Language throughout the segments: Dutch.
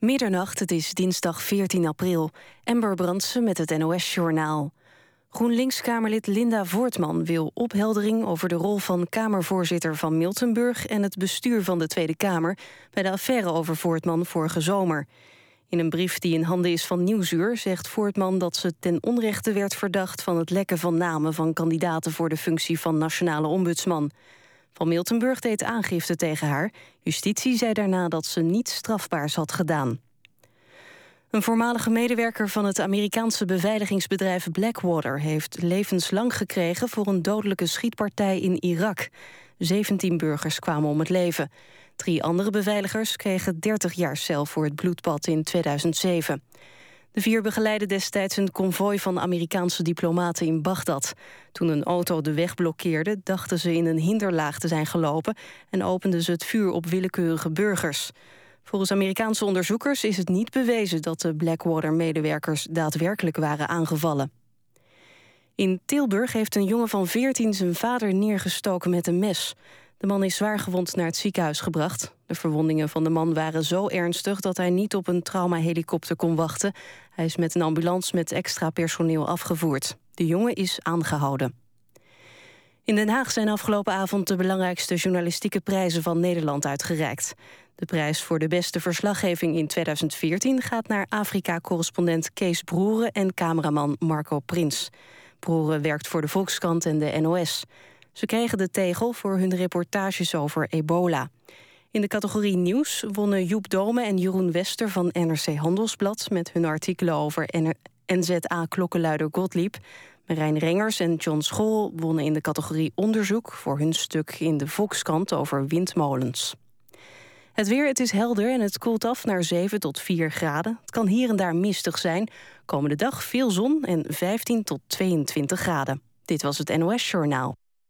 Middernacht, het is dinsdag 14 april. Ember Brandsen met het NOS-journaal. GroenLinks-Kamerlid Linda Voortman wil opheldering over de rol van Kamervoorzitter van Miltenburg en het bestuur van de Tweede Kamer bij de affaire over Voortman vorige zomer. In een brief die in handen is van Nieuwsuur zegt Voortman dat ze ten onrechte werd verdacht van het lekken van namen van kandidaten voor de functie van nationale ombudsman. Van Miltenburg deed aangifte tegen haar. Justitie zei daarna dat ze niets strafbaars had gedaan. Een voormalige medewerker van het Amerikaanse beveiligingsbedrijf Blackwater heeft levenslang gekregen voor een dodelijke schietpartij in Irak. 17 burgers kwamen om het leven. Drie andere beveiligers kregen 30 jaar cel voor het bloedbad in 2007. De vier begeleidden destijds een konvooi van Amerikaanse diplomaten in Bagdad. Toen een auto de weg blokkeerde, dachten ze in een hinderlaag te zijn gelopen... en openden ze het vuur op willekeurige burgers. Volgens Amerikaanse onderzoekers is het niet bewezen... dat de Blackwater-medewerkers daadwerkelijk waren aangevallen. In Tilburg heeft een jongen van 14 zijn vader neergestoken met een mes. De man is zwaargewond naar het ziekenhuis gebracht. De verwondingen van de man waren zo ernstig dat hij niet op een traumahelikopter kon wachten. Hij is met een ambulance met extra personeel afgevoerd. De jongen is aangehouden. In Den Haag zijn afgelopen avond de belangrijkste journalistieke prijzen van Nederland uitgereikt. De prijs voor de beste verslaggeving in 2014 gaat naar Afrika-correspondent Kees Broeren en cameraman Marco Prins. Broeren werkt voor de Volkskrant en de NOS. Ze kregen de tegel voor hun reportages over ebola. In de categorie nieuws wonnen Joep Dome en Jeroen Wester van NRC Handelsblad... met hun artikelen over NZA-klokkenluider Gottlieb. Marijn Rengers en John School wonnen in de categorie onderzoek... voor hun stuk in de Volkskrant over windmolens. Het weer, het is helder en het koelt af naar 7 tot 4 graden. Het kan hier en daar mistig zijn. Komende dag veel zon en 15 tot 22 graden. Dit was het NOS Journaal.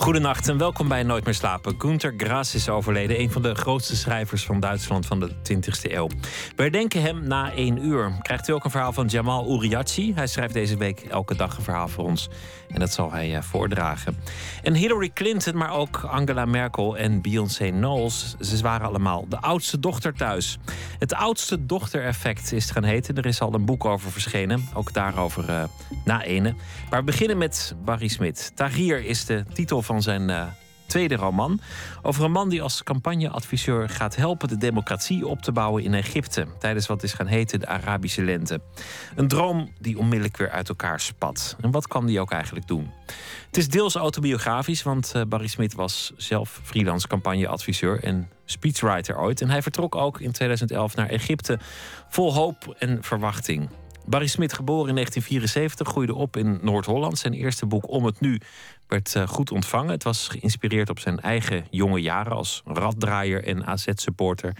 Goedenacht en welkom bij Nooit meer slapen. Günter Grass is overleden, een van de grootste schrijvers van Duitsland van de 20e eeuw. We herdenken hem na één uur. Krijgt u ook een verhaal van Jamal Uriachi. Hij schrijft deze week elke dag een verhaal voor ons. En dat zal hij uh, voordragen. En Hillary Clinton, maar ook Angela Merkel en Beyoncé Knowles. Ze waren allemaal de oudste dochter thuis. Het oudste dochter-effect is het gaan heten. Er is al een boek over verschenen. Ook daarover uh, na ene. Maar we beginnen met Barry Smit. Tahrir is de titel van zijn uh, tweede roman. Over een man die als campagneadviseur gaat helpen de democratie op te bouwen in Egypte. Tijdens wat is gaan heten de Arabische Lente. Een droom die onmiddellijk weer uit elkaar spat. En wat kan die ook eigenlijk doen? Het is deels autobiografisch, want uh, Barry Smit was zelf freelance campagneadviseur en speechwriter ooit. En hij vertrok ook in 2011 naar Egypte vol hoop en verwachting. Barry Smit, geboren in 1974, groeide op in Noord-Holland. Zijn eerste boek Om het Nu werd uh, goed ontvangen. Het was geïnspireerd op zijn eigen jonge jaren als raddraaier en AZ-supporter.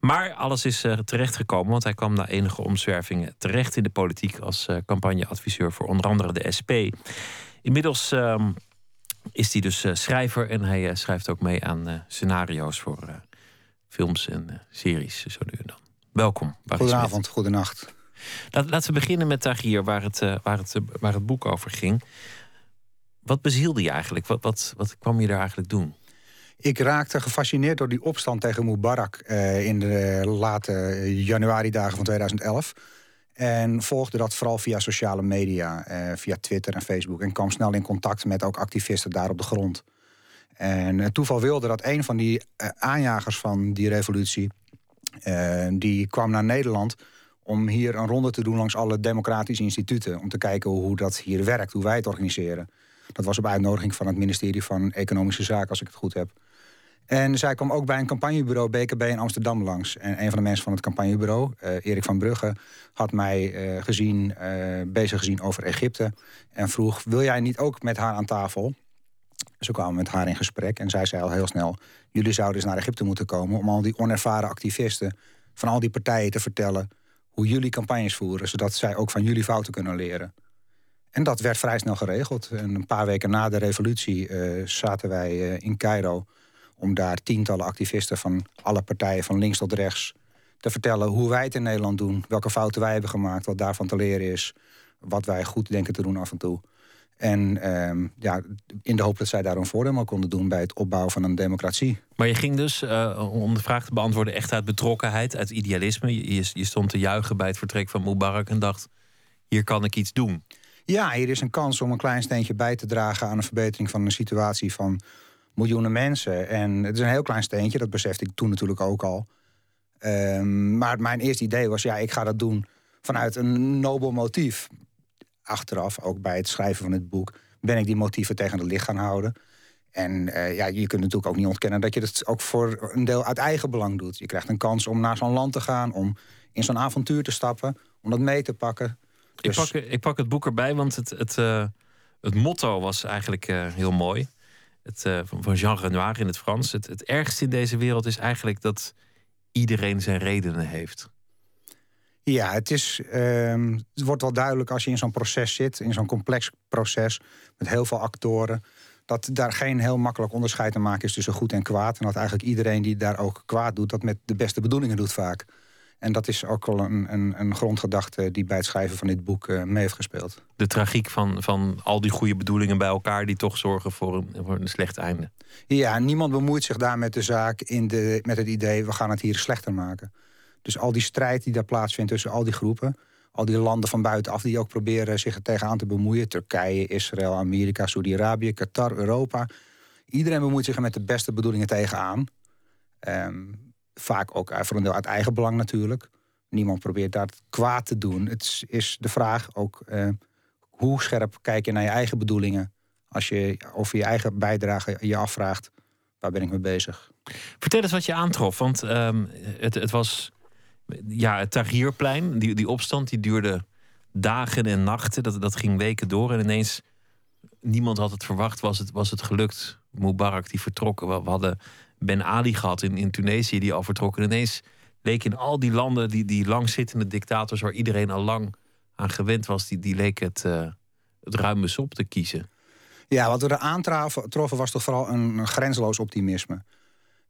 Maar alles is uh, terechtgekomen, want hij kwam na enige omzwervingen terecht in de politiek als uh, campagneadviseur voor onder andere de SP. Inmiddels ehm, is hij dus schrijver en hij schrijft ook mee aan scenario's voor films en series, zo nu en dan. Welkom. Goedenavond, goedenacht. Laat, laten we beginnen met Tagier, waar het, waar, het, waar het boek over ging. Wat bezielde je eigenlijk? Wat, wat, wat kwam je daar eigenlijk doen? Ik raakte gefascineerd door die opstand tegen Mubarak eh, in de late januari-dagen van 2011. En volgde dat vooral via sociale media, eh, via Twitter en Facebook. En kwam snel in contact met ook activisten daar op de grond. En het toeval wilde dat een van die eh, aanjagers van die revolutie... Eh, die kwam naar Nederland om hier een ronde te doen langs alle democratische instituten. Om te kijken hoe dat hier werkt, hoe wij het organiseren. Dat was op uitnodiging van het ministerie van Economische Zaken, als ik het goed heb. En zij kwam ook bij een campagnebureau BKB in Amsterdam langs. En een van de mensen van het campagnebureau, uh, Erik van Brugge, had mij uh, gezien, uh, bezig gezien over Egypte. En vroeg: Wil jij niet ook met haar aan tafel? Ze kwamen met haar in gesprek en zij zei al heel snel: Jullie zouden eens naar Egypte moeten komen om al die onervaren activisten van al die partijen te vertellen hoe jullie campagnes voeren, zodat zij ook van jullie fouten kunnen leren. En dat werd vrij snel geregeld. En een paar weken na de revolutie uh, zaten wij uh, in Cairo Om daar tientallen activisten van alle partijen, van links tot rechts, te vertellen hoe wij het in Nederland doen. Welke fouten wij hebben gemaakt, wat daarvan te leren is. Wat wij goed denken te doen af en toe. En ehm, ja, in de hoop dat zij daar een voordeel konden doen bij het opbouwen van een democratie. Maar je ging dus, uh, om de vraag te beantwoorden, echt uit betrokkenheid, uit idealisme. Je, je, stond te juichen bij het vertrek van Mubarak en dacht: hier kan ik iets doen. Ja, hier is een kans om een klein steentje bij te dragen aan een verbetering van de situatie van miljoenen mensen. En het is een heel klein steentje, dat besefte ik toen natuurlijk ook al. Ehm, maar mijn eerste idee was: ja, ik ga dat doen vanuit een nobel motief achteraf, ook bij het schrijven van het boek, ben ik die motieven tegen het licht gaan houden. En uh, ja, je kunt natuurlijk ook niet ontkennen dat je het ook voor een deel uit eigen belang doet. Je krijgt een kans om naar zo'n land te gaan, om in zo'n avontuur te stappen, om dat mee te pakken. Dus... Ik, pak, ik pak het boek erbij, want het, het, uh, het motto was eigenlijk uh, heel mooi. Het, van Jean Renoir in het Frans. Het, het ergste in deze wereld is eigenlijk dat iedereen zijn redenen heeft. Ja, het, is, uh, het wordt wel duidelijk als je in zo'n proces zit, in zo'n complex proces met heel veel actoren, dat daar geen heel makkelijk onderscheid te maken is tussen goed en kwaad. En dat eigenlijk iedereen die daar ook kwaad doet, dat met de beste bedoelingen doet vaak. En dat is ook wel een, een, een grondgedachte die bij het schrijven van dit boek uh, mee heeft gespeeld. De tragiek van, van al die goede bedoelingen bij elkaar die toch zorgen voor een, voor een slecht einde. Ja, niemand bemoeit zich daar met de zaak in de, met het idee we gaan het hier slechter maken. Dus al die strijd die daar plaatsvindt tussen al die groepen, al die landen van buitenaf die ook proberen zich er tegenaan te bemoeien: Turkije, Israël, Amerika, Saudi-Arabië, Qatar, Europa. Iedereen bemoeit zich er met de beste bedoelingen tegenaan. Um, vaak ook voor een deel uit eigen belang natuurlijk. Niemand probeert daar kwaad te doen. Het is de vraag ook uh, hoe scherp kijk je naar je eigen bedoelingen. Als je over je eigen bijdrage je afvraagt, waar ben ik mee bezig? Vertel eens wat je aantrof, want um, het, het was ja, het Tahrirplein, die, die opstand, die duurde dagen en nachten. Dat, dat ging weken door. En ineens, niemand had het verwacht, was het, was het gelukt. Mubarak, die vertrokken. We, hadden Ben Ali gehad in, in Tunesië, die al vertrokken. En ineens leek in al die landen, die, die langzittende dictators... waar iedereen al lang aan gewend was, die, die leek het, uh, het ruime op te kiezen. Ja, wat we er aantroffen was toch vooral een, grenzeloos optimisme.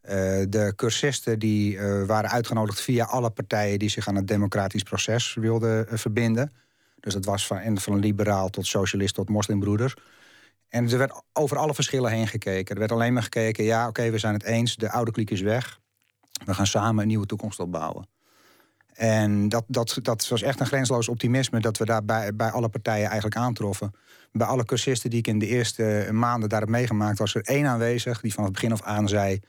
Eh, de cursisten die uh, waren uitgenodigd via alle partijen die zich aan het democratisch proces wilden verbinden. Dus dat was van, van liberaal tot socialist tot moslimbroeder. En er werd over alle verschillen heen gekeken. Er werd alleen maar gekeken, ja oké, we zijn het eens, de oude kliek is weg. We gaan samen een nieuwe toekomst opbouwen. En dat, dat, dat was echt een grensloos optimisme dat we daar bij, bij alle partijen eigenlijk aantroffen. Bij alle cursisten die ik in de eerste maanden daar heb meegemaakt, was er één aanwezig die van het begin af aan zei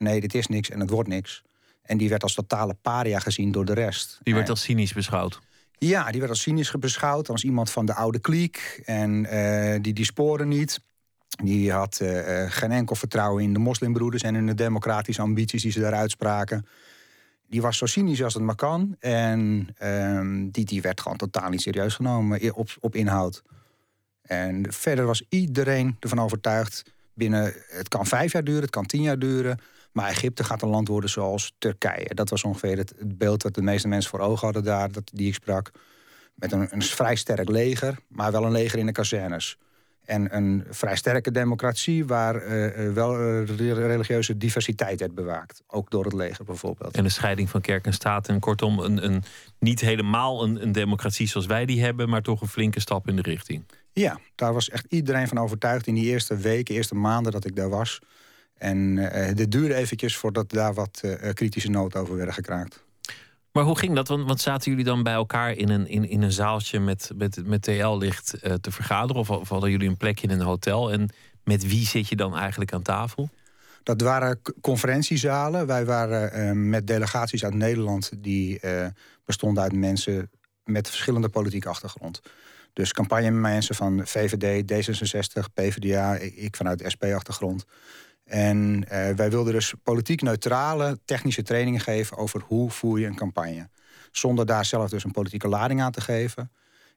nee, dit is niks en het wordt niks. En die werd als totale paria gezien door de rest. Die werd als cynisch beschouwd? Ja, die werd als cynisch beschouwd. Als iemand van de oude kliek. En uh, die, die sporen niet. Die had uh, geen enkel vertrouwen in de moslimbroeders... en in de democratische ambities die ze daar uitspraken. Die was zo cynisch als het maar kan. En uh, die, die werd gewoon totaal niet serieus genomen op, op inhoud. En verder was iedereen ervan overtuigd... binnen, het kan vijf jaar duren, het kan tien jaar duren... Maar Egypte gaat een land worden zoals Turkije. Dat was ongeveer het, beeld dat de meeste mensen voor ogen hadden daar, dat, die ik sprak. Met een, een vrij sterk leger, maar wel een leger in de kazernes. En een vrij sterke democratie waar uh, wel religieuze diversiteit werd bewaakt. Ook door het leger bijvoorbeeld. En de scheiding van kerk en staat. En kortom, een, een, niet helemaal een, een democratie zoals wij die hebben, maar toch een flinke stap in de richting. Ja, daar was echt iedereen van overtuigd in die eerste weken, eerste maanden dat ik daar was. En uh, dit duurde eventjes voordat daar wat uh, kritische noten over werden gekraakt. Maar hoe ging dat? Want, want, zaten jullie dan bij elkaar in een, in, in een zaaltje met, met, met TL-licht uh, te vergaderen? Of, of, hadden jullie een plekje in een hotel? En met wie zit je dan eigenlijk aan tafel? Dat waren conferentiezalen. Wij waren met delegaties uit Nederland... die bestonden uit mensen met verschillende politieke achtergrond. Dus campagnemensen van VVD, D66, PvdA, ik vanuit SP-achtergrond... En uh, wij wilden dus politiek neutrale technische trainingen geven over hoe voer je een campagne. Zonder daar zelf dus een politieke lading aan te geven.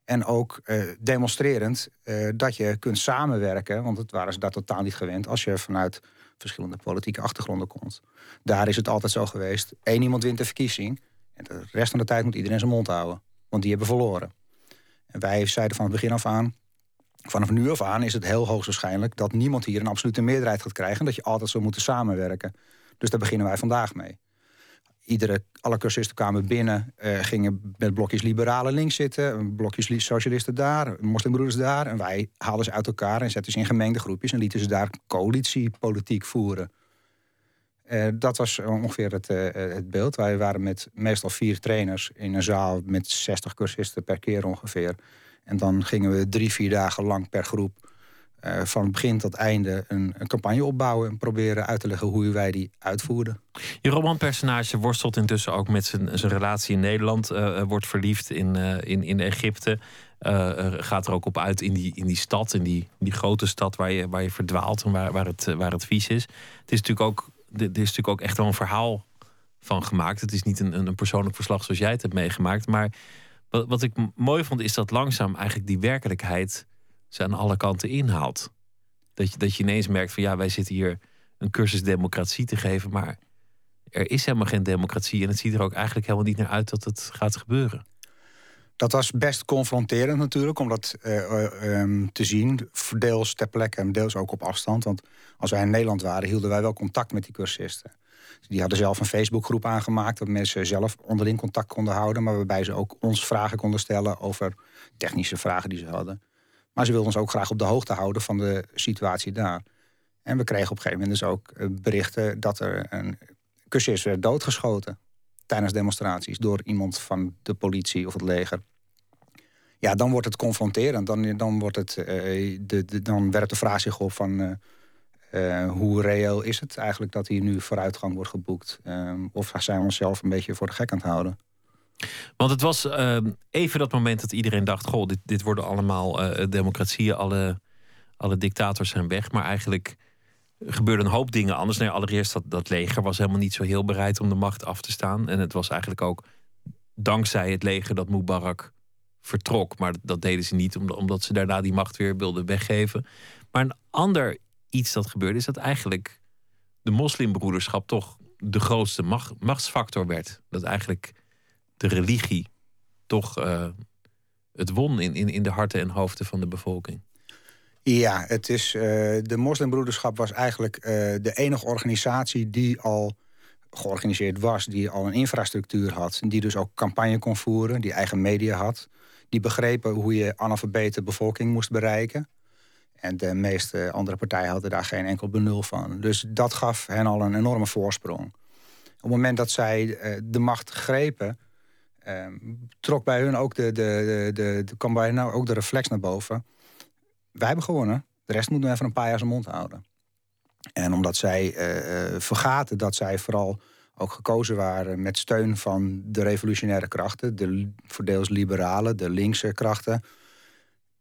En ook uh, demonstrerend uh, dat je kunt samenwerken, want het waren ze daar totaal niet gewend als je vanuit verschillende politieke achtergronden komt. Daar is het altijd zo geweest: één iemand wint de verkiezing en de rest van de tijd moet iedereen zijn mond houden, want die hebben verloren. En wij zeiden van het begin af aan: vanaf nu af aan is het heel hoogstwaarschijnlijk dat niemand hier een absolute meerderheid gaat krijgen. En dat je altijd zou moeten samenwerken. Dus daar beginnen wij vandaag mee. Iedere, alle cursisten kwamen binnen, uh, gingen met blokjes liberalen links zitten, blokjes socialisten daar, moslimbroeders daar. En wij haalden ze uit elkaar en zetten ze in gemengde groepjes en lieten ze daar coalitiepolitiek voeren. Uh, dat was ongeveer het, uh, het, beeld. Wij waren met meestal vier trainers in een zaal met 60 cursisten per keer ongeveer. En dan gingen we drie, vier dagen lang per groep uh, van begin tot einde een, een, campagne opbouwen en proberen uit te leggen hoe wij die uitvoerden. Je romanpersonage worstelt intussen ook met zijn, zijn relatie in Nederland, uh, wordt verliefd in, in, in Egypte. gaat er ook op uit in die, in die stad, in die, die grote stad waar je, waar je verdwaalt en waar, waar, het, waar het vies is. Het is natuurlijk ook, er is natuurlijk ook echt wel een verhaal van gemaakt. Het is niet een, een persoonlijk verslag zoals jij het hebt meegemaakt. Maar wat, ik mooi vond, is dat langzaam eigenlijk die werkelijkheid ze aan alle kanten inhaalt. Dat je, dat je ineens merkt van ja, wij zitten hier een cursus democratie te geven, maar er is helemaal geen democratie en het ziet er ook eigenlijk helemaal niet naar uit dat het gaat gebeuren. Dat was best confronterend natuurlijk, om dat uh, um, te zien. Deels ter plekke en deels ook op afstand. Want als wij in Nederland waren, hielden wij wel contact met die cursisten. Die hadden zelf een Facebookgroep aangemaakt... dat mensen zelf onderling contact konden houden... maar waarbij ze ook ons vragen konden stellen over technische vragen die ze hadden. Maar ze wilden ons ook graag op de hoogte houden van de situatie daar. En we kregen op een gegeven moment dus ook eh, berichten dat er een cursist werd doodgeschoten tijdens demonstraties door iemand van de politie of het leger. Ja, dan wordt het confronterend. Dan, dan, wordt het, uh, de, dan werpt de vraag zich op van uh, hoe reëel is het eigenlijk dat hier nu vooruitgang wordt geboekt? of zijn we onszelf een beetje voor de gek aan het houden? Want het was ehm, even dat moment dat iedereen dacht: Goh, dit, dit worden allemaal democratieën, alle, alle dictators zijn weg. Maar eigenlijk gebeurden een hoop dingen anders. Nee, allereerst dat, dat leger was helemaal niet zo heel bereid om de macht af te staan. En het was eigenlijk ook dankzij het leger dat Mubarak vertrok. Maar dat deden ze niet omdat ze daarna die macht weer wilden weggeven. Maar een ander iets dat gebeurde is dat eigenlijk de moslimbroederschap toch de grootste macht, machtsfactor werd. Dat eigenlijk de religie toch uh, het won in, in, in de harten en hoofden van de bevolking. Ja, het is, uh, de moslimbroederschap was eigenlijk uh, de enige organisatie die al georganiseerd was, die al een infrastructuur had, die dus ook campagne kon voeren, die eigen media had, die begrepen hoe je analfabete bevolking moest bereiken. En de meeste andere partijen hadden daar geen enkel benul van. Dus dat gaf hen al een enorme voorsprong. Op het moment dat zij de macht grepen, Ehm, trok bij hun ook de, de, de, de, kwam bij nou ook de reflex naar boven. Wij hebben gewonnen. De rest moeten we even een paar jaar zijn mond houden. En omdat zij uh, vergaten dat zij vooral ook gekozen waren met steun van de revolutionaire krachten, de voordeels liberale, de linkse krachten.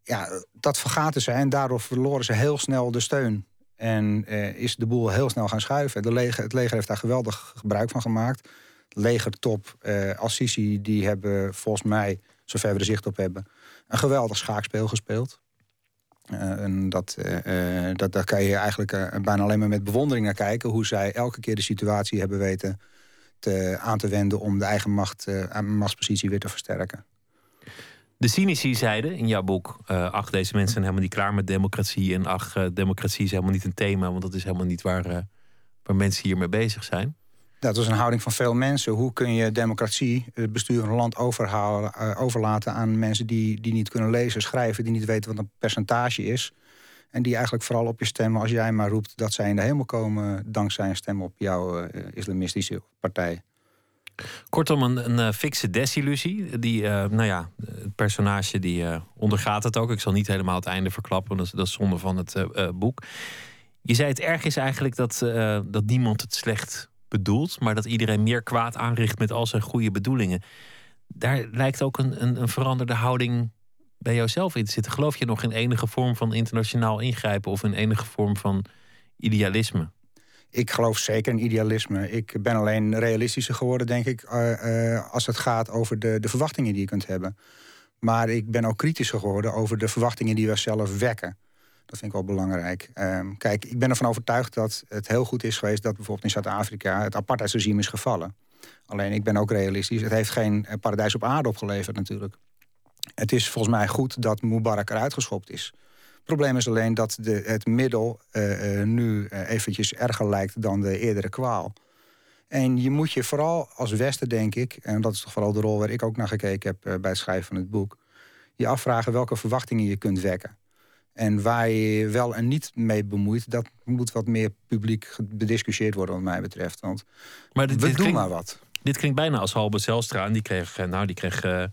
Ja, dat vergaten ze en daardoor verloren ze heel snel de steun. En uh, is de boel heel snel gaan schuiven. De leger, het leger heeft daar geweldig gebruik van gemaakt legertop uh, als Sisi, die hebben volgens mij, zover we er zicht op hebben, een geweldig schaakspel gespeeld. Uh, en dat, uh, dat, daar kan je eigenlijk bijna alleen maar met bewondering naar kijken. Hoe zij elke keer de situatie hebben weten te, aan te wenden om de eigen macht, machtspositie weer te versterken. De cynici zeiden in jouw boek: ach, deze mensen zijn helemaal niet klaar met democratie. En ach, democratie is helemaal niet een thema, want dat is helemaal niet waar, waar mensen hiermee bezig zijn. Dat is een houding van veel mensen. Hoe kun je democratie, het bestuur van een land overhalen, uh, overlaten aan mensen die, die niet kunnen lezen, schrijven, die niet weten wat een percentage is. En die eigenlijk vooral op je stemmen als jij maar roept dat zij in de hemel komen dankzij een stem op jouw uh, islamistische partij. Kortom, een, een fikse desillusie. Die, nou ja, het personage die ondergaat het ook. Ik zal niet helemaal het einde verklappen, dat is, dat is zonde van het boek. Je zei het erg is eigenlijk dat, dat niemand het slecht bedoeld, maar dat iedereen meer kwaad aanricht met al zijn goede bedoelingen. Daar lijkt ook een, een, een veranderde houding bij jouzelf in te zitten. Geloof je nog in enige vorm van internationaal ingrijpen of in enige vorm van idealisme? Ik geloof zeker in idealisme. Ik ben alleen realistischer geworden, denk ik, uh, uh, als het gaat over de, de verwachtingen die je kunt hebben. Maar ik ben ook kritischer geworden over de verwachtingen die we zelf wekken. Dat vind ik wel belangrijk. Um, kijk, ik ben ervan overtuigd dat het heel goed is geweest... dat bijvoorbeeld in Zuid-Afrika het apartheidsregime is gevallen. Alleen, ik ben ook realistisch. Het heeft geen eh, paradijs op aarde opgeleverd natuurlijk. Het is volgens mij goed dat Mubarak eruit geschopt is. probleem is alleen dat de, het middel nu eventjes erger lijkt dan de eerdere kwaal. En je moet je vooral als Westen, denk ik, en dat is toch vooral de rol waar ik ook naar gekeken heb bij het schrijven van het boek, je afvragen welke verwachtingen je kunt wekken. En waar je wel en niet mee bemoeit, dat moet wat meer publiek bediscussieerd worden, wat mij betreft. Want maar dit, we doen klinkt, maar wat. Dit klinkt bijna als Halbe Zelstra. En die kreeg, eh, nou, die kreeg uh,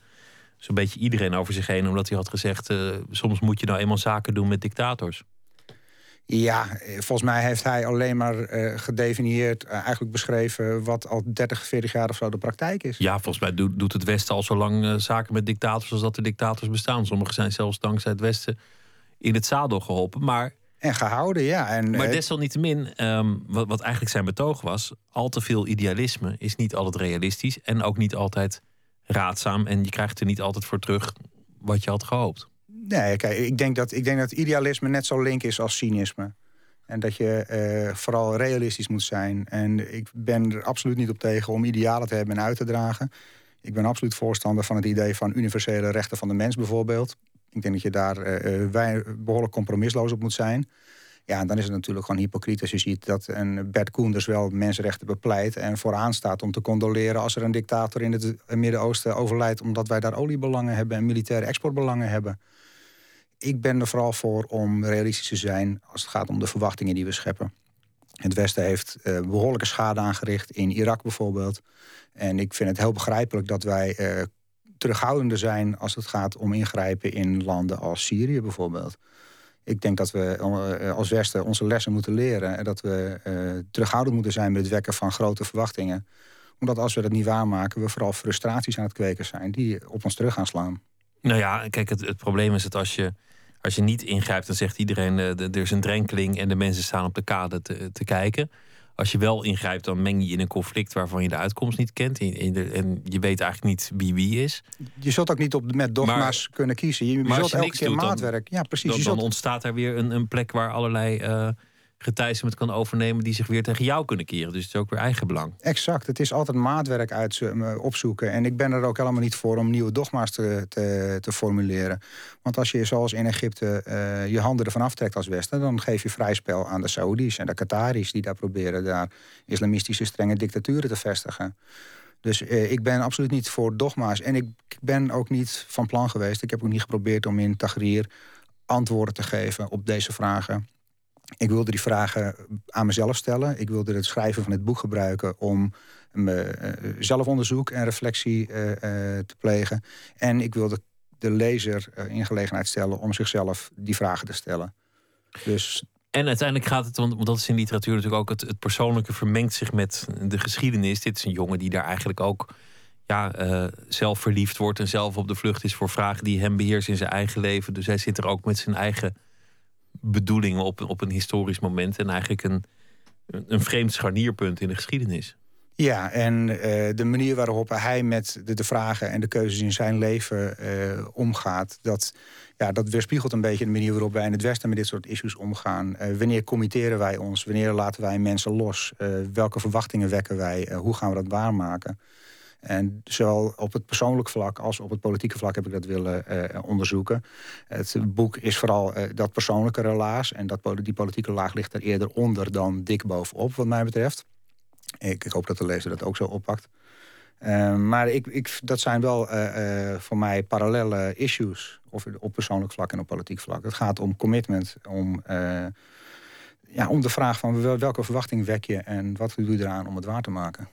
zo'n beetje iedereen over zich heen, omdat hij had gezegd: uh, soms moet je nou eenmaal zaken doen met dictators. Ja, volgens mij heeft hij alleen maar gedefinieerd, eigenlijk beschreven wat al 30, 40 jaar of zo de praktijk is. Ja, volgens mij doet, doet het Westen al zo lang zaken met dictators als dat er dictators bestaan. Sommigen zijn zelfs dankzij het Westen in het zadel geholpen. Maar, en gehouden, ja. En, maar desalniettemin, um, wat, wat eigenlijk zijn betoog was... al te veel idealisme is niet altijd realistisch... en ook niet altijd raadzaam. En je krijgt er niet altijd voor terug wat je had gehoopt. Nee, kijk, ik denk dat, ik denk dat idealisme net zo link is als cynisme. En dat je uh, vooral realistisch moet zijn. En ik ben er absoluut niet op tegen om idealen te hebben en uit te dragen. Ik ben absoluut voorstander van het idee van universele rechten van de mens bijvoorbeeld. Ik denk dat je daar uh, behoorlijk compromisloos op moet zijn. Ja, en dan is het natuurlijk gewoon hypocriet als je ziet dat een Bert Koenders wel mensenrechten bepleit en vooraan staat om te condoleren als er een dictator in het Midden-Oosten overlijdt, omdat wij daar oliebelangen hebben en militaire exportbelangen hebben. Ik ben er vooral voor om realistisch te zijn als het gaat om de verwachtingen die we scheppen. Het Westen heeft uh, behoorlijke schade aangericht in Irak bijvoorbeeld. En ik vind het heel begrijpelijk dat wij terughoudender zijn als het gaat om ingrijpen in landen als Syrië bijvoorbeeld. Ik denk dat we eh, als Westen onze lessen moeten leren en dat we uh, terughoudend moeten zijn met het wekken van grote verwachtingen. Omdat als we dat niet waarmaken, we vooral frustraties aan het kweken zijn die op ons terug gaan slaan. Nou ja, kijk, het, probleem is dat als je, als je niet ingrijpt, dan zegt iedereen uh, er is een drenkeling en de mensen staan op de kade te, te kijken als je wel ingrijpt, dan meng je in een conflict waarvan je de uitkomst niet kent. En, en je weet eigenlijk niet wie wie is. Je zult ook niet op, met dogma's kunnen kiezen. Je, je zult elke keer maatwerk. ja, precies. Dan, dan, ontstaat er weer een, een plek waar allerlei uh, met kan overnemen die zich weer tegen jou kunnen keren. Dus het is ook weer eigen belang. Exact. Het is altijd maatwerk uit opzoeken. En ik ben er ook helemaal niet voor om nieuwe dogma's te, te, formuleren. Want als je zoals in Egypte uh, je handen ervan aftrekt als Westen, dan geef je vrij spel aan de Saoedi's en de Qataris die daar proberen daar islamistische strenge dictaturen te vestigen. Dus uh, ik ben absoluut niet voor dogma's. En ik ben ook niet van plan geweest. Ik heb ook niet geprobeerd om in Tahrir antwoorden te geven op deze vragen. Ik wilde die vragen aan mezelf stellen. Ik wilde het schrijven van het boek gebruiken om me, uh, zelfonderzoek en reflectie uh, te plegen. En ik wilde de lezer in gelegenheid stellen om zichzelf die vragen te stellen. Dus en uiteindelijk gaat het, want dat is in literatuur natuurlijk ook het, het, persoonlijke vermengt zich met de geschiedenis. Dit is een jongen die daar eigenlijk ook ja, zelf verliefd wordt en zelf op de vlucht is voor vragen die hem beheersen in zijn eigen leven. Dus hij zit er ook met zijn eigen bedoelingen op, op een historisch moment en eigenlijk een, een vreemd scharnierpunt in de geschiedenis. Ja, en uh, de manier waarop hij met de, de, vragen en de keuzes in zijn leven uh, omgaat, dat, ja, dat weerspiegelt een beetje de manier waarop wij in het Westen met dit soort issues omgaan. Uh, wanneer committeren wij ons? Wanneer laten wij mensen los? welke verwachtingen wekken wij? hoe gaan we dat waarmaken? En zowel op het persoonlijk vlak als op het politieke vlak heb ik dat willen uh, onderzoeken. Het boek is vooral uh, dat persoonlijke relaas. En dat, die politieke laag ligt er eerder onder dan dik bovenop, wat mij betreft. Ik, ik hoop dat de lezer dat ook zo oppakt. Uh, maar ik, ik, dat zijn wel voor mij parallele issues. Of op persoonlijk vlak en op politiek vlak. Het gaat om commitment, om, ja, om de vraag van welke verwachting wek je en wat doe je eraan om het waar te maken.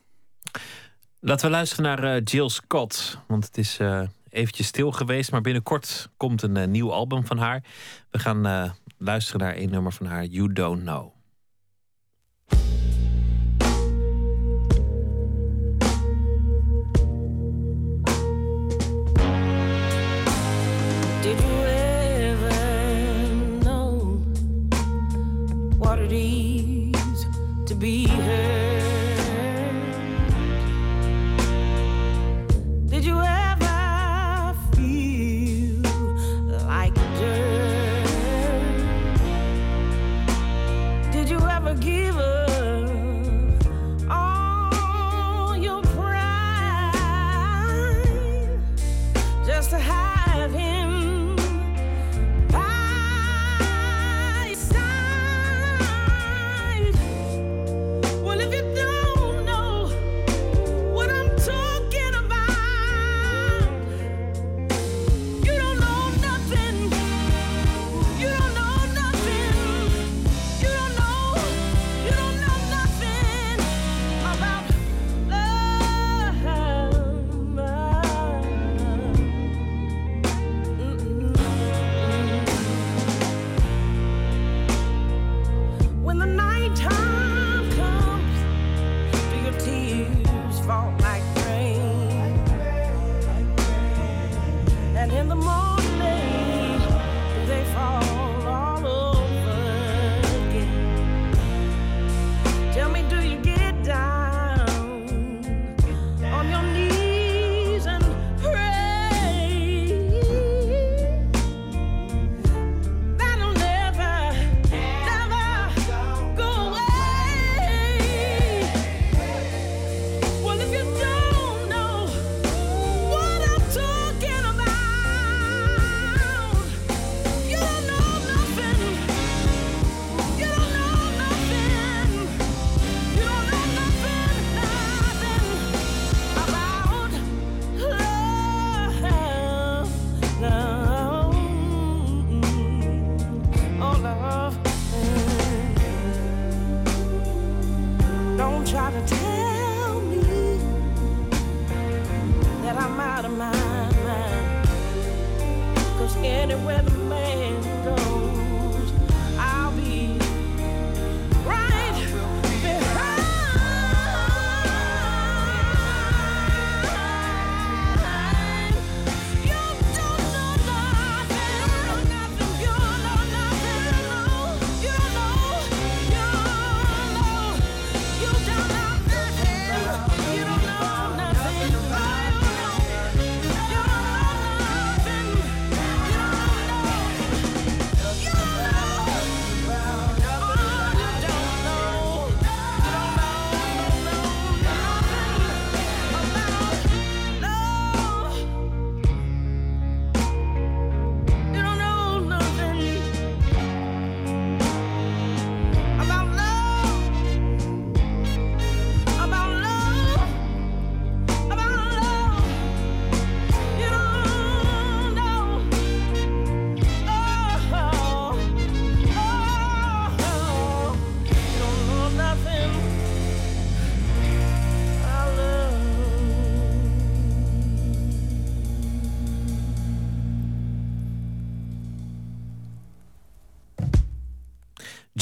Laten we luisteren naar uh, Jill Scott. Want het is uh, eventjes stil geweest. Maar binnenkort komt een uh, nieuw album van haar. We gaan luisteren naar een nummer van haar, You Don't Know.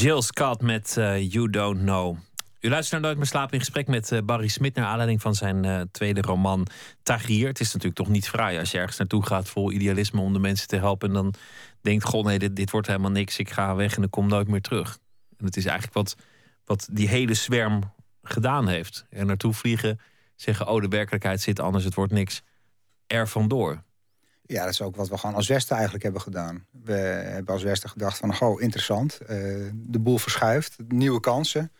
Jill Scott met eh, You Don't Know. U luistert naar Nooit meer slapen in gesprek met eh, Barry Smit... naar aanleiding van zijn eh, tweede roman Tahrir. Het is natuurlijk toch niet fraai als je ergens naartoe gaat... vol idealisme om de mensen te helpen... en dan denkt, goh nee, dit, dit wordt helemaal niks. Ik ga weg en ik kom nooit meer terug. En het is eigenlijk wat, wat die hele zwerm gedaan heeft. Er naartoe vliegen, zeggen... oh, de werkelijkheid zit anders, het wordt niks. Er vandoor. Ja, dat is ook wat we gewoon als Westen eigenlijk hebben gedaan. We hebben als Westen gedacht van, oh, interessant. eh, de boel verschuift, nieuwe kansen.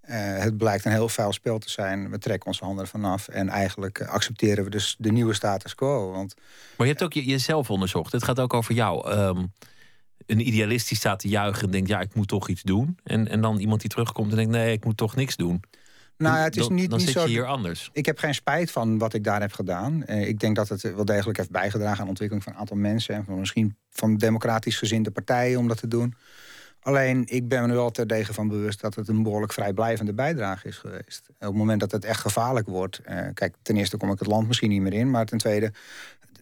Eh, het blijkt een heel vuil spel te zijn. We trekken onze handen ervan af. En eigenlijk eh, accepteren we dus de nieuwe status quo. Want Maar je hebt ook je- jezelf onderzocht. Het gaat ook over jou. Ehm, een idealist die staat te juichen en denkt... ja, ik moet toch iets doen. En, en dan iemand die terugkomt en denkt... nee, ik moet toch niks doen. Nou, ja, het is niet, dan niet zit zo... je hier anders. Ik heb geen spijt van wat ik daar heb gedaan. Eh, ik denk dat het wel degelijk heeft bijgedragen aan de ontwikkeling van een aantal mensen. En van misschien van democratisch gezinde partijen om dat te doen. Alleen, ik ben me er wel terdege van bewust dat het een behoorlijk vrijblijvende bijdrage is geweest. Op het moment dat het echt gevaarlijk wordt. eh, kijk, ten eerste kom ik het land misschien niet meer in. Maar ten tweede,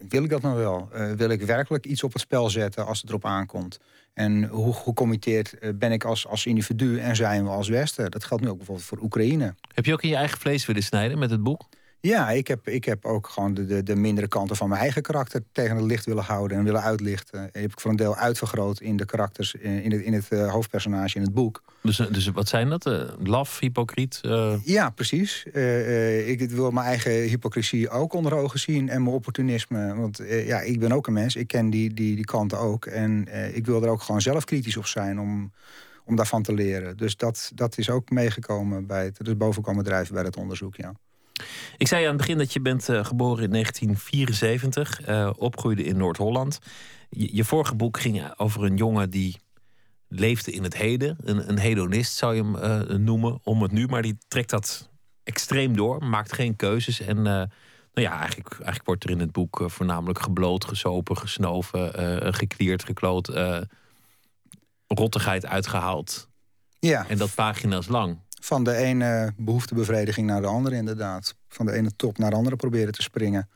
wil ik dat nou wel? Eh, wil ik werkelijk iets op het spel zetten als het erop aankomt? En hoe gecommitteerd eh, ben ik als, als individu en zijn we als Westen? Dat geldt nu ook bijvoorbeeld voor Oekraïne. Heb je ook in je eigen vlees willen snijden met het boek? Ja, ik heb, ik heb ook gewoon de, de, de mindere kanten van mijn eigen karakter tegen het licht willen houden en willen uitlichten. Die heb ik voor een deel uitvergroot in de karakters, in in het, in het eh, hoofdpersonage in het boek. Dus, eh, dus wat zijn dat? Eh, laf, hypocriet? eh, Ja, precies. Eh, eh, ik wil mijn eigen hypocrisie ook onder ogen zien en mijn opportunisme. Want eh, ja, ik ben ook een mens, ik ken die, die, die kanten ook. En eh, ik wil er ook gewoon zelf kritisch op zijn om, om daarvan te leren. Dus dat, dat is ook meegekomen bij het, dus boven komen drijven bij het onderzoek, ja. Ik zei aan het begin dat je bent eh, geboren in 1974, eh, opgroeide in Noord-Holland. Je, je vorige boek ging over een jongen die leefde in het heden. Een, een hedonist zou je hem eh, noemen, om het nu. Maar die trekt dat extreem door, maakt geen keuzes. En nou ja, eigenlijk, eigenlijk wordt er in het boek voornamelijk gebloot, gesopen, gesnoven, geklierd, gekloot, rottigheid uitgehaald. Ja, En dat pagina's lang. Van de ene behoeftebevrediging naar de andere inderdaad. Van de ene top naar de andere proberen te springen.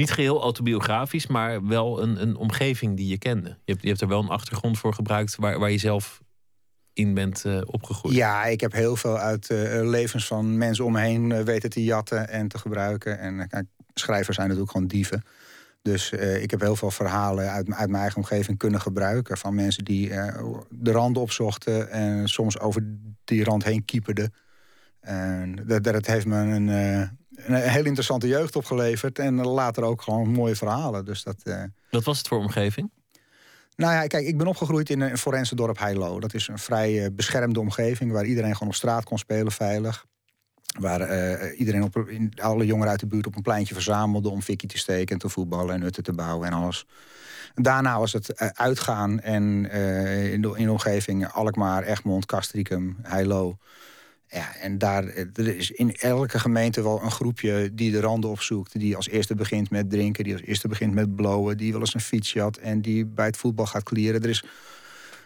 Niet geheel autobiografisch, maar wel een, een omgeving die je kende. Je hebt, je hebt er wel een achtergrond voor gebruikt waar, waar je zelf in bent eh, opgegroeid. Ja, ik heb heel veel uit eh, levens van mensen om me heen eh, weten te jatten en te gebruiken. En kijk, schrijvers zijn natuurlijk gewoon dieven. Dus eh, ik heb heel veel verhalen uit, uit mijn eigen omgeving kunnen gebruiken. Van mensen die eh, de rand opzochten en soms over die rand heen kieperden. En dat, dat heeft me een, eh, een heel interessante jeugd opgeleverd. En later ook gewoon mooie verhalen. Dus dat, Wat was het voor omgeving? nou ja, kijk, ik ben opgegroeid in een forense dorp Heilo. Dat is een vrij beschermde omgeving waar iedereen gewoon op straat kon spelen veilig. Waar eh, iedereen, op, in, alle jongeren uit de buurt op een pleintje verzamelde om fikkie te steken en te voetballen en hutten te bouwen en alles. Daarna was het eh, uitgaan en eh, in, de, in omgeving Alkmaar, Egmond, Castricum, Heilo. Ja, en daar er is in elke gemeente wel een groepje die de randen opzoekt. Die als eerste begint met drinken, die als eerste begint met blowen, die wel eens een fietsje had en die bij het voetbal gaat klieren. Er is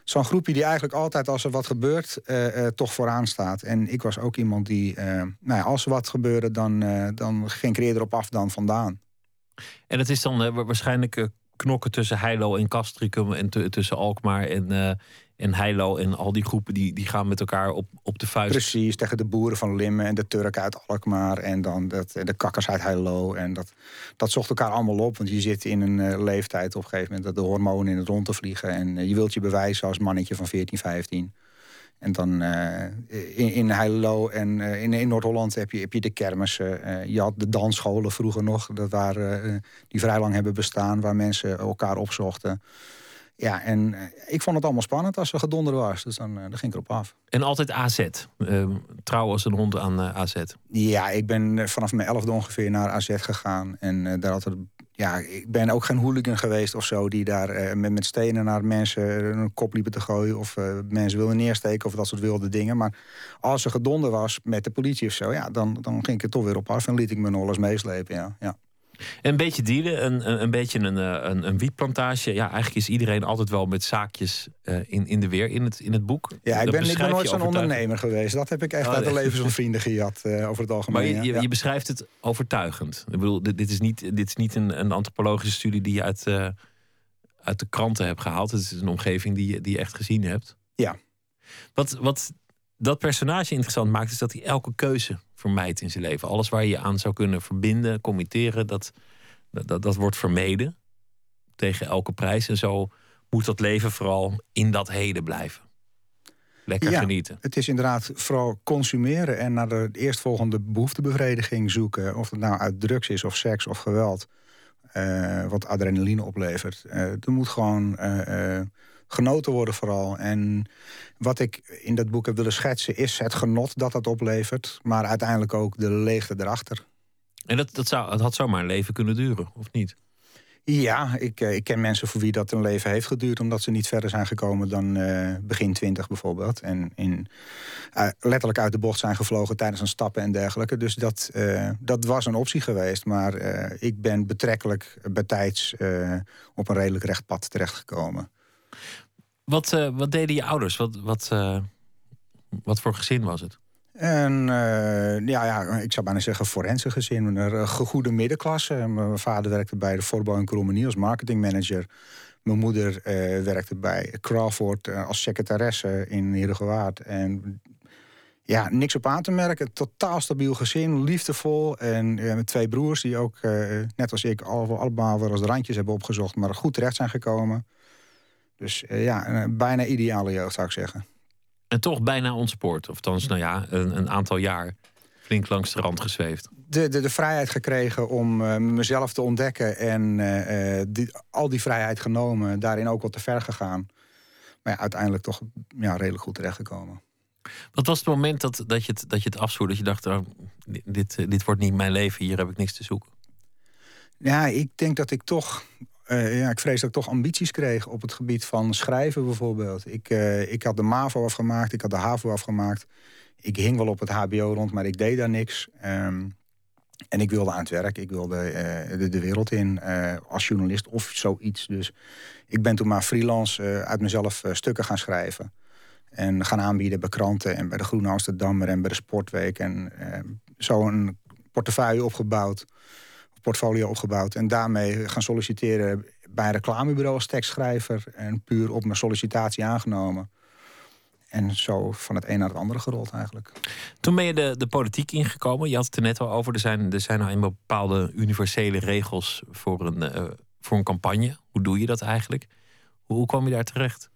zo'n groepje die eigenlijk altijd als er wat gebeurt, eh, eh, toch vooraan staat. En ik was ook iemand die, eh, nou ja, als er wat gebeurde, dan, dan ging ik er eerder op af dan vandaan. En het is dan wa- waarschijnlijk knokken tussen Heilo en Castricum en tu- tussen Alkmaar en, en Heilo. En al die groepen die, die gaan met elkaar op, op de vuist. Precies, tegen de boeren van Limmen en de Turken uit Alkmaar en dan dat, de kakkers uit Heilo. En dat, dat zocht elkaar allemaal op, want je zit in een eh, leeftijd op een gegeven moment dat de hormonen in het rond te vliegen. En eh, je wilt je bewijzen als mannetje van 14, 15. En dan eh, in, in Heilo en in, in Noord-Holland heb je, heb je de kermissen. je had de dansscholen vroeger nog, dat waren, die vrij lang hebben bestaan, waar mensen elkaar opzochten. Ja, en eh, ik vond het allemaal spannend als er gedonder was. Dus dan, eh, dan ging ik erop af. En altijd AZ. Eh, trouw als een hond aan eh, AZ. Ja, ik ben vanaf mijn elfde ongeveer naar AZ gegaan. En daar er, ja, ik ben ook geen hooligan geweest of zo... die daar met, met stenen naar mensen een kop liepen te gooien... of mensen wilden neersteken of dat soort wilde dingen. Maar als er gedonder was met de politie of zo... Ja, dan, dan ging ik er toch weer op af en liet ik me nog eens meeslepen. Ja, ja. Een beetje dealen, een, een, een beetje een, eh, een, een wietplantage. Ja, eigenlijk is iedereen altijd wel met zaakjes eh, in, in de weer in het, in het boek. ja ik ben, ik ben beschrijf nooit zo'n ondernemer geweest. Dat heb ik echt Oh, uit de levens van vrienden gejat eh, over het algemeen. Maar je, je, Ja. je beschrijft het overtuigend. Ik bedoel, dit, dit is niet, dit is niet een, een antropologische studie die je uit, uit de kranten hebt gehaald. Het is een omgeving die, je- die je echt gezien hebt. Ja. Wat, wat dat personage interessant maakt, is dat hij elke keuze vermijdt in zijn leven. Alles waar je je aan zou kunnen verbinden, committeren, dat, dat, dat, wordt vermeden. Tegen elke prijs. En zo moet dat leven vooral in dat heden blijven. Lekker Ja. genieten. Het is inderdaad vooral consumeren en naar de eerstvolgende behoeftebevrediging zoeken. Of het nou uit drugs is of seks of geweld. eh, wat adrenaline oplevert. Eh, er moet gewoon eh, genoten worden vooral. En wat ik in dat boek heb willen schetsen is het genot dat dat oplevert. Maar uiteindelijk ook de leegte erachter. En dat, dat, zou, het had zomaar een leven kunnen duren, of niet? Ja, ik, eh, ik ken mensen voor wie dat een leven heeft geduurd... omdat ze niet verder zijn gekomen dan eh, begin twintig bijvoorbeeld. En in, eh, letterlijk uit de bocht zijn gevlogen tijdens een stappen en dergelijke. Dus dat, dat was een optie geweest. Maar ik ben betrekkelijk bijtijds eh, op een redelijk recht pad terechtgekomen. Wat, eh, wat deden je ouders? Wat, wat, eh, wat voor gezin was het? En eh, ja, ja, ik zou bijna zeggen forense gezin. Een gegoede middenklasse. Mijn vader werkte bij de Forbo en Krommenie als marketingmanager. Mijn moeder werkte bij Crawford als secretaresse in Heerdegewaard. En ja, niks op aan te merken. Totaal stabiel gezin, liefdevol. En met twee broers die ook, net als ik, al- allemaal wel eens randjes hebben opgezocht... maar goed terecht zijn gekomen. Dus eh, ja, een eh, bijna ideale jeugd zou ik zeggen. En toch bijna ontspoord. Of althans, nou ja, een, een aantal jaar flink langs de rand gezweefd. de, de, de vrijheid gekregen om eh, mezelf te ontdekken. En die, al die vrijheid genomen, daarin ook wat te ver gegaan. Maar ja, uiteindelijk toch ja, redelijk goed terechtgekomen. Wat was het moment dat, dat, je, het, dat je het? Dat je dacht, oh, dit, dit, dit wordt niet mijn leven, hier heb ik niks te zoeken. Ja, ik denk dat ik toch. Eh, ja, ik vrees dat ik toch ambities kreeg op het gebied van schrijven bijvoorbeeld. Ik, eh, ik had de MAVO afgemaakt, ik had de HAVO afgemaakt. Ik hing wel op het HBO rond, maar ik deed daar niks. Ehm, en ik wilde aan het werk, ik wilde eh, de, de wereld in als journalist of zoiets. Dus ik ben toen maar freelance uit mezelf stukken gaan schrijven. En gaan aanbieden bij kranten en bij de Groene Amsterdammer en bij de Sportweek. En zo een portefeuille opgebouwd portfolio opgebouwd. En daarmee gaan solliciteren bij een reclamebureau als tekstschrijver. En puur op mijn sollicitatie aangenomen. En zo van het een naar het andere gerold eigenlijk. Toen ben je de, de politiek ingekomen. Je had het er net al over. Er zijn, er zijn nou eenmaal bepaalde universele regels voor een, eh, voor een campagne. Hoe doe je dat eigenlijk? Hoe, hoe kwam je daar terecht?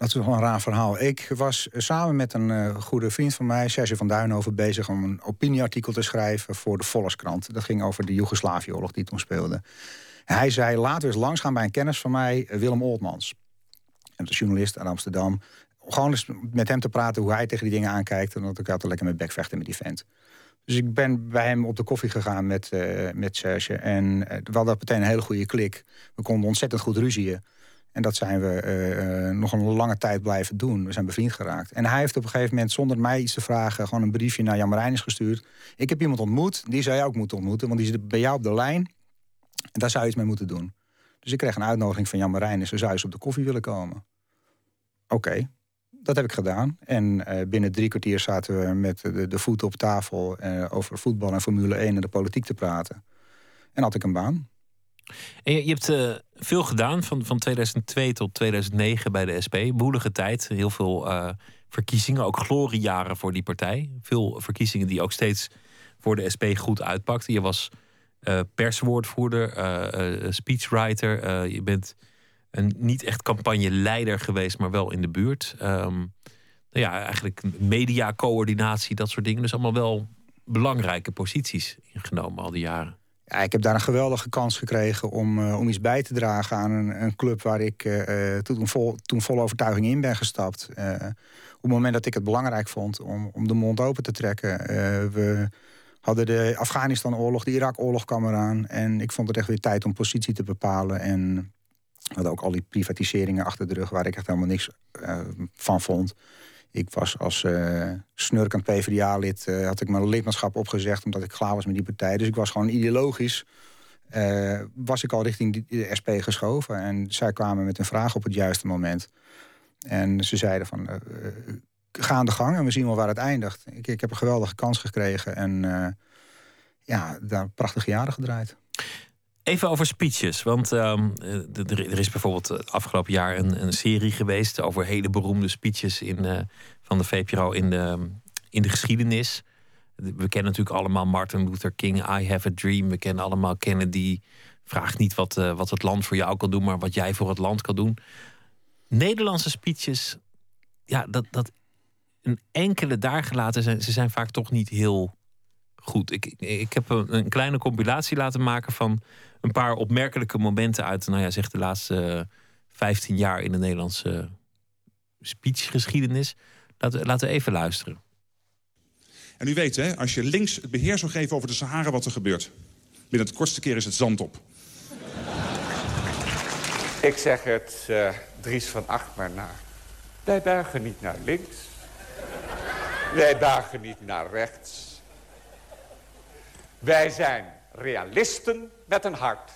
Dat is wel een raar verhaal. Ik was samen met een eh, goede vriend van mij, Serge van Duinhoven, bezig om een opinieartikel te schrijven voor de Volkskrant. Dat ging over de Joegoslavië-oorlog die toen speelde. Hij zei: laten we eens langs gaan bij een kennis van mij, eh, Willem Oltmans. En is journalist uit Amsterdam. Gewoon eens met hem te praten hoe hij tegen die dingen aankijkt. En dat ik altijd lekker met bekvechten met die vent. Dus ik ben bij hem op de koffie gegaan met, eh, met Serge. En eh, we hadden meteen een hele goede klik. We konden ontzettend goed ruzieën. En dat zijn we eh, eh, nog een lange tijd blijven doen. We zijn bevriend geraakt. En hij heeft op een gegeven moment, zonder mij iets te vragen... gewoon een briefje naar Jan Marijnis gestuurd. Ik heb iemand ontmoet, die zou jij ook moeten ontmoeten... want die zit bij jou op de lijn. En daar zou je iets mee moeten doen. Dus ik kreeg een uitnodiging van Jan Marijnis... zou je eens op de koffie willen komen. Oké, dat heb ik gedaan. En eh, binnen drie kwartier zaten we met de, de voeten op tafel over voetbal en Formule 1 en de politiek te praten. En had ik een baan. Je, hebt eh, veel gedaan, van, van 2002 tot 2009 bij de SP. Boelige tijd, heel veel eh, verkiezingen, ook gloriejaren voor die partij. Veel verkiezingen die ook steeds voor de SP goed uitpakten. Je was eh, perswoordvoerder, speechwriter. je bent een niet echt campagneleider geweest, maar wel in de buurt. Nou ja, eigenlijk mediacoördinatie, dat soort dingen. Dus allemaal wel belangrijke posities ingenomen al die jaren. Ja, ik heb daar een geweldige kans gekregen om, eh, om iets bij te dragen aan een, een club waar ik eh, eh, toen, vol, toen vol overtuiging in ben gestapt. Op het moment dat ik het belangrijk vond om, om de mond open te trekken. We hadden de Afghanistan-oorlog, de Irak-oorlog kwam eraan. En ik vond het echt weer tijd om positie te bepalen. En we hadden ook al die privatiseringen achter de rug waar ik echt helemaal niks van vond. Ik was als eh, snurkend PvdA-lid, eh, had ik mijn lidmaatschap opgezegd omdat ik klaar was met die partij. Dus ik was gewoon ideologisch, eh, was ik al richting de SP geschoven. En zij kwamen met een vraag op het juiste moment. En ze zeiden van, ga aan de gang en we zien wel waar het eindigt. Ik, ik heb een geweldige kans gekregen en ja, daar prachtige jaren gedraaid. Even over speeches. Want ehm, eh, er is bijvoorbeeld het afgelopen jaar een, een serie geweest over hele beroemde speeches in, eh, van de VPRO in de, in de geschiedenis. We kennen natuurlijk allemaal Martin Luther King, I Have a Dream. We kennen allemaal Kennedy. Vraag niet wat, eh, wat het land voor jou kan doen, maar wat jij voor het land kan doen. Nederlandse speeches, ja, dat, dat een enkele daar gelaten zijn, ze zijn vaak toch niet heel goed. Ik, ik, heb een, een kleine compilatie laten maken van een paar opmerkelijke momenten uit, nou ja, zeg de laatste eh, 15 jaar in de Nederlandse speechgeschiedenis. Laten, we- laten we even luisteren. En u weet, hè, als je links het beheer zou geven over de Sahara, wat er gebeurt. Binnen het kortste keer is het zand op. Ik zeg het eh, Dries van Acht maar na. Wij buigen niet naar links. Wij buigen niet naar rechts. Wij zijn realisten met een hart.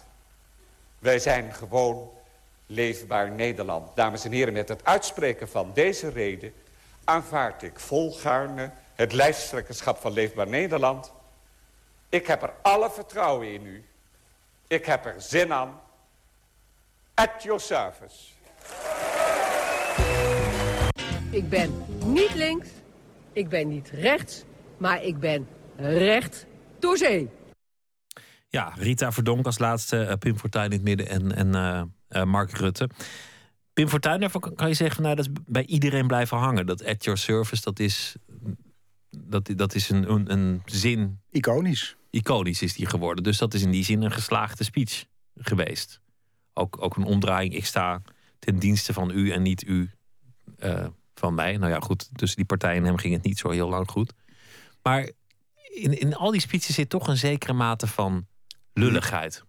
Wij zijn gewoon leefbaar Nederland. Dames en heren, met het uitspreken van deze reden... aanvaard ik volgaarne het lijsttrekkerschap van Leefbaar Nederland. Ik heb er alle vertrouwen in u. Ik heb er zin aan. At your service. Ik ben niet links, ik ben niet rechts, maar ik ben recht door zee. Ja, Rita Verdonk als laatste, eh, Pim Fortuyn in het midden en, en eh, eh, Mark Rutte. Pim Fortuyn, daarvan kan- je zeggen, nou, dat is bij iedereen blijven hangen. Dat at your service, dat is, dat, dat is een, een, een zin. Iconisch. Iconisch is die geworden. Dus dat is in die zin een geslaagde speech geweest. Ook, ook een omdraaiing. Ik sta ten dienste van u en niet u eh, van mij. Nou ja, goed, tussen die partij en hem ging het niet zo heel lang goed. Maar in, in al die speeches zit toch een zekere mate van lulligheid.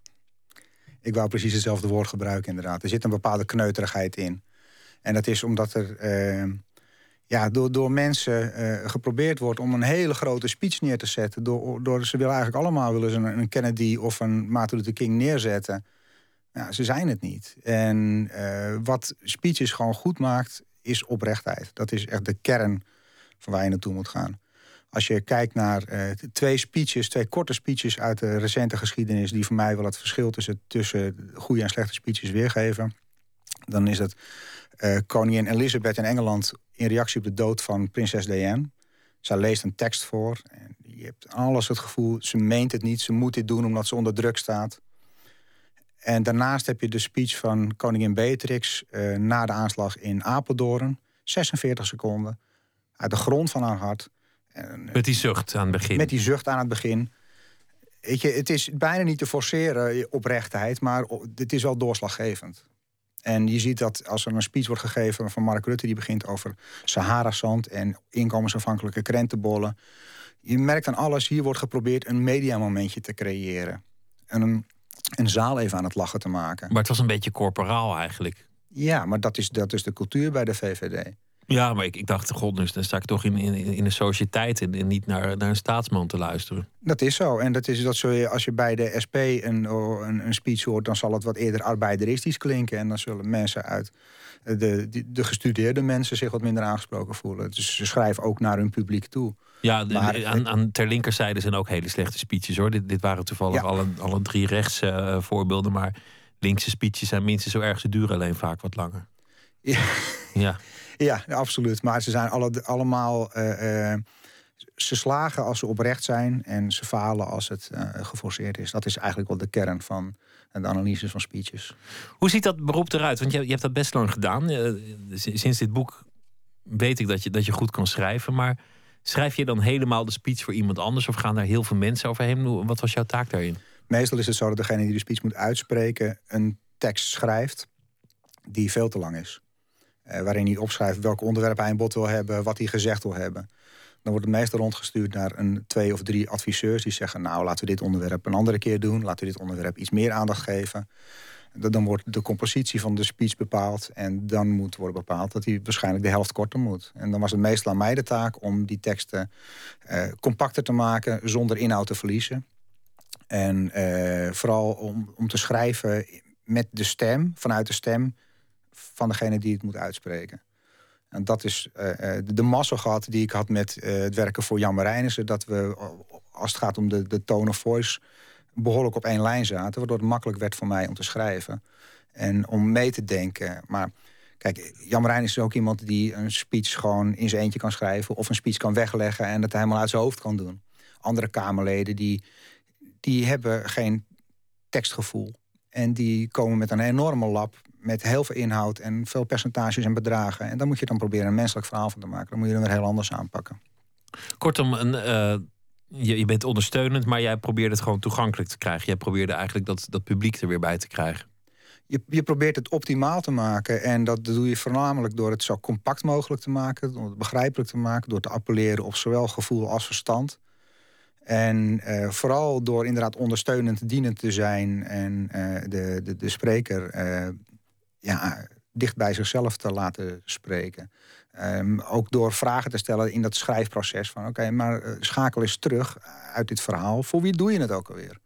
Ik wou precies hetzelfde woord gebruiken, inderdaad. Er zit een bepaalde kneuterigheid in. En dat is omdat er eh, ja, door, door mensen eh, geprobeerd wordt om een hele grote speech neer te zetten. Door, door, ze willen eigenlijk allemaal willen een Kennedy of een Martin Luther King neerzetten. Ja, ze zijn het niet. En eh, wat speeches gewoon goed maakt, is oprechtheid. Dat is echt de kern van waar je naartoe moet gaan. Als je kijkt naar eh, twee speeches, twee korte speeches uit de recente geschiedenis, die voor mij wel het verschil tussen, tussen goede en slechte speeches weergeven, dan is het eh, koningin Elizabeth in Engeland in reactie op de dood van prinses Diane. Zij leest een tekst voor. En je hebt alles het gevoel, ze meent het niet, ze moet dit doen omdat ze onder druk staat. En daarnaast heb je de speech van koningin Beatrix eh, na de aanslag in Apeldoorn. 46 seconden. Uit de grond van haar hart. En, eh, Met die zucht aan het begin. met die zucht aan het begin. Weet je, het is bijna niet te forceren, oprechtheid, maar het is wel doorslaggevend. En je ziet dat als er een speech wordt gegeven van Mark Rutte, die begint over Sahara-zand en inkomensafhankelijke krentenbollen. Je merkt aan alles, hier wordt geprobeerd een mediamomentje te creëren. En een, een zaal even aan het lachen te maken. Maar het was een beetje corporaal eigenlijk. Ja, maar dat is, dat is de cultuur bij de VVD. Ja, maar ik, ik dacht, god, dus dan sta ik toch in, in, in de sociëteit en, en niet naar, naar een staatsman te luisteren. Dat is zo. En dat is, dat zul je, als je bij de SP een, een, een speech hoort, dan zal het wat eerder arbeideristisch klinken. En dan zullen mensen uit de, de, de gestudeerde mensen zich wat minder aangesproken voelen. Dus ze schrijven ook naar hun publiek toe. Ja, de- Maar- aan, aan ter linkerzijde zijn ook hele slechte speeches hoor. Dit, dit waren toevallig Ja. alle, alle drie rechtse eh, voorbeelden, maar linkse speeches zijn minstens zo erg. Ze duren alleen vaak wat langer. Ja. Ja. Ja, absoluut. Maar ze zijn alle, allemaal. eh, eh, ze slagen als ze oprecht zijn en ze falen als het eh, geforceerd is. Dat is eigenlijk wel de kern van de analyses van speeches. Hoe ziet dat beroep eruit? Want je, je hebt dat best lang gedaan. Sinds dit boek weet ik dat je, dat je goed kan schrijven. Maar schrijf je dan helemaal de speech voor iemand anders? Of gaan daar heel veel mensen overheen? Wat was jouw taak daarin? Meestal is het zo dat degene die de speech moet uitspreken een tekst schrijft die veel te lang is. Eh, waarin hij opschrijft welk onderwerp hij in bod wil hebben, wat hij gezegd wil hebben. Dan wordt het meestal rondgestuurd naar een twee of drie adviseurs die zeggen: Nou, laten we dit onderwerp een andere keer doen. Laten we dit onderwerp iets meer aandacht geven. Dan dan wordt de compositie van de speech bepaald. En dan moet worden bepaald dat hij waarschijnlijk de helft korter moet. En dan was het meestal aan mij de taak om die teksten eh, compacter te maken zonder inhoud te verliezen. En eh, vooral om, om te schrijven met de stem, vanuit de stem van degene die het moet uitspreken. En dat is eh, eh, de, massa gehad die ik had met eh, het werken voor Jan Marijnissen. Dat we, als het gaat om de, de tone of voice, behoorlijk op één lijn zaten. Waardoor het makkelijk werd voor mij om te schrijven. En om mee te denken. Maar kijk, Jan Marijnissen is ook iemand die een speech gewoon in zijn eentje kan schrijven. Of een speech kan wegleggen en het helemaal uit zijn hoofd kan doen. Andere Kamerleden die, die hebben geen tekstgevoel. En die komen met een enorme lab met heel veel inhoud en veel percentages en bedragen. En dan moet je dan proberen een menselijk verhaal van te maken. Dan moet je dan weer heel anders aanpakken. Kortom, een, eh, je, je bent ondersteunend, maar jij probeert het gewoon toegankelijk te krijgen. Jij probeerde eigenlijk dat, dat publiek er weer bij te krijgen. Je, je probeert het optimaal te maken. En dat doe je voornamelijk door het zo compact mogelijk te maken. Door het begrijpelijk te maken. Door te appelleren op zowel gevoel als verstand. En eh, vooral door inderdaad ondersteunend dienend te zijn. En eh, de, de, de spreker ja, dicht bij zichzelf te laten spreken. Ehm, ook door vragen te stellen in dat schrijfproces. Van oké, maar eh, schakel eens terug uit dit verhaal. Voor wie doe je het ook alweer?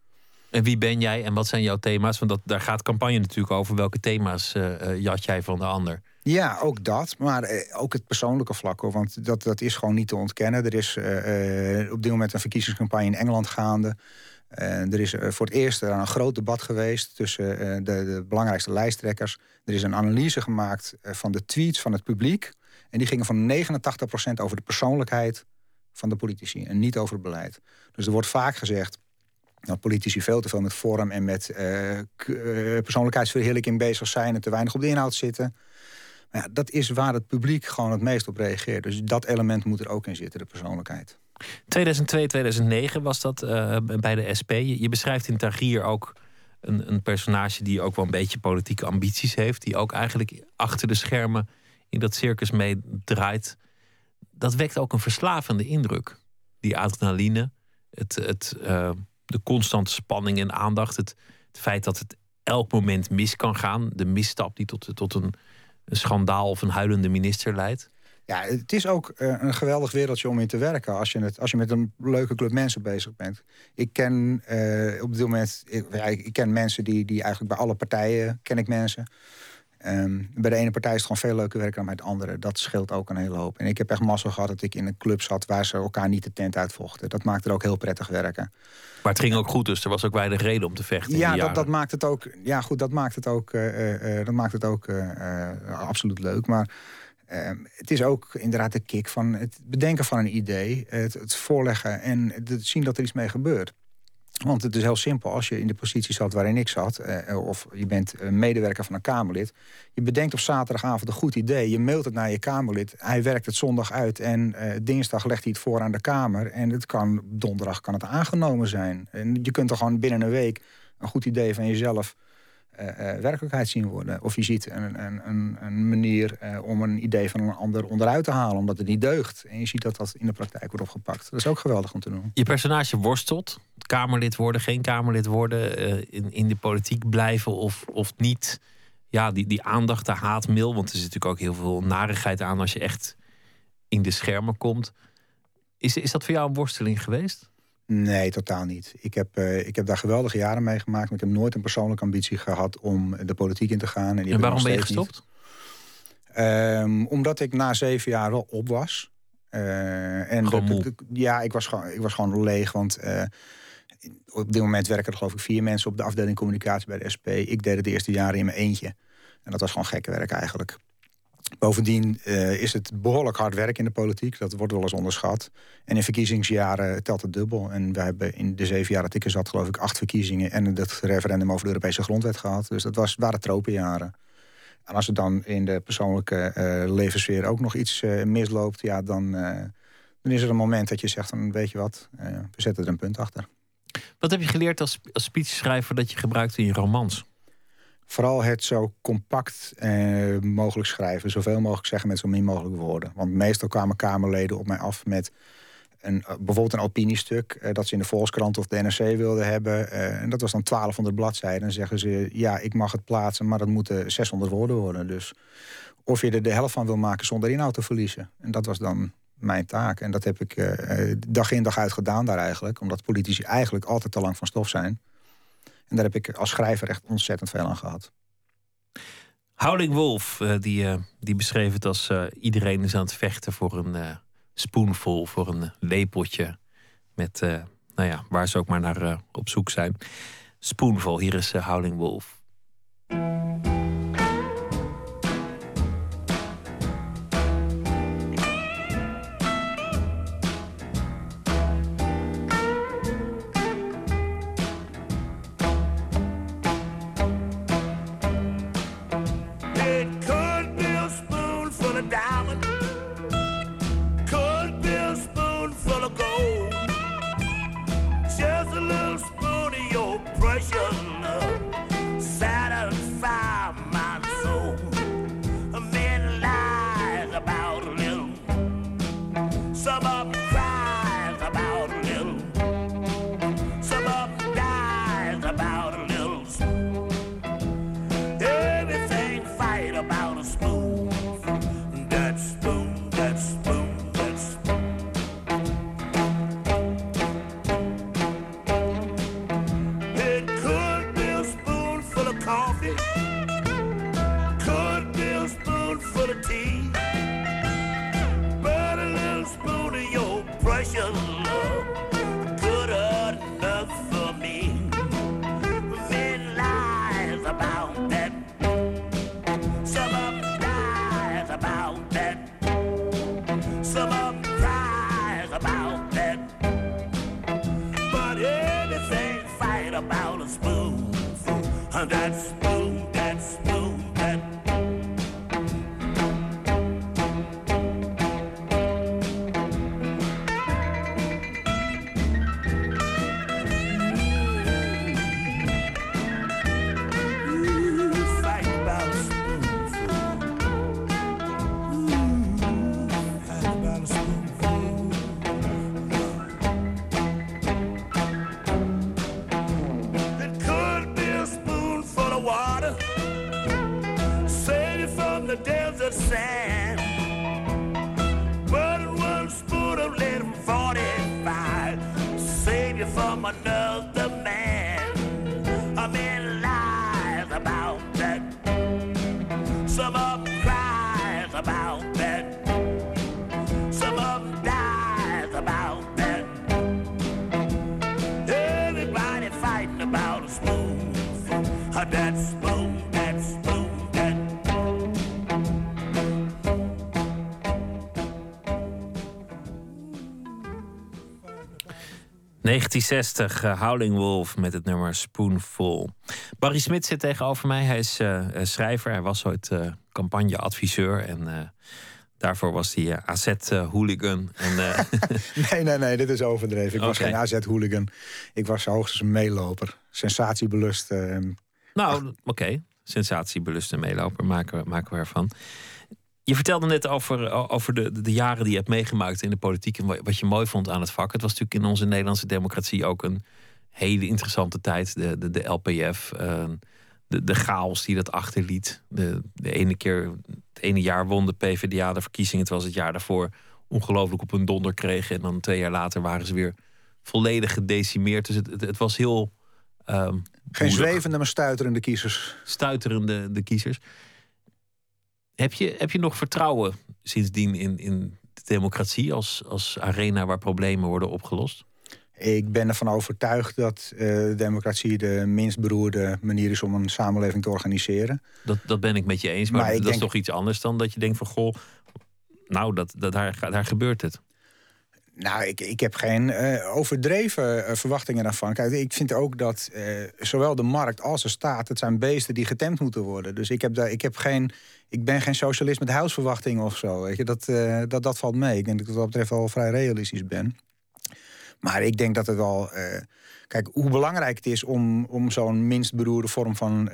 En wie ben jij en wat zijn jouw thema's? Want dat, daar gaat campagne natuurlijk over. Welke thema's eh, jat jij van de ander? Ja, ook dat. Maar ook het persoonlijke vlak. Hoor, want dat, dat is gewoon niet te ontkennen. Er is op dit moment een verkiezingscampagne in Engeland gaande. Eh, er is eh, voor het eerst een groot debat geweest tussen eh, de, de belangrijkste lijsttrekkers. Er is een analyse gemaakt eh, van de tweets van het publiek. En die gingen van 89% over de persoonlijkheid van de politici en niet over het beleid. Dus er wordt vaak gezegd dat politici veel te veel met vorm en met eh, eh, persoonlijkheidsverheerlijking bezig zijn en te weinig op de inhoud zitten. Maar ja, dat is waar het publiek gewoon het meest op reageert. Dus dat element moet er ook in zitten, de persoonlijkheid. 2002, 2009 was dat eh, bij de SP. Je, beschrijft in Tagier ook een, een personage die ook wel een beetje politieke ambities heeft. Die ook eigenlijk achter de schermen in dat circus meedraait. Dat wekt ook een verslavende indruk. Die adrenaline, het, het, eh, de constante spanning en aandacht. Het, het feit dat het elk moment mis kan gaan. De misstap die tot, tot een, een schandaal of een huilende minister leidt. Ja, het is ook eh, een geweldig wereldje om in te werken als je, het, als je met een leuke club mensen bezig bent. Ik ken eh, op dit moment, ik, ik ken mensen die, die eigenlijk bij alle partijen ken ik mensen. Ehm, bij de ene partij is het gewoon veel leuker werken dan bij de andere. Dat scheelt ook een hele hoop. En ik heb echt massa gehad dat ik in een club zat waar ze elkaar niet de tent uitvochten. Dat maakt er ook heel prettig werken. Maar het ging ook goed, dus er was ook weinig reden om te vechten. Ja, dat, dat maakt het ook. Ja, goed, dat maakt het ook, eh, dat maakt het ook absoluut leuk. Maar eh, het is ook inderdaad de kick van het bedenken van een idee, het, het voorleggen en het zien dat er iets mee gebeurt. Want het is heel simpel. Als je in de positie zat waarin ik zat... eh, of je bent medewerker van een Kamerlid... je bedenkt op zaterdagavond een goed idee. Je mailt het naar je Kamerlid. Hij werkt het zondag uit en eh, dinsdag legt hij het voor aan de Kamer. En het kan, donderdag kan het aangenomen zijn. En je kunt er gewoon binnen een week een goed idee van jezelf... eh, eh, werkelijkheid zien worden. Of je ziet een, een, een, een manier eh, om een idee van een ander onderuit te halen... omdat het niet deugt. En je ziet dat dat in de praktijk wordt opgepakt. Dat is ook geweldig om te doen. Je personage worstelt. Kamerlid worden, geen Kamerlid worden. in, in de politiek blijven of, of niet. ja, die, die aandacht, de haatmail. Want er zit natuurlijk ook heel veel narigheid aan als je echt in de schermen komt. Is, is dat voor jou een worsteling geweest? Nee, totaal niet. Ik heb, eh, ik heb daar geweldige jaren mee gemaakt. Maar ik heb nooit een persoonlijke ambitie gehad om de politiek in te gaan. En, waarom ben je gestopt? Ehm, omdat ik na zeven jaar wel op was. Eh, en ja, ik was gewoon, ik was gewoon leeg. Want eh, op dit moment werken er geloof ik vier mensen op de afdeling communicatie bij de SP. Ik deed het de eerste jaren in mijn eentje. En dat was gewoon gekke werk eigenlijk. Bovendien eh, is het behoorlijk hard werk in de politiek. Dat wordt wel eens onderschat. En in verkiezingsjaren telt het dubbel. En we hebben in de zeven jaar dat ik er zat, geloof ik, acht verkiezingen. En het referendum over de Europese grondwet gehad. Dus dat was, waren tropenjaren. En als er dan in de persoonlijke eh, levenssfeer ook nog iets eh, misloopt, ja, dan, dan is er een moment dat je zegt: van, weet je wat, we zetten er een punt achter. Wat heb je geleerd als, als speechschrijver dat je gebruikt in je romans? Vooral het zo compact eh, mogelijk schrijven. Zoveel mogelijk zeggen met zo min mogelijk woorden. Want meestal kwamen Kamerleden op mij af met een, eh, bijvoorbeeld een opiniestuk... eh, dat ze in de Volkskrant of de NRC wilden hebben. eh, en dat was dan 1200 bladzijden. Dan zeggen ze, ja, ik mag het plaatsen... maar dat moeten 600 woorden worden. Dus of je er de helft van wil maken zonder inhoud te verliezen. En dat was dan mijn taak. En dat heb ik eh, dag in dag uit gedaan daar eigenlijk. Omdat politici eigenlijk altijd te lang van stof zijn. En daar heb ik als schrijver echt ontzettend veel aan gehad. Howling Wolf, eh, die, eh, die beschreef het als eh, iedereen is aan het vechten voor een spoenvol, voor een lepeltje. Met, nou ja, waar ze ook maar naar op zoek zijn. Spoonful, hier is Howling Wolf. From another 1960, eh, Howling Wolf met het nummer Spoonful. Barry Smit zit tegenover mij. Hij is eh, eh, schrijver. Hij was ooit eh, campagneadviseur. En daarvoor was hij AZ-hooligan. en Nee, nee, nee, dit is overdreven. Ik was geen AZ-hooligan. Ik was hoogstens een meeloper. Sensatiebelust. nou, oké. Sensatiebeluste meeloper maken we, maken we ervan. Je vertelde net over, over de, de jaren die je hebt meegemaakt in de politiek. En wat je mooi vond aan het vak. Het was natuurlijk in onze Nederlandse democratie ook een hele interessante tijd. De, de, de LPF, eh, de, de chaos die dat achterliet. De, de ene keer, het ene jaar won de PvdA de verkiezingen, terwijl ze het jaar daarvoor ongelooflijk op hun donder kregen. En dan twee jaar later waren ze weer volledig gedecimeerd. Dus het, het, het was heel. ehm, Geen zwevende, maar stuiterende kiezers. Stuiterende de kiezers. Heb je, heb je nog vertrouwen sindsdien in, in de democratie als, als arena waar problemen worden opgelost? Ik ben ervan overtuigd dat eh, democratie de minst beroerde manier is om een samenleving te organiseren. Dat, dat ben ik met je eens. Maar, dat is toch iets anders dan dat je denkt van goh, nou, dat, dat, daar, daar gebeurt het. Nou, ik, ik heb geen eh, overdreven eh, verwachtingen daarvan. Kijk, ik vind ook dat eh, zowel de markt als de staat... het zijn beesten die getemd moeten worden. Dus ik, heb daar, ik, heb geen, ik ben geen socialist met huisverwachtingen of zo. Weet je? Dat, dat, dat valt mee. Ik denk dat ik wat dat betreft wel vrij realistisch ben. Maar ik denk dat het eh, kijk, hoe belangrijk het is om, om zo'n minst beroerde vorm van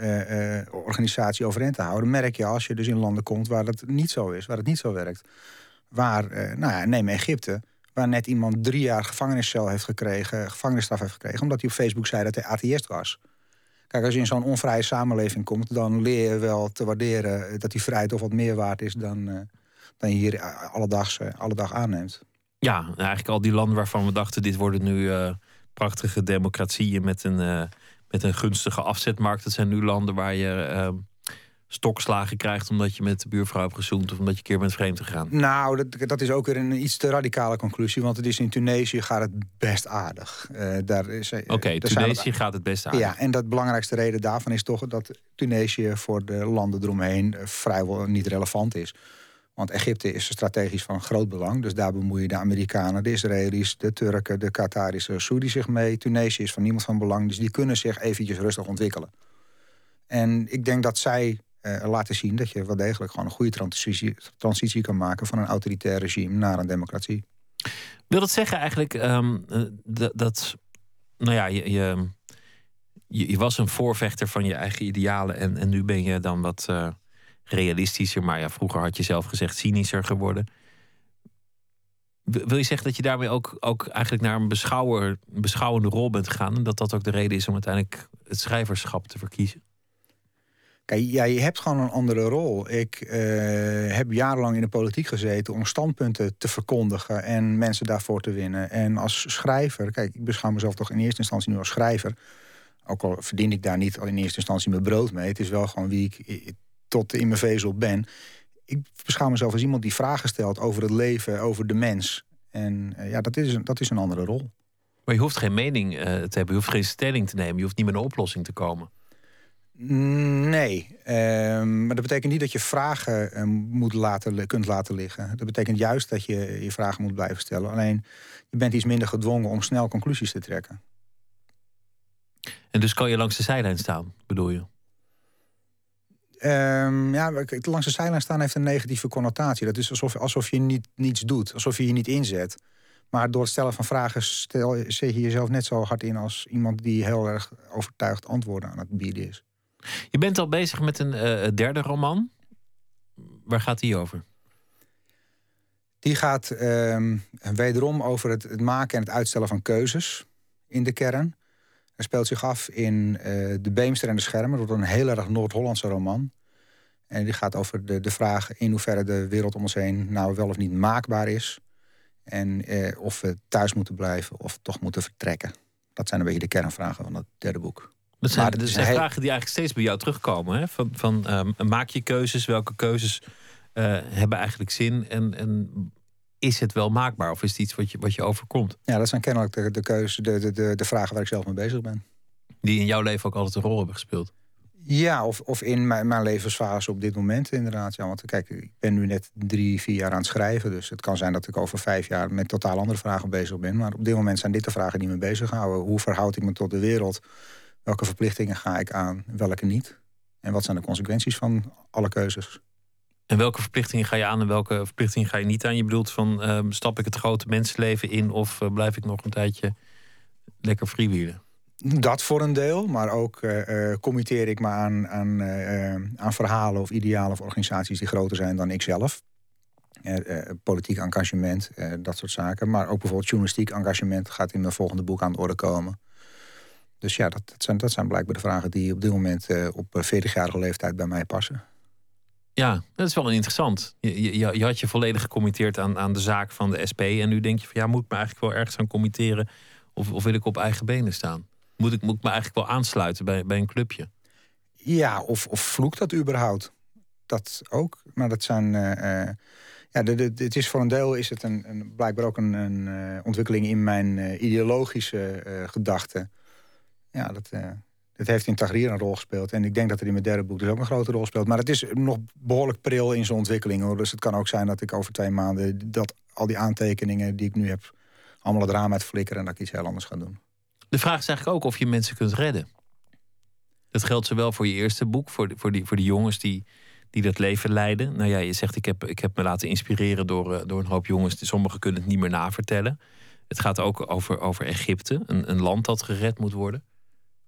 organisatie overeind te houden... merk je als je dus in landen komt waar dat niet zo is, waar het niet zo werkt. Waar, nou ja, neem Egypte, waar net iemand drie jaar gevangeniscel heeft gekregen, gevangenisstraf heeft gekregen, omdat hij op Facebook zei dat hij atheïst was. Kijk, als je in zo'n onvrije samenleving komt, dan leer je wel te waarderen dat die vrijheid toch wat meer waard is dan, eh, dan je hier alledags, eh, alledag aanneemt. Ja, eigenlijk al die landen waarvan we dachten dit worden nu eh, prachtige democratieën met een, eh, met een gunstige afzetmarkt. Dat zijn nu landen waar je eh, stokslagen krijgt omdat je met de buurvrouw hebt gezoend of omdat je een keer bent vreemd gegaan. Nou, dat, dat is ook weer een iets te radicale conclusie, want het is in Tunesië gaat het best aardig. Eh, daar is, eh, Oké, Tunesië gaat het best aan. Ja, en de belangrijkste reden daarvan is toch dat Tunesië voor de landen eromheen eh, vrijwel niet relevant is. Want Egypte is strategisch van groot belang. Dus daar bemoeien de Amerikanen, de Israëli's, de Turken, de Qatarische, Saoedi zich mee. Tunesië is van niemand van belang. Dus die kunnen zich eventjes rustig ontwikkelen. En ik denk dat zij laten zien dat je wel degelijk gewoon een goede transitie, transitie kan maken van een autoritair regime naar een democratie. Wil dat zeggen eigenlijk ehm, eh, dat, nou ja, je, je, je, was een voorvechter van je eigen idealen en, en nu ben je dan wat eh, realistischer, maar ja, vroeger had je zelf gezegd cynischer geworden. Wil je zeggen dat je daarmee ook, ook eigenlijk naar een, beschouwer, een beschouwende rol bent gegaan en dat dat ook de reden is om uiteindelijk het schrijverschap te verkiezen? Kijk, ja, je hebt gewoon een andere rol. Ik eh, heb jarenlang in de politiek gezeten om standpunten te verkondigen en mensen daarvoor te winnen. En als schrijver, kijk, ik beschouw mezelf toch in eerste instantie nu als schrijver. Ook al verdien ik daar niet in eerste instantie mijn brood mee. Het is wel gewoon wie ik tot in mijn vezel ben. Ik beschouw mezelf als iemand die vragen stelt over het leven, over de mens. En eh, ja, dat is, een, dat is een andere rol. Maar je hoeft geen mening eh, te hebben, je hoeft geen stelling te nemen, je hoeft niet met een oplossing te komen. Nee, ehm, maar dat betekent niet dat je vragen eh, moet laten, kunt laten liggen. Dat betekent juist dat je je vragen moet blijven stellen. Alleen je bent iets minder gedwongen om snel conclusies te trekken. En dus kan je langs de zijlijn staan, bedoel je? Ehm, ja, langs de zijlijn staan heeft een negatieve connotatie. Dat is alsof, alsof je niet, niets doet, alsof je je niet inzet. Maar door het stellen van vragen stel, zet je jezelf net zo hard in als iemand die heel erg overtuigd antwoorden aan het bieden is. Je bent al bezig met een eh, derde roman. Waar gaat die over? Die gaat ehm, wederom over het, maken en het uitstellen van keuzes in de kern. Hij speelt zich af in eh, De Beemster en de Schermen. Dat wordt een heel erg Noord-Hollandse roman. En die gaat over de, de vraag in hoeverre de wereld om ons heen nou wel of niet maakbaar is. En eh, of we thuis moeten blijven of toch moeten vertrekken. Dat zijn een beetje de kernvragen van het derde boek. Dat zijn, Maar dat heel- vragen die eigenlijk steeds bij jou terugkomen. Hè? Van, van, ehm, maak je keuzes? Welke keuzes eh, hebben eigenlijk zin? En, en is het wel maakbaar? Of is het iets wat je, wat je overkomt? Ja, dat zijn kennelijk de, de, keuze, de, de, de, de vragen waar ik zelf mee bezig ben. Die in jouw leven ook altijd een rol hebben gespeeld. Ja, of, of in mijn, mijn levensfase op dit moment inderdaad. Ja, want kijk, ik ben nu net drie, vier jaar aan het schrijven. Dus het kan zijn dat ik over vijf jaar met totaal andere vragen bezig ben. Maar op dit moment zijn dit de vragen die me bezighouden. Hoe verhoud ik me tot de wereld? Welke verplichtingen ga ik aan? Welke niet? En wat zijn de consequenties van alle keuzes? En welke verplichtingen ga je aan en welke verplichtingen ga je niet aan? Je bedoelt van, ehm, stap ik het grote mensenleven in... of eh, blijf ik nog een tijdje lekker freewheelen? Dat voor een deel, maar ook committeer ik me aan, aan, aan verhalen of idealen of organisaties die groter zijn dan ik zelf. Eh, politiek engagement, dat soort zaken. Maar ook bijvoorbeeld journalistiek engagement gaat in mijn volgende boek aan de orde komen. Dus ja, dat, dat, zijn, dat zijn blijkbaar de vragen die op dit moment eh, op eh, 40-jarige leeftijd bij mij passen. Ja, dat is wel interessant. Je, je, je had je volledig gecommitteerd aan, aan de zaak van de SP. En nu denk je van ja, moet ik me eigenlijk wel ergens aan committeren? Of, of wil ik op eigen benen staan? Moet ik, moet ik me eigenlijk wel aansluiten bij, bij een clubje? Ja, of, of vloekt dat überhaupt? Dat ook. Maar dat zijn. eh, eh, ja, de, de, het is voor een deel is het een, een, blijkbaar ook een, een eh, ontwikkeling in mijn eh, ideologische eh gedachten. Ja, dat, eh, dat heeft in Tahrir een rol gespeeld. En ik denk dat het in mijn derde boek dus ook een grote rol speelt. Maar het is nog behoorlijk pril in zijn ontwikkeling. Hoor. Dus het kan ook zijn dat ik over twee maanden... dat al die aantekeningen die ik nu heb... allemaal het raam uit flikkeren en dat ik iets heel anders ga doen. De vraag is eigenlijk ook of je mensen kunt redden. Dat geldt zowel voor je eerste boek, voor de, voor die, voor jongens die, die dat leven leiden. Nou ja, je zegt ik heb, ik heb me laten inspireren door, eh, door een hoop jongens. Sommigen kunnen het niet meer navertellen. Het gaat ook over, over Egypte, een, een land dat gered moet worden.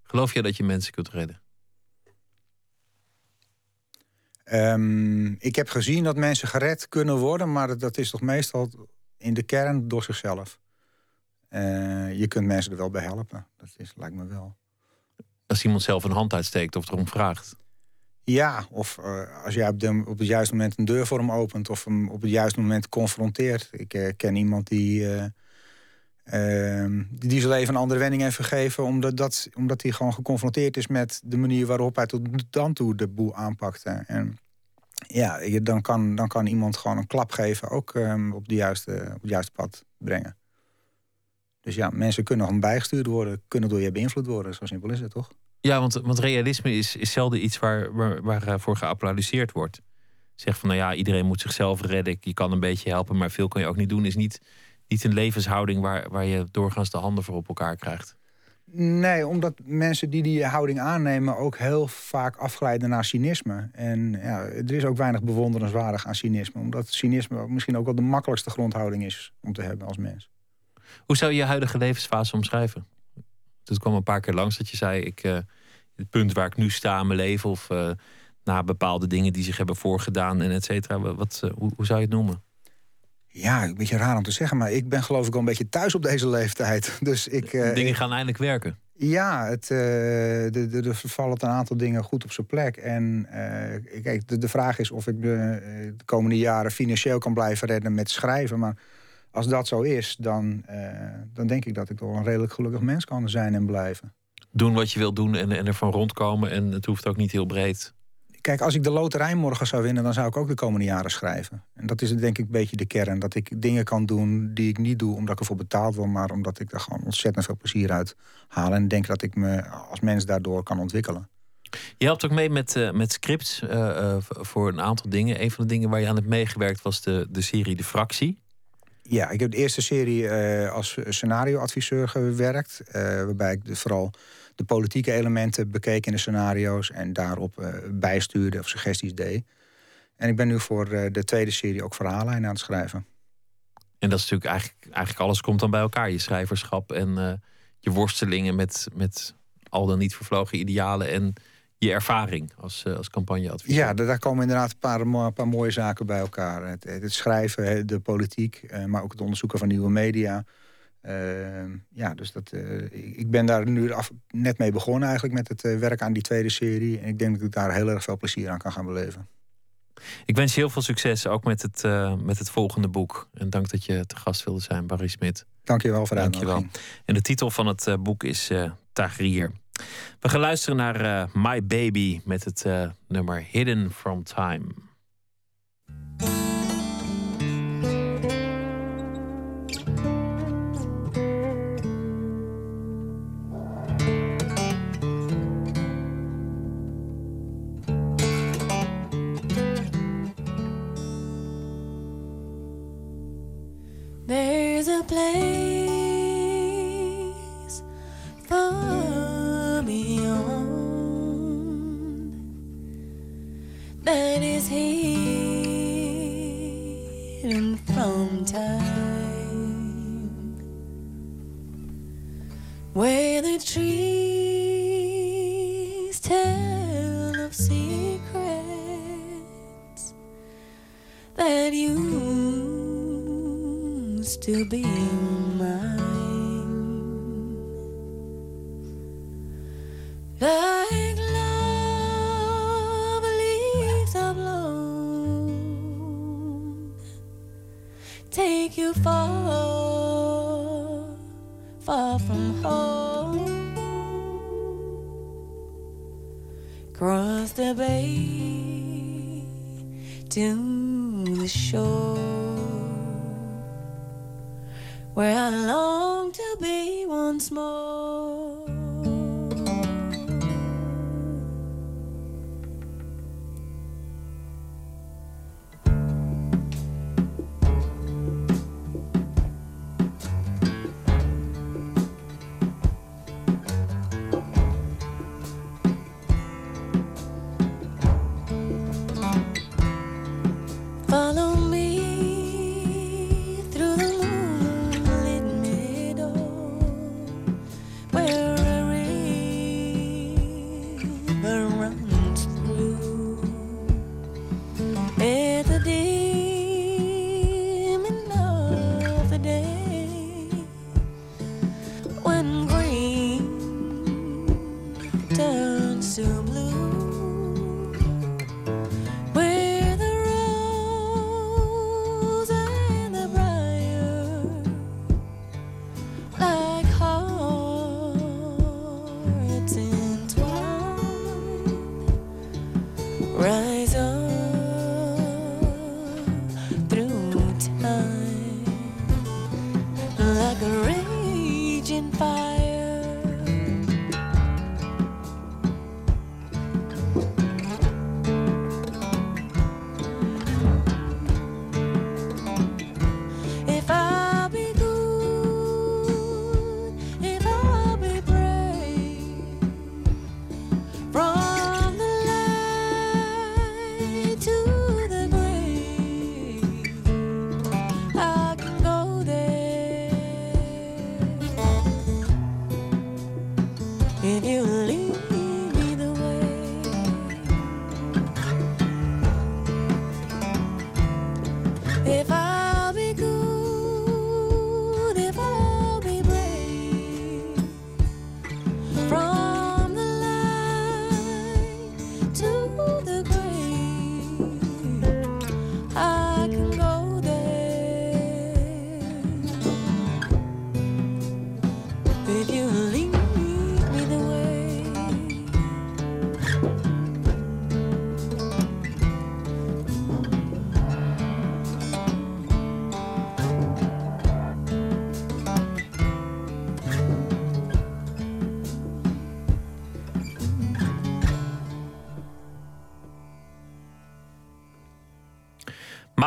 Geloof je dat je mensen kunt redden? Ehm, ik heb gezien dat mensen gered kunnen worden, maar dat, is toch meestal in de kern door zichzelf. Eh, je kunt mensen er wel bij helpen. Dat is, lijkt me wel. Als iemand zelf een hand uitsteekt of erom vraagt. Ja, of eh, als jij op, de, op het juiste moment een deur voor hem opent of hem op het juiste moment confronteert. Ik eh, ken iemand die, eh, ehm, die, zijn leven een andere wending heeft gegeven, omdat, dat, omdat hij gewoon geconfronteerd is met de manier waarop hij tot dan toe de boel aanpakte. En ja, je- dan kan, dan kan iemand gewoon een klap geven, ook ehm, op, de juiste, op het juiste pad brengen. Dus ja, mensen kunnen gewoon bijgestuurd worden, kunnen door je beïnvloed worden. Zo simpel is het toch? Ja, want, want realisme is, is zelden iets waar, waar, waarvoor geapplaudisseerd wordt. Zeg van nou ja, iedereen moet zichzelf redden. Je kan een beetje helpen, maar veel kan je ook niet doen. Is niet, niet een levenshouding waar, waar je doorgaans de handen voor op elkaar krijgt. Nee, omdat mensen die die houding aannemen ook heel vaak afglijden naar cynisme. En ja, er is ook weinig bewonderenswaardig aan cynisme. Omdat cynisme misschien ook wel de makkelijkste grondhouding is om te hebben als mens. Hoe zou je je huidige levensfase omschrijven? Het kwam een paar keer langs dat je zei: ik, eh, het punt waar ik nu sta in mijn leven, of eh, na bepaalde dingen die zich hebben voorgedaan en et cetera. Wat, eh, hoe, hoe zou je het noemen? Ja, een beetje raar om te zeggen, maar ik ben geloof ik al een beetje thuis op deze leeftijd. Dus ik. eh, Dingen gaan eindelijk werken. Ja, het, de, de, er vallen een aantal dingen goed op zijn plek. En eh, kijk, de, de vraag is of ik de, de komende jaren financieel kan blijven redden met schrijven. Maar als dat zo is, dan, dan denk ik dat ik toch een redelijk gelukkig mens kan zijn en blijven. Doen wat je wilt doen en, en ervan rondkomen. En het hoeft ook niet heel breed. Kijk, als ik de loterij morgen zou winnen, dan zou ik ook de komende jaren schrijven. En dat is denk ik een beetje de kern. Dat ik dingen kan doen die ik niet doe omdat ik ervoor betaald word, maar omdat ik er gewoon ontzettend veel plezier uit haal. En denk dat ik me als mens daardoor kan ontwikkelen. Je helpt ook mee met, eh, met scripts eh, eh, voor een aantal dingen. Een van de dingen waar je aan hebt meegewerkt was de, de serie De Fractie. Ja, ik heb de eerste serie als scenarioadviseur gewerkt. waarbij ik de, vooral de politieke elementen bekeek in de scenario's. En daarop eh, bijstuurde of suggesties deed. En ik ben nu voor eh, de tweede serie ook verhaallijnen aan het schrijven. En dat is natuurlijk eigenlijk, eigenlijk alles komt dan bij elkaar. Je schrijverschap en eh, je worstelingen met, met al dan niet vervlogen idealen. En je ervaring als, als campagneadviseur. Ja, da- daar komen inderdaad een paar, een paar mooie zaken bij elkaar. Het, het schrijven, de politiek, maar ook het onderzoeken van nieuwe media. Eh, ja, dus dat, eh, ik ben daar nu af, net mee begonnen eigenlijk met het eh, werk aan die tweede serie. En ik denk dat ik daar heel erg veel plezier aan kan gaan beleven. Ik wens je heel veel succes ook met het, eh, met het volgende boek. En dank dat je te gast wilde zijn, Barry Smit. Dank je wel voor de uitnodiging. En de titel van het boek is Tahrir. We gaan luisteren naar My Baby met het nummer Hidden from Time. Place Cross the bay to the shore where I long to be once more.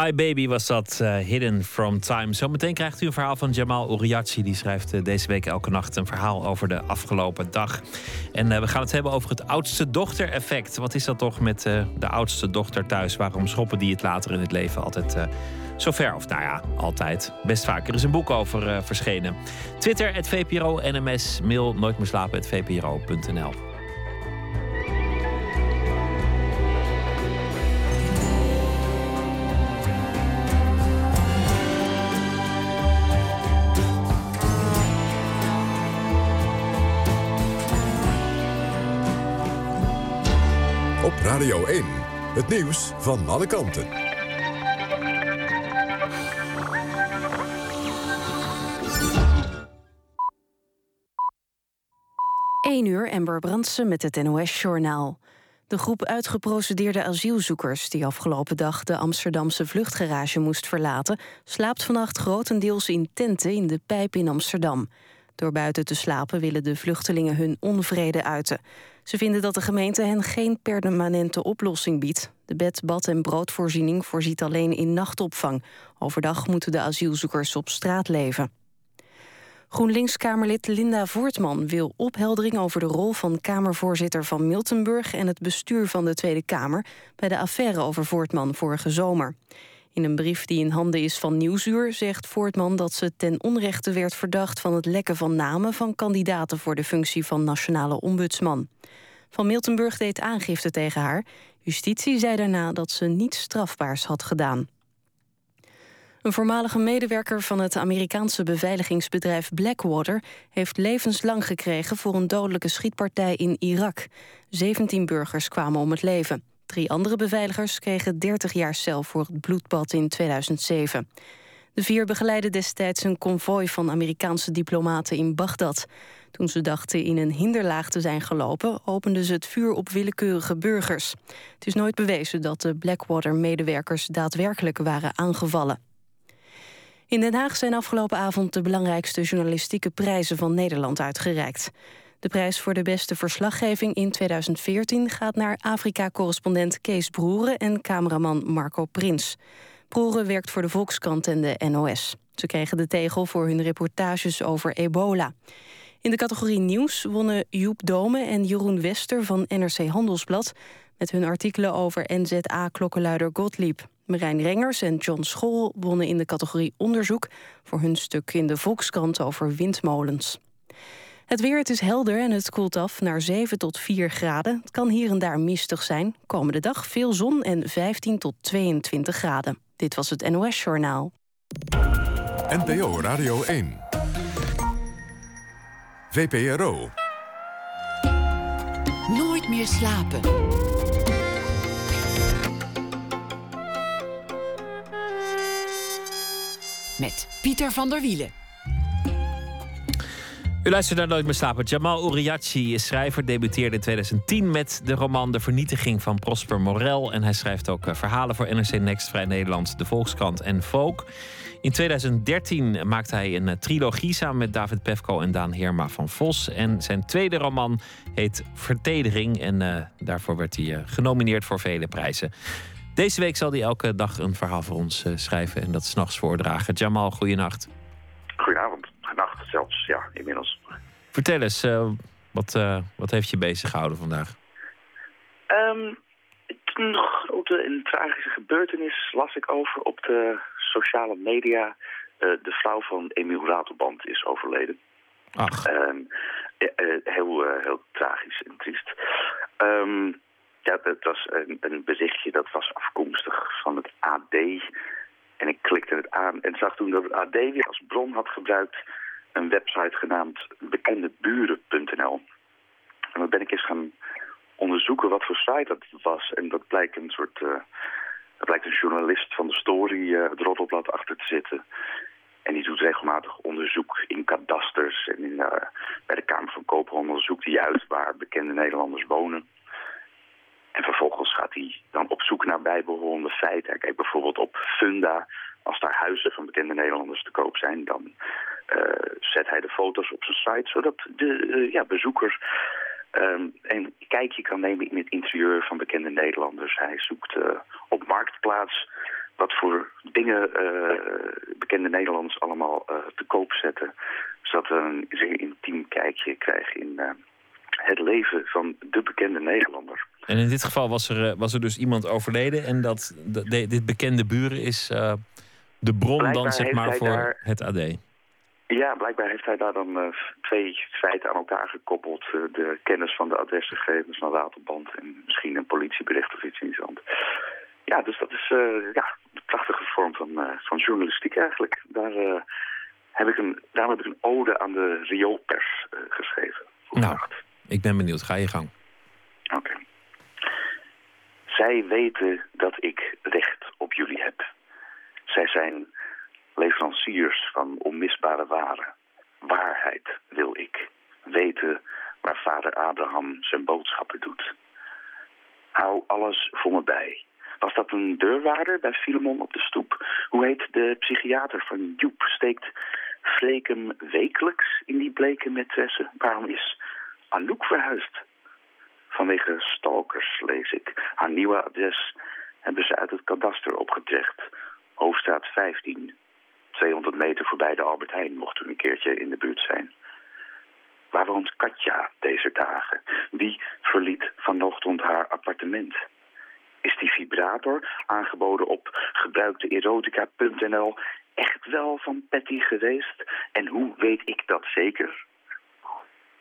My Baby was dat, eh, Hidden from Time. Zometeen krijgt u een verhaal van Jamal Uriachi. Die schrijft eh, deze week elke nacht een verhaal over de afgelopen dag. En eh, we gaan het hebben over het oudste dochter-effect. Wat is dat toch met de oudste dochter thuis? Waarom schoppen die het later in het leven altijd zo ver? Of nou ja, altijd. Best vaak. Er is een boek over verschenen. Twitter, het VPRO, NMS, mail nooit meer slapen, VPRO.nl. Het nieuws van alle kanten. 1 uur, Ember Brandsen met het NOS-journaal. De groep uitgeprocedeerde asielzoekers die afgelopen dag de Amsterdamse vluchtgarage moest verlaten, slaapt vannacht grotendeels in tenten in de Pijp in Amsterdam. Door buiten te slapen willen de vluchtelingen hun onvrede uiten. Ze vinden dat de gemeente hen geen permanente oplossing biedt. De bed, bad en broodvoorziening voorziet alleen in nachtopvang. Overdag moeten de asielzoekers op straat leven. GroenLinks-Kamerlid Linda Voortman wil opheldering over de rol van Kamervoorzitter van Miltenburg en het bestuur van de Tweede Kamer bij de affaire over Voortman vorige zomer. In een brief die in handen is van Nieuwsuur zegt Voortman dat ze ten onrechte werd verdacht van het lekken van namen van kandidaten voor de functie van nationale ombudsman. Van Miltenburg deed aangifte tegen haar. Justitie zei daarna dat ze niets strafbaars had gedaan. Een voormalige medewerker van het Amerikaanse beveiligingsbedrijf Blackwater heeft levenslang gekregen voor een dodelijke schietpartij in Irak. 17 burgers kwamen om het leven. Drie andere beveiligers kregen 30 jaar cel voor het bloedbad in 2007. De vier begeleidden destijds een konvooi van Amerikaanse diplomaten in Bagdad. Toen ze dachten in een hinderlaag te zijn gelopen, openden ze het vuur op willekeurige burgers. Het is nooit bewezen dat de Blackwater-medewerkers daadwerkelijk waren aangevallen. In Den Haag zijn afgelopen avond de belangrijkste journalistieke prijzen van Nederland uitgereikt. De prijs voor de beste verslaggeving in 2014 gaat naar Afrika-correspondent Kees Broeren en cameraman Marco Prins. Broeren werkt voor de Volkskrant en de NOS. Ze kregen de tegel voor hun reportages over ebola. In de categorie nieuws wonnen Joep Dome en Jeroen Wester van NRC Handelsblad... met hun artikelen over NZA-klokkenluider Gottlieb. Marijn Rengers en John School wonnen in de categorie onderzoek... voor hun stuk in de Volkskrant over windmolens. Het weer, het is helder en het koelt af naar 7 tot 4 graden. Het kan hier en daar mistig zijn. Komende dag veel zon en 15 tot 22 graden. Dit was het NOS Journaal. NPO Radio 1. VPRO. Nooit meer slapen. Met Pieter van der Wielen. U luistert naar Nooit meer slapen. Jamal Uriachi is schrijver, debuteerde in 2010 met de roman De Vernietiging van Prosper Morel. En hij schrijft ook eh, verhalen voor NRC Next, Vrij Nederland, De Volkskrant en Volk. In 2013 maakte hij een eh, trilogie samen met David Pefko en Daan Heerma van Vos. En zijn tweede roman heet Vertedering. En eh, daarvoor werd hij genomineerd voor vele prijzen. Deze week zal hij elke dag een verhaal voor ons schrijven en dat s'nachts voordragen. Jamal, goeienacht. Goedenavond. Ja, inmiddels. Vertel eens, eh, wat, eh, wat heeft je bezig gehouden vandaag? Ehm, een grote en tragische gebeurtenis las ik over op de sociale media. Eh, de vrouw van Emiel Ratelband is overleden. Ach. Ehm, eh, eh, heel, heel tragisch en triest. Ehm, ja, het was een, een berichtje dat was afkomstig van het AD. En ik klikte het aan en zag toen dat het AD weer als bron had gebruikt een website genaamd bekendeburen.nl. En dan ben ik eens gaan onderzoeken wat voor site dat was. En dat blijkt een soort... dat blijkt een journalist van de story eh, het roddelblad achter te zitten. En die doet regelmatig onderzoek in kadasters en in, eh, bij de Kamer van Koophandel zoekt hij uit waar bekende Nederlanders wonen. En vervolgens gaat hij dan op zoek naar bijbehorende feiten. Hij kijkt bijvoorbeeld op Funda. Als daar huizen van bekende Nederlanders te koop zijn, dan zet hij de foto's op zijn site, zodat de eh, ja, bezoeker ehm, een kijkje kan nemen in het interieur van bekende Nederlanders. Hij zoekt eh, op Marktplaats wat voor dingen eh, bekende Nederlanders allemaal eh, te koop zetten. Zodat we een zeer intiem kijkje krijgen in eh, het leven van de bekende Nederlander. En in dit geval was er, eh, was er dus iemand overleden. En dat, dit bekende buren is eh, de bron dan zeg maar voor daar- het AD. Ja, blijkbaar heeft hij daar dan eh, twee feiten aan elkaar gekoppeld. Eh, de kennis van de adresgegevens van Ratelband en misschien een politiebericht of iets in die zand. Ja, dus dat is eh, ja, een prachtige vorm van, van journalistiek eigenlijk. Daar, heb ik een, daarom heb ik een ode aan de rioolpers geschreven. Nou, ik ben benieuwd. Ga je gang. Oké. Zij weten dat ik recht op jullie heb. Zij zijn leveranciers van onmisbare waren. Waarheid wil ik. Weten waar vader Abraham zijn boodschappen doet. Hou alles voor me bij. Was dat een deurwaarder bij Filemon op de stoep? Hoe heet de psychiater van Joep? Steekt Frekem wekelijks in die bleke maîtresse? Waarom is Anouk verhuisd? Vanwege stalkers, lees ik. Haar nieuwe adres hebben ze uit het kadaster opgetrekt. Hoofdstraat 15. 200 meter voorbij de Albert Heijn, mocht u een keertje in de buurt zijn. Waar woont Katja deze dagen? Wie verliet vanochtend haar appartement? Is die vibrator, aangeboden op gebruikteerotica.nl, echt wel van Patty geweest? En hoe weet ik dat zeker?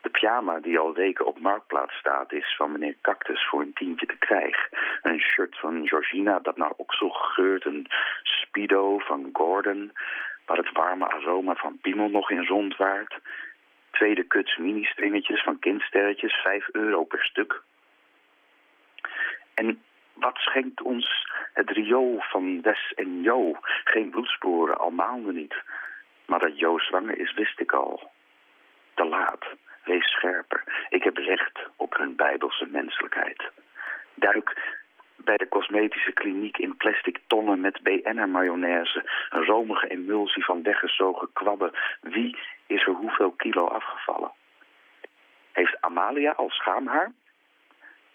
De pyjama die al weken op marktplaats staat is van meneer Cactus voor een tientje te krijgen. Een shirt van Georgina dat naar oksel geurt. Een speedo van Gordon waar het warme aroma van piemel nog in rondwaart. Tweede kuts mini-stringetjes van kindsterretjes, 5 euro per stuk. En wat schenkt ons het riool van Wes en Jo? Geen bloedsporen, al maanden niet. Maar dat Jo zwanger is, wist ik al. Te laat. Wees scherper. Ik heb recht op hun bijbelse menselijkheid. Duik bij de cosmetische kliniek in plastic tonnen met BNR-mayonaise. Een romige emulsie van weggezogen kwabben. Wie is er hoeveel kilo afgevallen? Heeft Amalia al schaamhaar?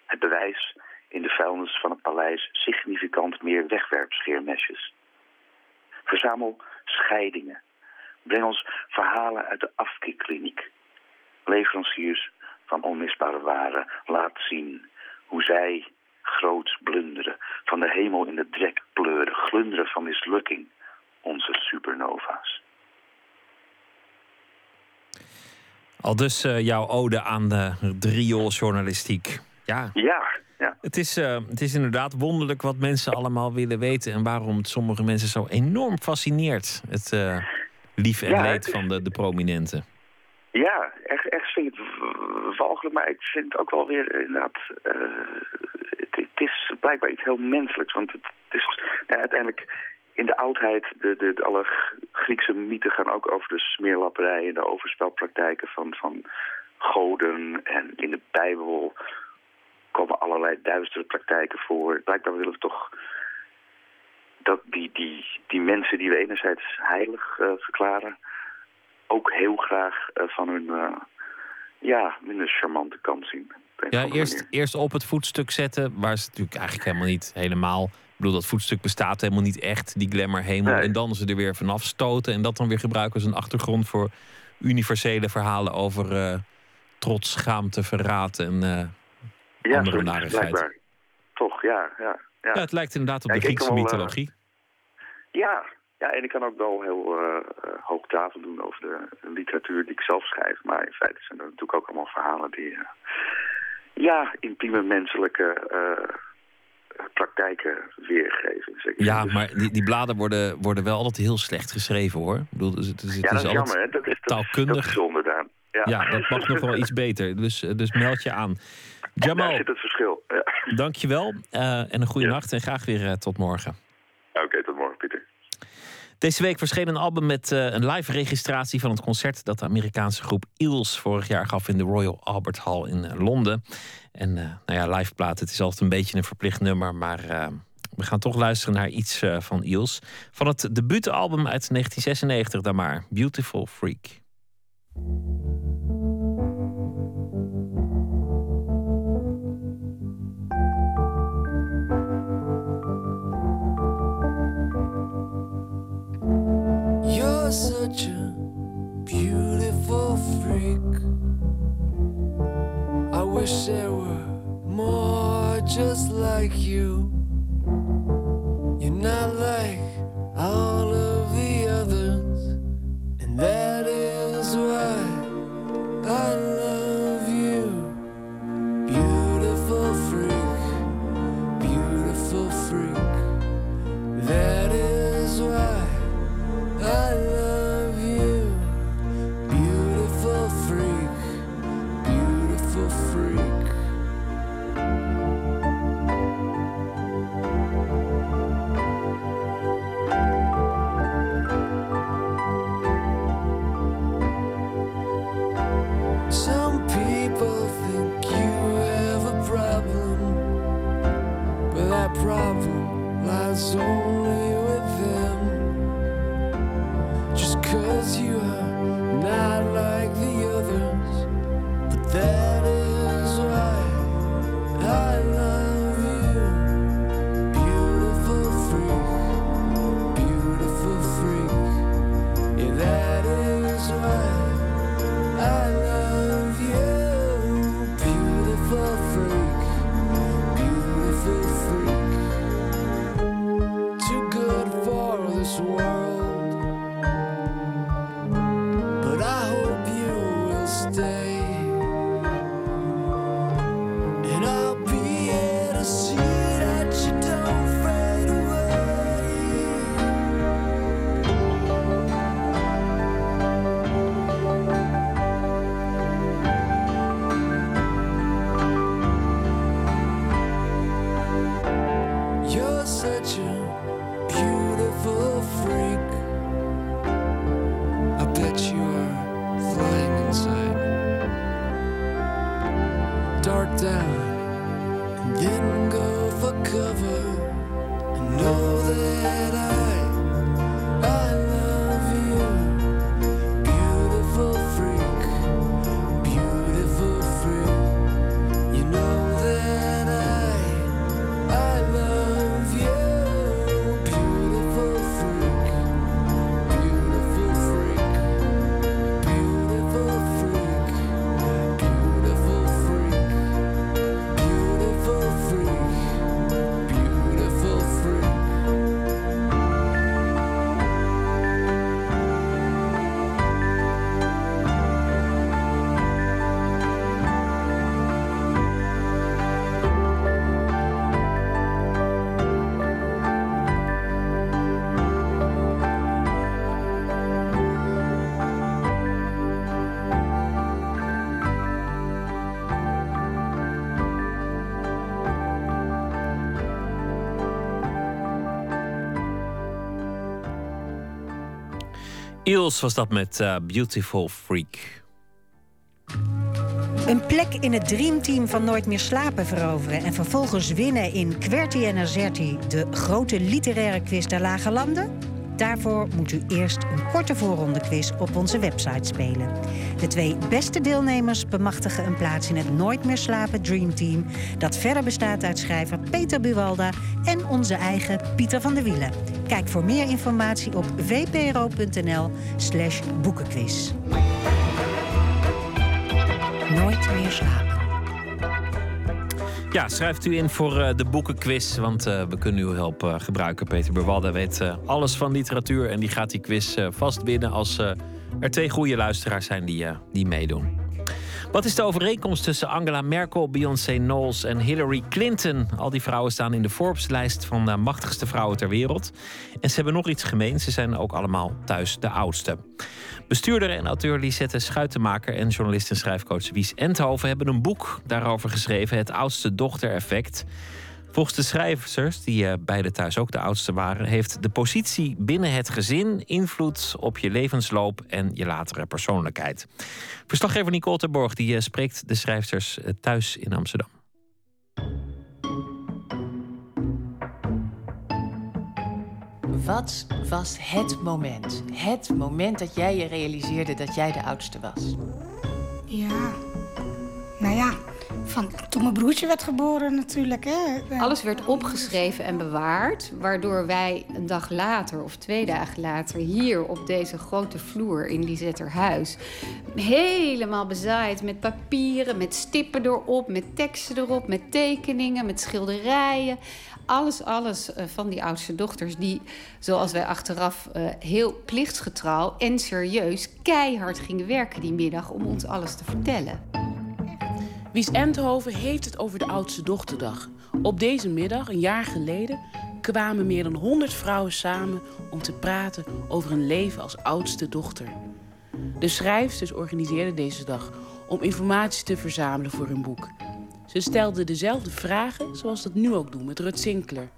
Het bewijs in de vuilnis van het paleis significant meer wegwerpscheermesjes. Verzamel scheidingen. Breng ons verhalen uit de afkikkliniek. Leveranciers van onmisbare waren. Laat zien hoe zij groots blunderen. Van de hemel in de drek pleuren. Glunderen van mislukking. Onze supernova's. Al dus eh, jouw ode aan de riooljournalistiek. Ja, Ja, ja. het is, eh, het is inderdaad wonderlijk wat mensen allemaal willen weten... en waarom het sommige mensen zo enorm fascineert. Het eh, lief en Ja, leed van de, de prominenten. Ja, echt, echt vind ik het walgelijk, maar ik vind het ook wel weer eh, inderdaad... eh, het, is blijkbaar iets heel menselijks, want het, is ja, uiteindelijk... In de oudheid, de, de, alle Griekse mythen gaan ook over de smeerlapperij en de overspelpraktijken van, van goden. En in de Bijbel komen allerlei duistere praktijken voor. Blijkbaar willen we toch dat die, die, die mensen die we enerzijds heilig eh, verklaren, ook heel graag eh, van hun eh, ja, minder charmante kant zien. Ja, eerst, manier. eerst op het voetstuk zetten, waar ze natuurlijk eigenlijk helemaal niet helemaal. Ik bedoel, dat voetstuk bestaat helemaal niet echt, die glamour hemel. Nee. En dan ze er weer vanaf stoten en dat dan weer gebruiken als een achtergrond voor universele verhalen over eh, trots, schaamte, verraad en eh, ja, andere narigheid. Toch, ja. Ja, ja. Ja, het lijkt inderdaad op de Griekse wel, mythologie. ja, ja, en ik kan ook wel heel eh eh, hoog tafel doen over de literatuur die ik zelf schrijf. Maar in feite zijn er natuurlijk ook allemaal verhalen die... eh, ja, intieme menselijke praktijken weergeven. Ja. Dus- maar die, die bladen worden, worden wel altijd heel slecht geschreven hoor. Ik bedoel, dus het is, het ja, dat is jammer. Hè? Dat is, dat, taalkundig. Dat is. Ja. Ja, dat mag nog wel iets beter. Dus, dus meld je aan. Daar Jamal, zit het verschil. Ja. dankjewel. eh en een goede Ja. nacht en graag weer tot morgen. Oké, tot morgen, Pieter. Deze week verscheen een album met eh, een live registratie van het concert dat de Amerikaanse groep Eels vorig jaar gaf in de Royal Albert Hall in eh, Londen. En eh, nou ja, live plaat, het is altijd een beetje een verplicht nummer, maar we gaan toch luisteren naar iets van Eels. Van het debuutalbum uit 1996 dan maar, Beautiful Freak. Such a beautiful freak. I wish there were more just like you. You're not like all of the others, and that is why I love start down and then go for cover. And know that I, I Iels was dat met eh, Beautiful Freak. Een plek in het dreamteam van Nooit meer slapen veroveren... en vervolgens winnen in Querti en Azerti... de grote literaire quiz der Lage Landen? Daarvoor moet u eerst een korte voorrondequiz op onze website spelen. De twee beste deelnemers bemachtigen een plaats in het Nooit meer slapen Dreamteam... dat verder bestaat uit schrijver Peter Buwalda en onze eigen Pieter van der Wielen. Kijk voor meer informatie op vpro.nl slash boekenquiz. Nooit meer slapen. Ja, schrijft u in voor eh, de boekenquiz, want eh, we kunnen uw hulp eh, gebruiken. Peter Berwalda weet alles van literatuur en die gaat die quiz vast winnen als er twee goede luisteraars zijn die, die meedoen. Wat is de overeenkomst tussen Angela Merkel, Beyoncé Knowles en Hillary Clinton? Al die vrouwen staan in de Forbes-lijst van de machtigste vrouwen ter wereld. En ze hebben nog iets gemeen. Ze zijn ook allemaal thuis de oudste. Bestuurder en auteur Lisette Schuitenmaker en journalist en schrijfcoach Wies Endhoven hebben een boek daarover geschreven: Het oudste dochter-effect. Volgens de schrijvers, die eh, beide thuis ook de oudste waren, heeft de positie binnen het gezin invloed op je levensloop en je latere persoonlijkheid. Verslaggever Nicole Terborg die eh, spreekt de schrijfsters eh, thuis in Amsterdam. Wat was het moment? Het moment dat jij je realiseerde dat jij de oudste was? Ja, nou ja, van toen mijn broertje werd geboren natuurlijk. Hè. Alles werd opgeschreven en bewaard, waardoor wij een dag later of twee dagen later hier op deze grote vloer in Lisetterhuis helemaal bezaaid met papieren, met stippen erop, met teksten erop, met tekeningen, met schilderijen. Alles, alles eh, van die oudste dochters die, zoals wij achteraf eh, heel plichtsgetrouw en serieus keihard gingen werken die middag om ons alles te vertellen. Wies Endhoven heeft het over de oudste dochterdag. Op deze middag, een jaar geleden, kwamen meer dan 100 vrouwen samen om te praten over een leven als oudste dochter. De schrijfsters organiseerden deze dag om informatie te verzamelen voor hun boek. Ze stelden dezelfde vragen zoals dat nu ook doen met Rut Sinkler.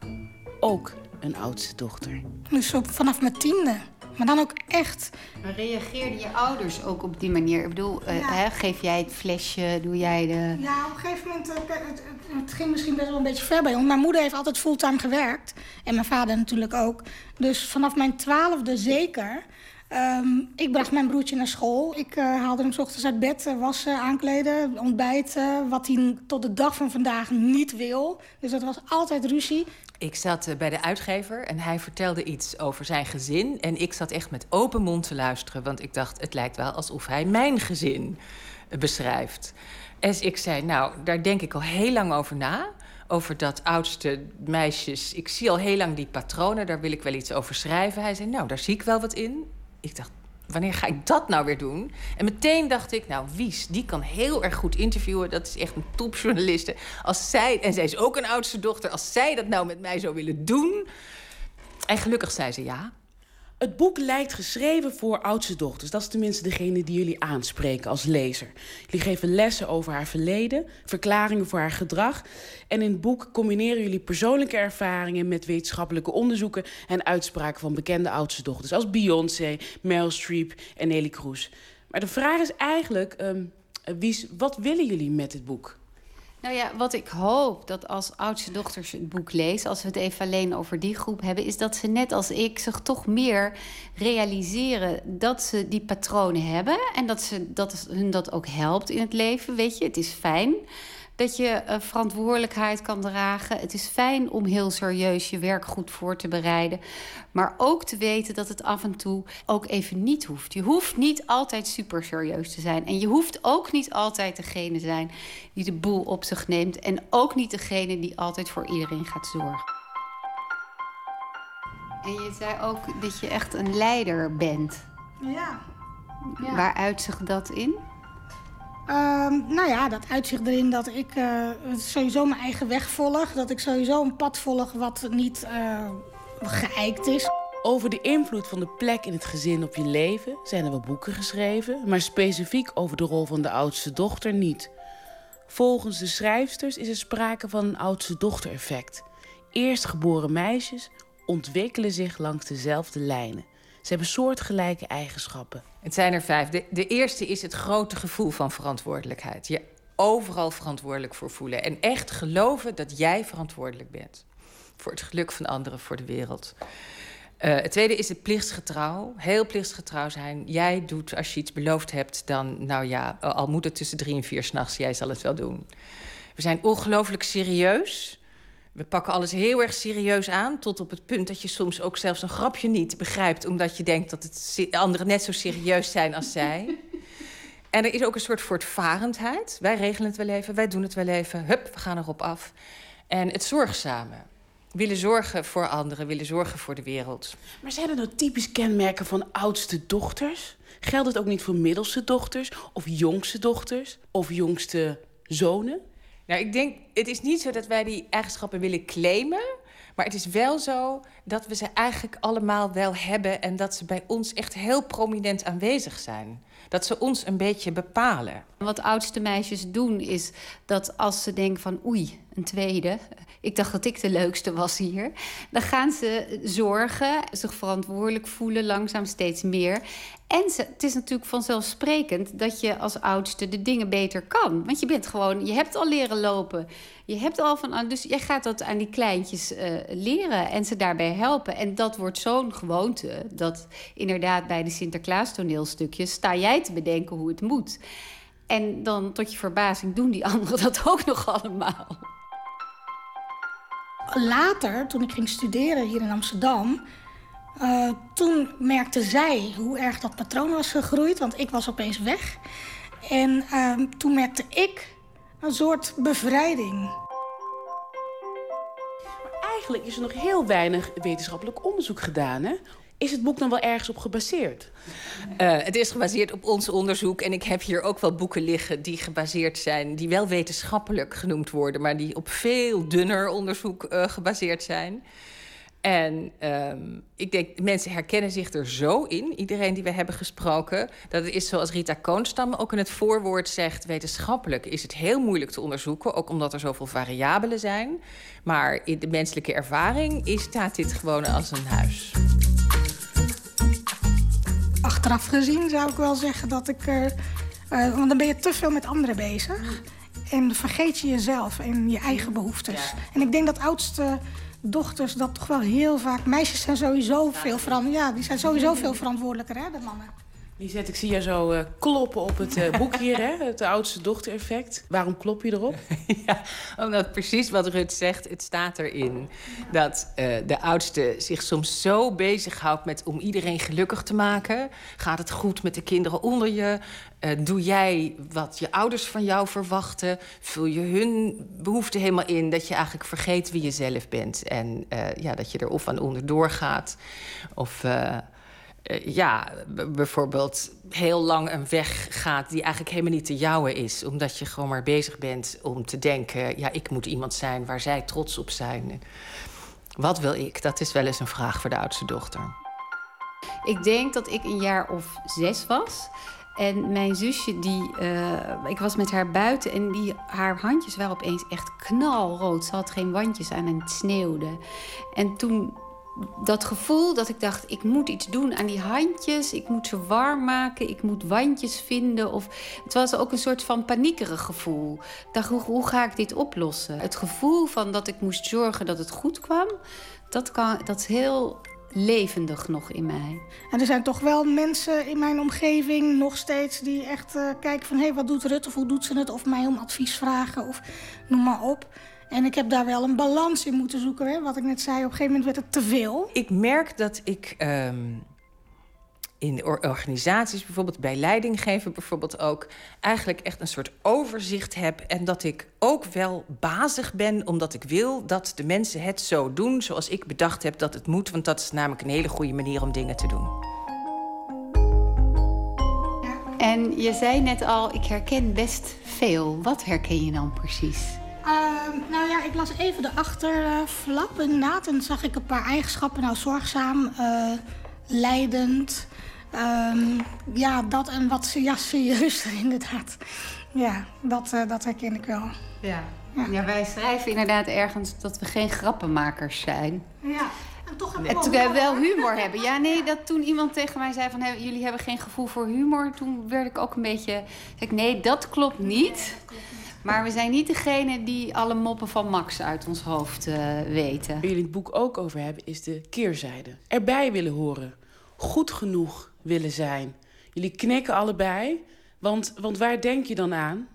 Ook een oudste dochter. Dus op, vanaf mijn tiende. Maar dan ook echt. Maar reageerden je ouders ook op die manier? Ik bedoel, eh, hè, geef jij het flesje, doe jij de... Ja, op een gegeven moment, eh, het, het, het ging misschien best wel een beetje ver bij ons. Mijn moeder heeft altijd fulltime gewerkt. En mijn vader natuurlijk ook. Dus vanaf mijn twaalfde zeker. Ehm, ik bracht mijn broertje naar school. Ik eh, haalde hem 's ochtends uit bed, eh, wassen, aankleden, ontbijten. Wat hij tot de dag van vandaag niet wil. Dus dat was altijd ruzie. Ik zat eh, bij de uitgever en hij vertelde iets over zijn gezin. En ik zat echt met open mond te luisteren. Want ik dacht, het lijkt wel alsof hij mijn gezin beschrijft. En ik zei, nou, daar denk ik al heel lang over na. Over dat oudste meisjes. Ik zie al heel lang die patronen, daar wil ik wel iets over schrijven. Hij zei, nou, daar zie ik wel wat in. Ik dacht, wanneer ga ik dat nou weer doen? En meteen dacht ik, nou, Wies, die kan heel erg goed interviewen. Dat is echt een topjournaliste. Als zij, en zij is ook een oudste dochter, als zij dat nou met mij zou willen doen. En gelukkig zei ze ja. Het boek lijkt geschreven voor oudste dochters. Dat is tenminste degene die jullie aanspreken als lezer. Jullie geven lessen over haar verleden, verklaringen voor haar gedrag. En in het boek combineren jullie persoonlijke ervaringen met wetenschappelijke onderzoeken en uitspraken van bekende oudste dochters. Als Beyoncé, Meryl Streep en Nelly Kroes. Maar de vraag is eigenlijk, ehm, Wies, wat willen jullie met dit boek? Nou ja, wat ik hoop dat als oudste dochters het boek lezen, als we het even alleen over die groep hebben, is dat ze net als ik zich toch meer realiseren dat ze die patronen hebben en dat, ze, dat hun dat ook helpt in het leven. Weet je, het is fijn dat je eh, verantwoordelijkheid kan dragen. Het is fijn om heel serieus je werk goed voor te bereiden. Maar ook te weten dat het af en toe ook even niet hoeft. Je hoeft niet altijd super serieus te zijn. En je hoeft ook niet altijd degene zijn die de boel op zich neemt. En ook niet degene die altijd voor iedereen gaat zorgen. En je zei ook dat je echt een leider bent. Ja. Waar uitzicht dat in? Ehm, nou ja, dat uitzicht erin dat ik eh, sowieso mijn eigen weg volg. Dat ik sowieso een pad volg wat niet eh, geëikt is. Over de invloed van de plek in het gezin op je leven zijn er wel boeken geschreven, maar specifiek over de rol van de oudste dochter niet. Volgens de schrijfsters is er sprake van een oudste dochter-effect. Eerstgeboren meisjes ontwikkelen zich langs dezelfde lijnen. Ze hebben soortgelijke eigenschappen. Het zijn er vijf. De, de eerste is het grote gevoel van verantwoordelijkheid. Je overal verantwoordelijk voor voelen. En echt geloven dat jij verantwoordelijk bent. Voor het geluk van anderen, voor de wereld. Eh, het tweede is het plichtsgetrouw. Heel plichtsgetrouw zijn. Jij doet, als je iets beloofd hebt, dan, nou ja, al moet het tussen drie en vier s'nachts, jij zal het wel doen. We zijn ongelooflijk serieus. We pakken alles heel erg serieus aan, tot op het punt dat je soms ook zelfs een grapje niet begrijpt, omdat je denkt dat het anderen net zo serieus zijn als zij. En er is ook een soort voortvarendheid. Wij regelen het wel even, wij doen het wel even. Hup, we gaan erop af. En het zorgzame. Willen zorgen voor anderen, willen zorgen voor de wereld. Maar zijn er nou typisch kenmerken van oudste dochters? Geldt het ook niet voor middelste dochters of jongste dochters of jongste zonen? Nou, ik denk, het is niet zo dat wij die eigenschappen willen claimen. Maar het is wel zo dat we ze eigenlijk allemaal wel hebben. En dat ze bij ons echt heel prominent aanwezig zijn. Dat ze ons een beetje bepalen. Wat oudste meisjes doen is dat als ze denken van oei, een tweede. Ik dacht dat ik de leukste was hier. Dan gaan ze zorgen, zich verantwoordelijk voelen, langzaam steeds meer. En het is natuurlijk vanzelfsprekend dat je als oudste de dingen beter kan. Want je bent gewoon, je hebt al leren lopen. Je hebt al van, dus jij gaat dat aan die kleintjes eh, leren en ze daarbij helpen. En dat wordt zo'n gewoonte dat inderdaad bij de Sinterklaas toneelstukjes sta jij te bedenken hoe het moet. En dan tot je verbazing doen die anderen dat ook nog allemaal. Later, toen ik ging studeren hier in Amsterdam... eh, toen merkte zij hoe erg dat patroon was gegroeid. Want ik was opeens weg. En ehm, toen merkte ik een soort bevrijding. Eigenlijk is er nog heel weinig wetenschappelijk onderzoek gedaan. Hè? Is het boek dan wel ergens op gebaseerd? Eh, het is gebaseerd op ons onderzoek. En ik heb hier ook wel boeken liggen die gebaseerd zijn, die wel wetenschappelijk genoemd worden, maar die op veel dunner onderzoek eh, gebaseerd zijn. En ehm, ik denk, mensen herkennen zich er zo in, iedereen die we hebben gesproken, dat het is zoals Rita Koonstam ook in het voorwoord zegt, wetenschappelijk is het heel moeilijk te onderzoeken, ook omdat er zoveel variabelen zijn. Maar in de menselijke ervaring is, staat dit gewoon als een huis. Achteraf gezien zou ik wel zeggen dat ik... eh, eh, want dan ben je te veel met anderen bezig. En vergeet je jezelf en je eigen behoeftes. En ik denk dat oudste dochters dat toch wel heel vaak... Meisjes zijn sowieso veel, veran- ja, die zijn sowieso veel verantwoordelijker hè, dan mannen. Lisette, ik zie jou zo eh, kloppen op het eh, boek hier, hè? het oudste dochter-effect. Waarom klop je erop? Omdat precies wat Rut zegt, het staat erin. Dat eh, de oudste zich soms zo bezighoudt met om iedereen gelukkig te maken. Gaat het goed met de kinderen onder je? Doe jij wat je ouders van jou verwachten? Vul je hun behoeften helemaal in? Dat je eigenlijk vergeet wie je zelf bent. En ja, dat je er of aan onderdoor gaat. Of... eh, ja, bijvoorbeeld heel lang een weg gaat die eigenlijk helemaal niet de jouwe is. Omdat je gewoon maar bezig bent om te denken... ja, ik moet iemand zijn waar zij trots op zijn. Wat wil ik? Dat is wel eens een vraag voor de oudste dochter. Ik denk dat ik een jaar of zes was. En mijn zusje, die, eh, ik was met haar buiten en die, haar handjes waren opeens echt knalrood. Ze had geen wandjes aan en het sneeuwde. En toen dat gevoel dat ik dacht, ik moet iets doen aan die handjes. Ik moet ze warm maken. Ik moet wandjes vinden. Of, het was ook een soort van paniekerig gevoel. Dacht, hoe, hoe ga ik dit oplossen? Het gevoel van dat ik moest zorgen dat het goed kwam... dat, kan, dat is heel levendig nog in mij. En er zijn toch wel mensen in mijn omgeving nog steeds die echt eh, kijken van... hé, hey, wat doet Rut of hoe doet ze het? Of mij om advies vragen of noem maar op. En ik heb daar wel een balans in moeten zoeken. Hè? Wat ik net zei, op een gegeven moment werd het te veel. Ik merk dat ik ehm, in or- organisaties, bijvoorbeeld bij leidinggeven bijvoorbeeld ook, eigenlijk echt een soort overzicht heb. En dat ik ook wel bazig ben, omdat ik wil dat de mensen het zo doen zoals ik bedacht heb dat het moet. Want dat is namelijk een hele goede manier om dingen te doen. En je zei net al, ik herken best veel. Wat herken je dan precies? Ehm, nou ja, ik las even de achterflap inderdaad. En zag ik een paar eigenschappen. Nou, zorgzaam, eh, leidend. ehm, ja, dat en wat ja, serieus inderdaad. Ja, dat, eh, dat herken ik wel. Ja. ja, wij schrijven inderdaad ergens dat we geen grappenmakers zijn. Ja, en toch heb ik En wel toen we wel hè? humor hebben. Ja, nee, dat toen iemand tegen mij zei van... "Hé, jullie hebben geen gevoel voor humor... toen werd ik ook een beetje... Ik, nee, dat klopt niet. Maar we zijn niet degene die alle moppen van Max uit ons hoofd eh, weten. Waar jullie het boek ook over hebben, is de keerzijde. Erbij willen horen. Goed genoeg willen zijn. Jullie knikken allebei. Want, want waar denk je dan aan?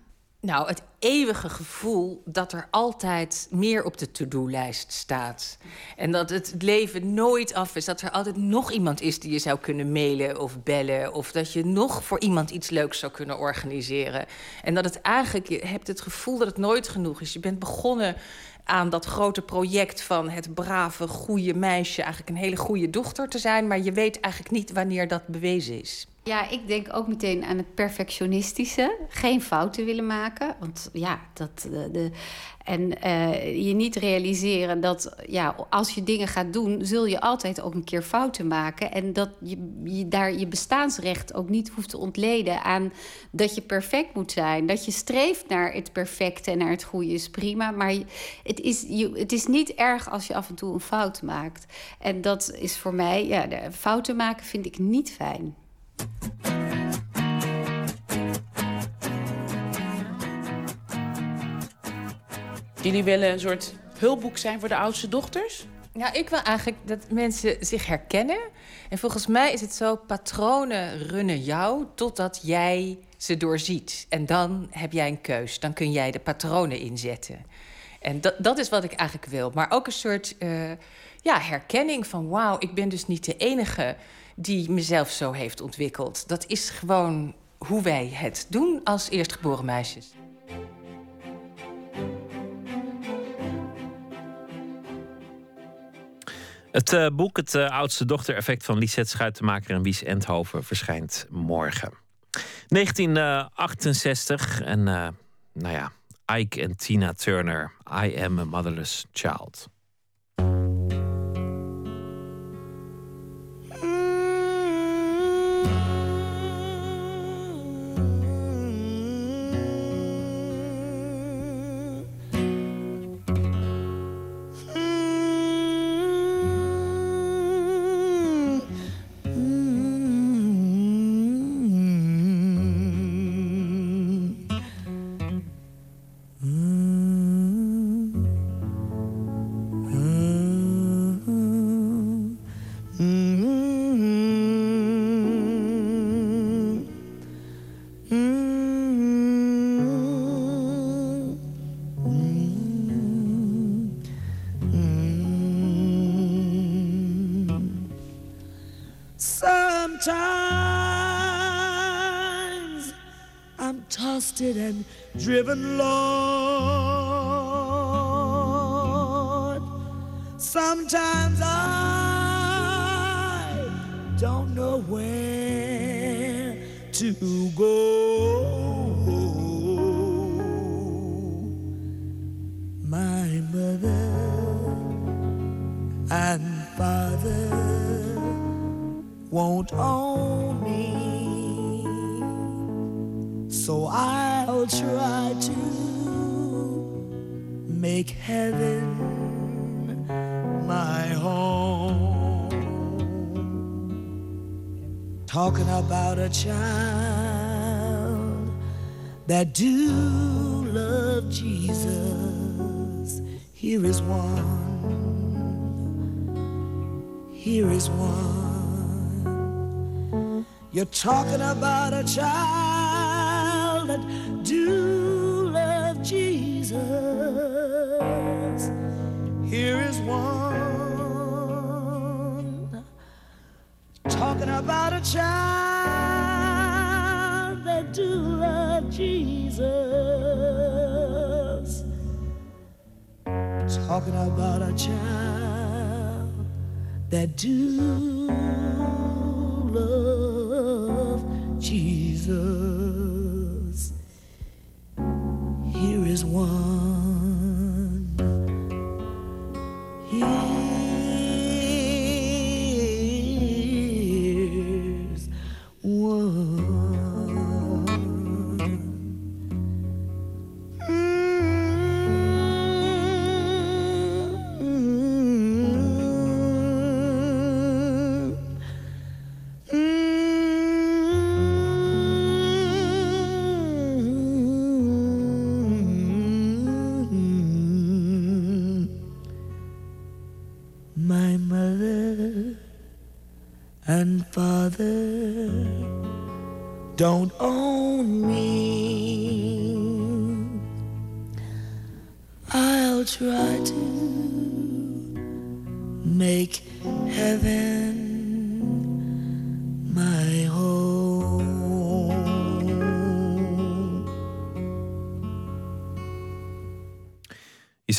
Nou, het eeuwige gevoel dat er altijd meer op de to-do-lijst staat. En dat het leven nooit af is. Dat er altijd nog iemand is die je zou kunnen mailen of bellen. Of dat je nog voor iemand iets leuks zou kunnen organiseren. En dat het eigenlijk, je hebt het gevoel dat het nooit genoeg is. Je bent begonnen aan dat grote project van het brave, goede meisje... eigenlijk een hele goede dochter te zijn... maar je weet eigenlijk niet wanneer dat bewezen is. Ja, ik denk ook meteen aan het perfectionistische. Geen fouten willen maken. Want ja, dat. De, de, en eh, je niet realiseren dat ja, als je dingen gaat doen, zul je altijd ook een keer fouten maken. En dat je, je daar je bestaansrecht ook niet hoeft te ontleden aan dat je perfect moet zijn. Dat je streeft naar het perfecte en naar het goede is prima. Maar het is, je, het is niet erg als je af en toe een fout maakt. En dat is voor mij, ja, fouten maken vind ik niet fijn. Jullie willen een soort hulpboek zijn voor de oudste dochters? Nou, ik wil eigenlijk dat mensen zich herkennen. En volgens mij is het zo: patronen runnen jou totdat jij ze doorziet. En dan heb jij een keus. Dan kun jij de patronen inzetten. En dat, dat is wat ik eigenlijk wil. Maar ook een soort eh, ja, herkenning van: wauw, ik ben dus niet de enige die mezelf zo heeft ontwikkeld. Dat is gewoon hoe wij het doen als eerstgeboren meisjes. Het eh, boek Het eh, oudste dochter-effect van Lisette Schuitenmaker en Wies Endhoven verschijnt morgen. 1968 en eh, nou ja, Ike en Tina Turner. I am a motherless child. Driven, Lord. Sometimes I don't know where to go. My mother and father won't own me. So I'll try to make heaven my home. Talking about a child that do love Jesus. Here is one. Here is one. You're talking about a child about a child that do love Jesus. Talking about a child that do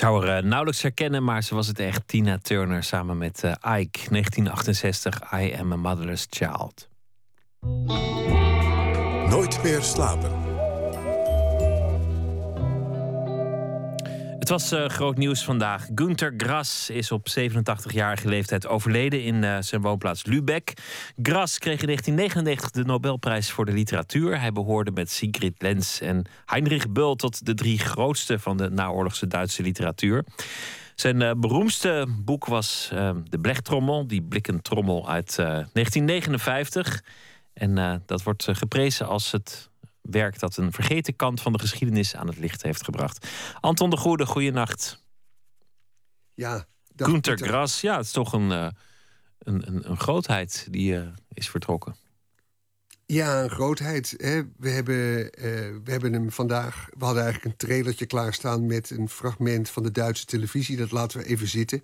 zou haar eh, nauwelijks herkennen, maar ze was het echt. Tina Turner samen met eh, Ike, 1968, I Am a Motherless Child. Nooit meer slapen. Het was eh, groot nieuws vandaag. Günter Grass is op 87-jarige leeftijd overleden in eh, zijn woonplaats Lübeck. Grass kreeg in 1999 de Nobelprijs voor de literatuur. Hij behoorde met Sigrid Lenz en Heinrich Böll tot de drie grootste van de naoorlogse Duitse literatuur. Zijn eh, beroemdste boek was De Blechtrommel, die blikken trommel uit eh, 1959. En dat wordt geprezen als het werk dat een vergeten kant van de geschiedenis aan het licht heeft gebracht. Anton de Goede, goeienacht. Ja, Pieter. Grass, ja, het is toch een, eh, een, een, een grootheid die eh, is vertrokken. Ja, een grootheid. Hè. We, hebben, eh, we hebben hem vandaag. We hadden eigenlijk een trailertje klaarstaan met een fragment van de Duitse televisie. Dat laten we even zitten.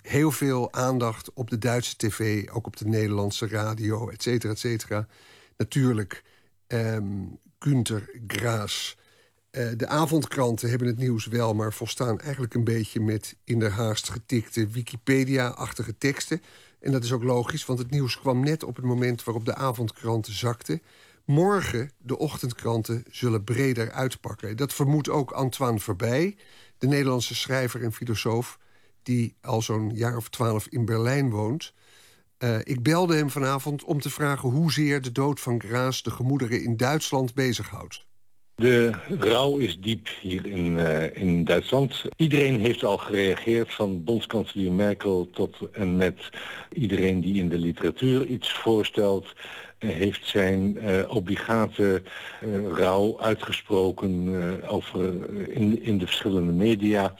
Heel veel aandacht op de Duitse tv, ook op de Nederlandse radio, et cetera, et cetera. Natuurlijk, ehm Günter Graas. Eh, de avondkranten hebben het nieuws wel, maar volstaan eigenlijk een beetje met in de haast getikte Wikipedia-achtige teksten. En dat is ook logisch, want het nieuws kwam net op het moment waarop de avondkranten zakten. Morgen, de ochtendkranten, zullen breder uitpakken. Dat vermoedt ook Antoine Verbij, de Nederlandse schrijver en filosoof... die al zo'n jaar of twaalf in Berlijn woont. Eh, ik belde hem vanavond om te vragen hoezeer de dood van Graas... de gemoederen in Duitsland bezighoudt. De rouw is diep hier in, eh, in Duitsland. Iedereen heeft al gereageerd, van bondskanselier Merkel tot en met iedereen die in de literatuur iets voorstelt, heeft zijn eh, obligate rouw uitgesproken over, in, in de verschillende media.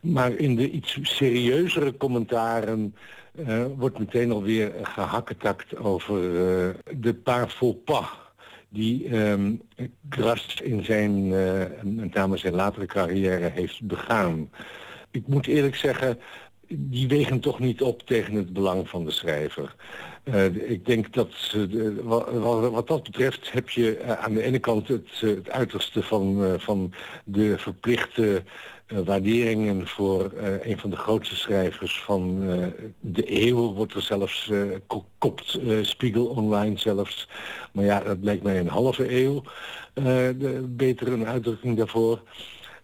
Maar in de iets serieuzere commentaren eh, wordt meteen alweer gehakketakt over eh, de paar pas die ehm Gras in zijn, eh, met name zijn latere carrière, heeft begaan. Ik moet eerlijk zeggen, die wegen toch niet op tegen het belang van de schrijver. Ik denk dat ze de- wa- wa- wat dat betreft heb je aan de ene kant het, het uiterste van, van de verplichte waarderingen voor eh, een van de grootste schrijvers van eh, de eeuw, wordt er zelfs eh, ko- kopt eh, Spiegel Online zelfs. Maar ja, dat lijkt mij een halve eeuw. eh, de, een uitdrukking daarvoor.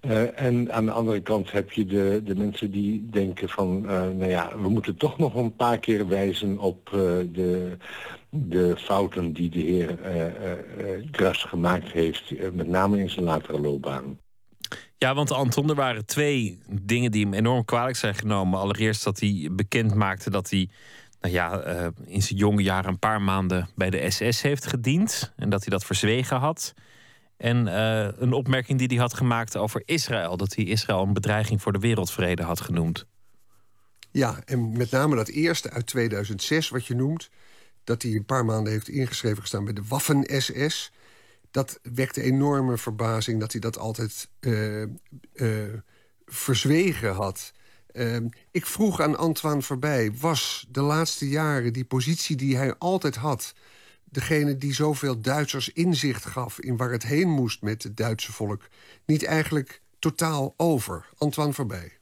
Eh, en aan de andere kant heb je de, de mensen die denken van, eh, nou ja, we moeten toch nog een paar keer wijzen op eh, de, de fouten die de heer eh eh, eh, Gras gemaakt heeft, eh, met name in zijn latere loopbaan. Ja, want Anton, er waren twee dingen die hem enorm kwalijk zijn genomen. Allereerst dat hij bekend maakte dat hij nou ja, eh, in zijn jonge jaren een paar maanden bij de SS heeft gediend. En dat hij dat verzwegen had. En eh, een opmerking die hij had gemaakt over Israël. Dat hij Israël een bedreiging voor de wereldvrede had genoemd. Ja, en met name dat eerste uit 2006 wat je noemt... dat hij een paar maanden heeft ingeschreven gestaan bij de Waffen-SS... dat wekte enorme verbazing dat hij dat altijd eh, eh, verzwegen had. Ehm, ik vroeg aan Antoine Verbij, was de laatste jaren die positie die hij altijd had... degene die zoveel Duitsers inzicht gaf in waar het heen moest met het Duitse volk... niet eigenlijk totaal over? Antoine Verbij.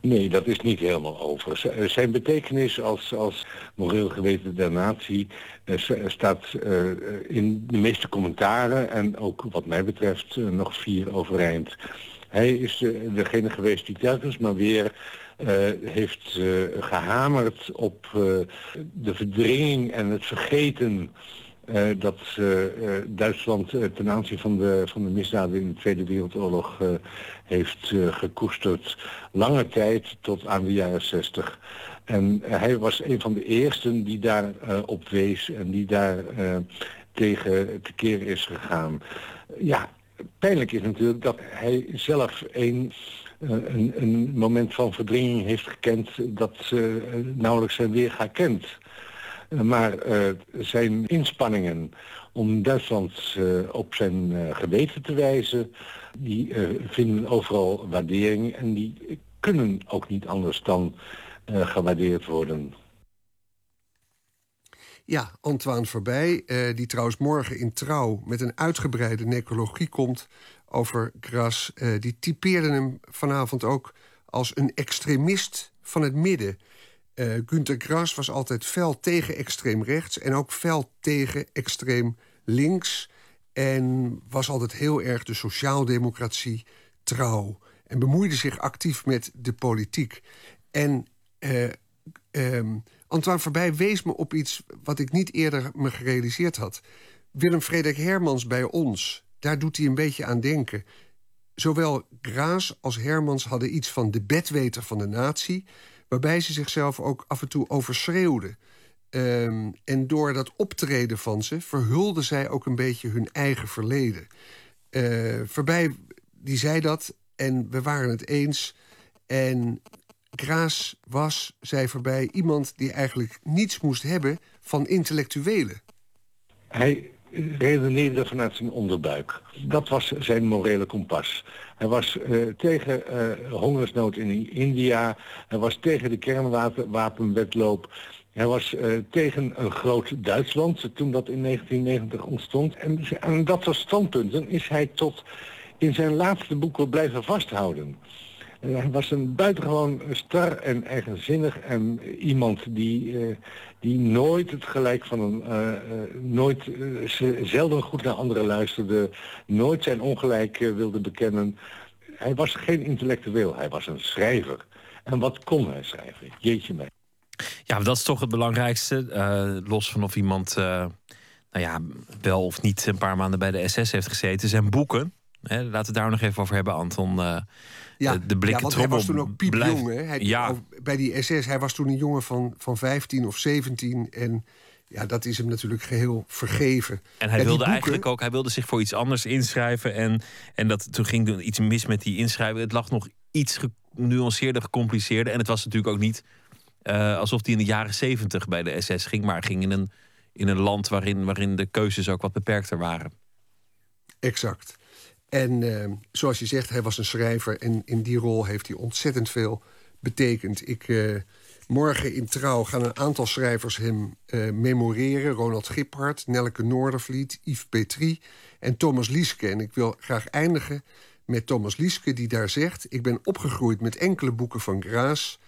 Nee, dat is niet helemaal over. Eh, Zijn betekenis als, als moreel geweten der natie eh, eh, staat in de meeste commentaren en ook wat mij betreft nog vier overeind. Hij is degene geweest die telkens maar weer heeft eh, gehamerd op de verdringing en het vergeten dat eh, eh, Duitsland eh, ten aanzien van de, van de misdaden in de Tweede Wereldoorlog eh, heeft eh, gekoesterd. Lange tijd tot aan de jaren zestig. En eh, hij was een van de eersten die daar eh, op wees en die daar eh, tegen tekeer is gegaan. Ja, pijnlijk is natuurlijk dat hij zelf een, eh, een, een moment van verdringing heeft gekend dat eh, nauwelijks zijn weerga kent. Maar eh, zijn inspanningen om Duitsland eh, op zijn eh, geweten te wijzen, die vinden overal waardering en die kunnen ook niet anders dan gewaardeerd worden. Ja, Antoine Verbij, eh, die trouwens morgen in Trouw... met een uitgebreide necrologie komt over Gras... die typeerde hem vanavond ook als een extremist van het midden. Eh Günter Grass was altijd fel tegen extreem rechts... en ook fel tegen extreem links... en was altijd heel erg de sociaaldemocratie trouw... en bemoeide zich actief met de politiek. En eh, ehm, Antoine Verbij wees me op iets wat ik niet eerder me gerealiseerd had. Willem Frederik Hermans bij ons, daar doet hij een beetje aan denken. Zowel Graas als Hermans hadden iets van de bedweter van de natie... waarbij ze zichzelf ook af en toe overschreeuwden. Ehm, en door dat optreden van ze verhulden zij ook een beetje hun eigen verleden. Eh, Verbij, die zei dat en we waren het eens. En Graas was, zei Verbij, iemand die eigenlijk niets moest hebben van intellectuelen. Hij redeneerde vanuit zijn onderbuik. Dat was zijn morele kompas. Hij was eh, tegen eh, hongersnood in India. Hij was tegen de kernwapenwetloop. Hij was eh, tegen een groot Duitsland toen dat in 1990 ontstond. En aan dat soort standpunten is hij tot in zijn laatste boeken blijven vasthouden. Hij was een buitengewoon star en eigenzinnig en iemand die, die nooit het gelijk van een, eh, eh, nooit, eh, ze- zelden goed naar anderen luisterde, nooit zijn ongelijk wilde bekennen. Hij was geen intellectueel, hij was een schrijver. En wat kon hij schrijven? Jeetje mij. Ja, dat is toch het belangrijkste. los van of iemand nou ja, wel of niet een paar maanden bij de SS heeft gezeten. Zijn boeken. Hè, laten we het daar nog even over hebben, Anton. Eh, Ja, de, de blikken ja, want hij was toen ook piepjong. blijft- Hè? Hij, Ja. Bij die SS, hij was toen een jongen van, van 15 of 17. En ja, dat is hem natuurlijk geheel vergeven. En hij Ja, wilde boeken- eigenlijk ook, hij wilde zich voor iets anders inschrijven. En, en dat, toen ging er iets mis met die inschrijving. Het lag nog iets genuanceerder, gecompliceerder. En het was natuurlijk ook niet eh, alsof hij in de jaren zeventig bij de SS ging, maar ging in een, in een land waarin, waarin de keuzes ook wat beperkter waren. Exact. En eh, zoals je zegt, hij was een schrijver. En in die rol heeft hij ontzettend veel betekend. Ik, eh, morgen in Trouw gaan een aantal schrijvers hem eh, memoreren. Ronald Giphart, Nelke Noordervliet, Yves Petrie en Thomas Lieske. En ik wil graag eindigen met Thomas Lieske die daar zegt... ik ben opgegroeid met enkele boeken van Graas...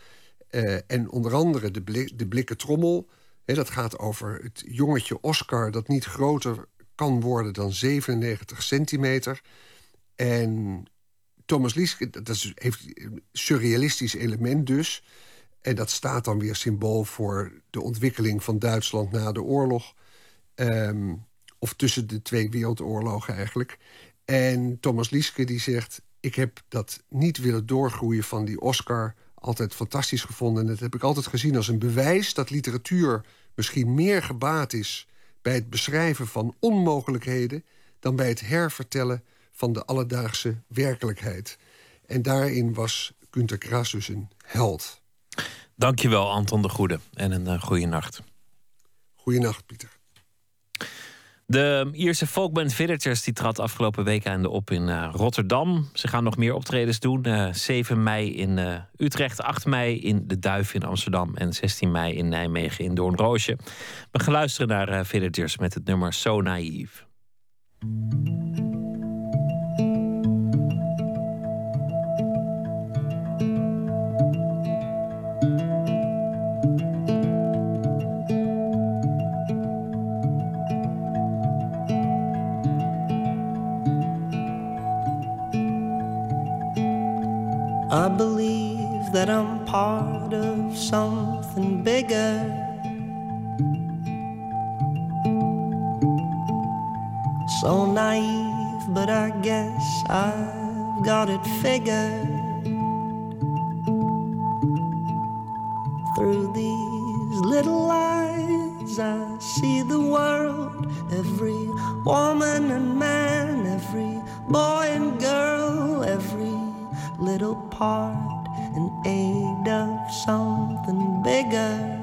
eh, en onder andere de, blik, de Blikken Trommel. Dat gaat over het jongetje Oscar dat niet groter kan worden dan 97 centimeter. En Thomas Lieske, dat is, heeft een surrealistisch element dus. En dat staat dan weer symbool voor de ontwikkeling van Duitsland na de oorlog. Ehm, of tussen de twee wereldoorlogen eigenlijk. En Thomas Lieske die zegt... ik heb dat niet willen doorgroeien van die Oscar altijd fantastisch gevonden. En dat heb ik altijd gezien als een bewijs dat literatuur misschien meer gebaat is bij het beschrijven van onmogelijkheden dan bij het hervertellen van de alledaagse werkelijkheid. En daarin was Günter Grass dus een held. Dankjewel, Anton de Goede. En een uh, goede nacht. Goeienacht, Pieter. De Ierse folkband Villagers die trad afgelopen week op in uh, Rotterdam. Ze gaan nog meer optredens doen. Uh, 7 mei in uh, Utrecht, 8 mei in De Duif in Amsterdam... en 16 mei in Nijmegen in Doornroosje. We gaan luisteren naar Villagers met het nummer So Naive. I believe that I'm part of something bigger. So naive, but I guess I've got it figured. Through these little eyes, I see the world. Every woman and man, every boy and girl, little part in aid of something bigger.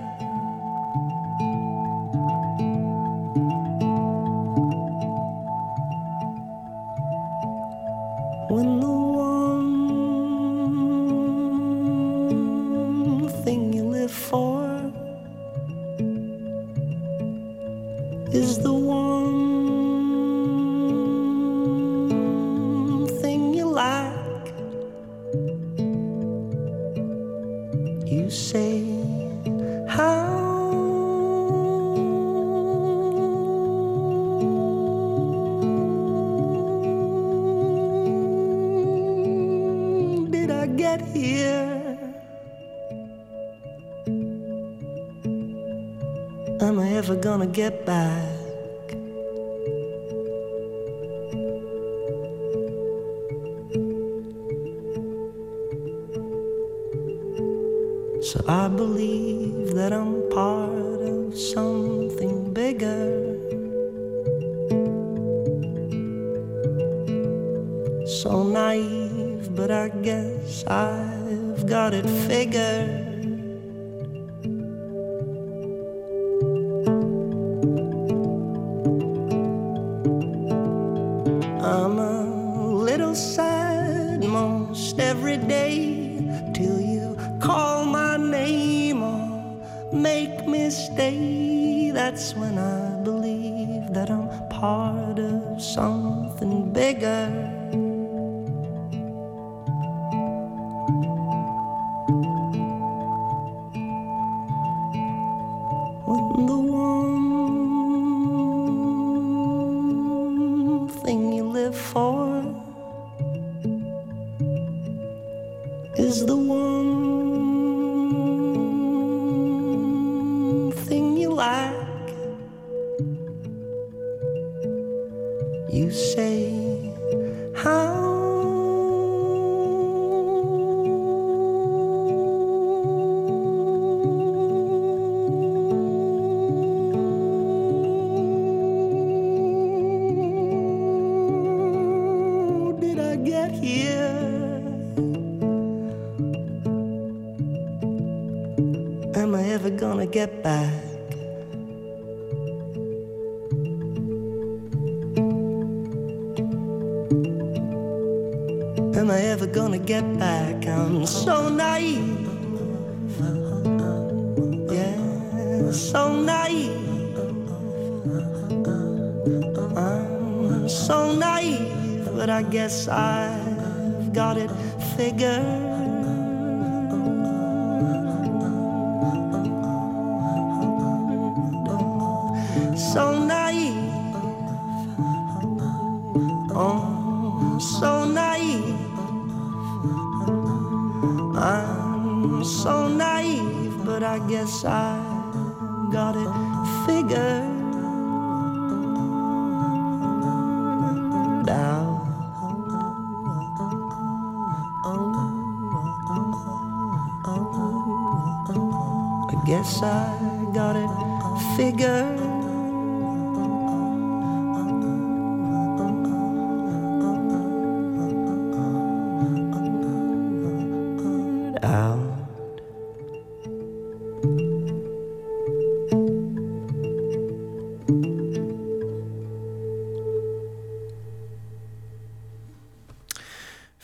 Out.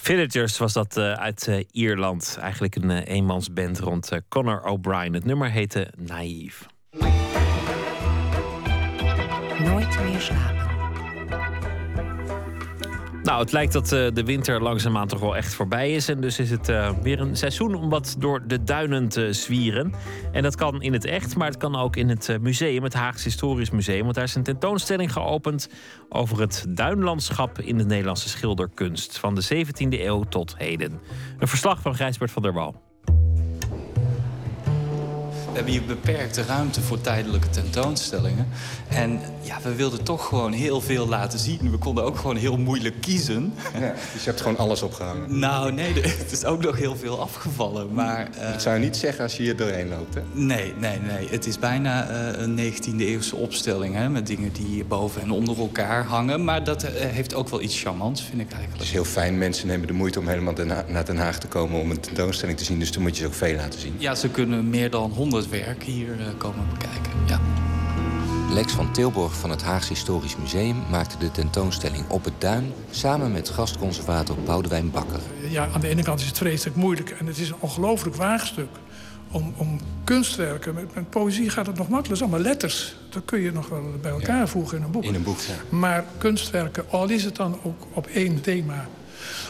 Villagers was dat eh, uit eh, Ierland. Eigenlijk een eh, eenmansband rond Conor O'Brien. Het nummer heette Naïef. Nooit meer slapen. Nou, het lijkt dat eh, de winter langzaamaan toch wel echt voorbij is. En dus is het eh, weer een seizoen om wat door de duinen te zwieren. En dat kan in het echt, maar het kan ook in het eh, museum, het Haagse Historisch Museum. Want daar is een tentoonstelling geopend over het duinlandschap in de Nederlandse schilderkunst. Van de 17e eeuw tot heden. Een verslag van Gijsbert van der Wal. We hebben hier beperkte ruimte voor tijdelijke tentoonstellingen. En ja, we wilden toch gewoon heel veel laten zien. We konden ook gewoon heel moeilijk kiezen. dus je hebt gewoon alles opgehangen? Nou, nee, het is ook nog heel veel afgevallen. Maar, eh, Dat zou je niet zeggen als je hier doorheen loopt, hè? Nee, nee, nee. Het is bijna eh, een 19e-eeuwse opstelling... Hè, met dingen die boven en onder elkaar hangen. Maar dat eh, heeft ook wel iets charmants, vind ik eigenlijk. Het is heel fijn. Mensen nemen de moeite om helemaal Den naar Den Haag te komen... om een tentoonstelling te zien. Dus dan moet je ze ook veel laten zien. Ja, ze kunnen meer dan 100 werken hier eh, komen bekijken. Ja. Lex van Tilborg van het Haagse Historisch Museum maakte de tentoonstelling Op het Duin samen met gastconservator Boudewijn Bakker. Ja, aan de ene kant is het vreselijk moeilijk en het is een ongelooflijk waagstuk. Om, om kunstwerken, met, met poëzie gaat het nog makkelijk. Het is allemaal letters. Dat kun je nog wel bij elkaar voegen in een boek. In een boek, ja. Maar kunstwerken, al is het dan ook op één thema...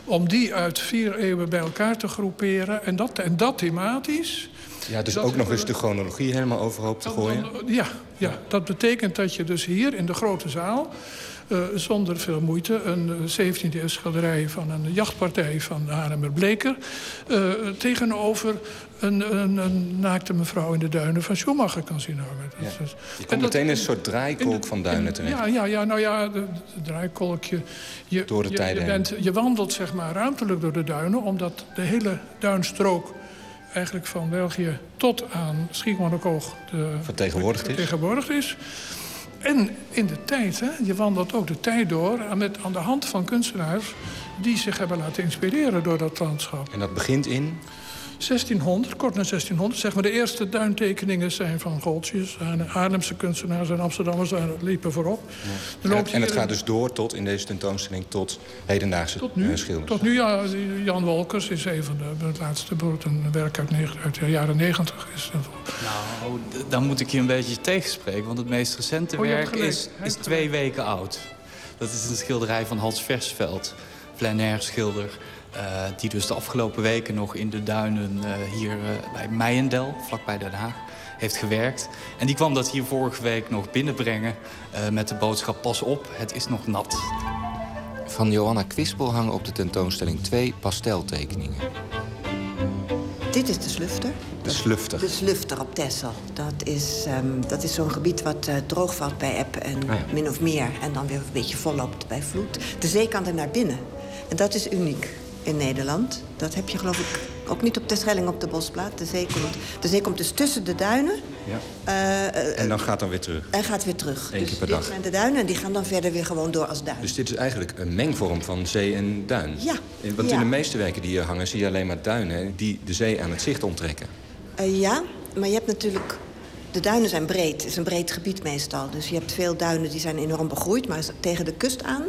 om die uit vier eeuwen bij elkaar te groeperen en dat, en dat thematisch... Ja, dus Dat- ook nog eens de chronologie helemaal overhoop te gooien. Ja, ja, dat betekent dat je dus hier in de grote zaal... eh, zonder veel moeite een 17e schilderij van een jachtpartij van Haremer Bleker... eh, tegenover een, een, een naakte mevrouw in de duinen van Schumacher kan zien hangen. Is- Je komt meteen een soort draaikolk van duinen terecht. ja, ja, ja, nou ja, de, de draaikolkje. Je, Door de je, tijden je, bent, je wandelt zeg maar ruimtelijk door de duinen... omdat de hele duinstrook eigenlijk van België tot aan Schiermonnikoog... de- Vertegenwoordigd is. vertegenwoordigd is. En in de tijd, hè, je wandelt ook de tijd door... met, aan de hand van kunstenaars die zich hebben laten inspireren door dat landschap. En dat begint in... 1600, kort na 1600, zeg maar de eerste duintekeningen zijn van Goltjes. En Haarlemse kunstenaars en Amsterdammers daar liepen voorop. Dan En, en het gaat dus door tot in deze tentoonstelling tot hedendaagse Tot nu, eh, schilders. tot nu ja, Jan Wolkers is een van de, het laatste een werk uit, uit de jaren 90. Is dat- Nou, dan moet ik je een beetje tegenspreken. Want het meest recente Oh, werk is, is twee weken oud. Dat is een schilderij van Hans Versveld, plein air schilder. Eh, die dus de afgelopen weken nog in de duinen eh, hier eh, bij Meijendel, vlakbij Den Haag, heeft gewerkt. En die kwam dat hier vorige week nog binnenbrengen eh, met de boodschap: pas op, het is nog nat. Van Johanna Kwispel hangen op de tentoonstelling twee pasteltekeningen. Dit is de Slufter. De slufter. De Slufter op Texel. Dat is, ehm, dat is zo'n gebied wat eh, droogvalt bij eb en Ah ja. min of meer. En dan weer een beetje volloopt bij vloed. De zee kan er naar binnen. En dat is uniek in Nederland. Dat heb je geloof ik ook niet op de Schelling op de Bosplaat. De zee komt, de zee komt dus tussen de duinen. Ja. eh, eh, En dan gaat dan weer terug. en gaat weer terug. Eén dus keer per dit dag. zijn de duinen en die gaan dan verder weer gewoon door als duin. Dus dit is eigenlijk een mengvorm van zee en duin. Ja. En- Want Ja. in de meeste werken die hier hangen zie je alleen maar duinen... die de zee aan het zicht onttrekken. Eh, ja, maar je hebt natuurlijk... De duinen zijn breed. Het is een breed gebied meestal. Dus je hebt veel duinen die zijn enorm begroeid. Maar tegen de kust aan,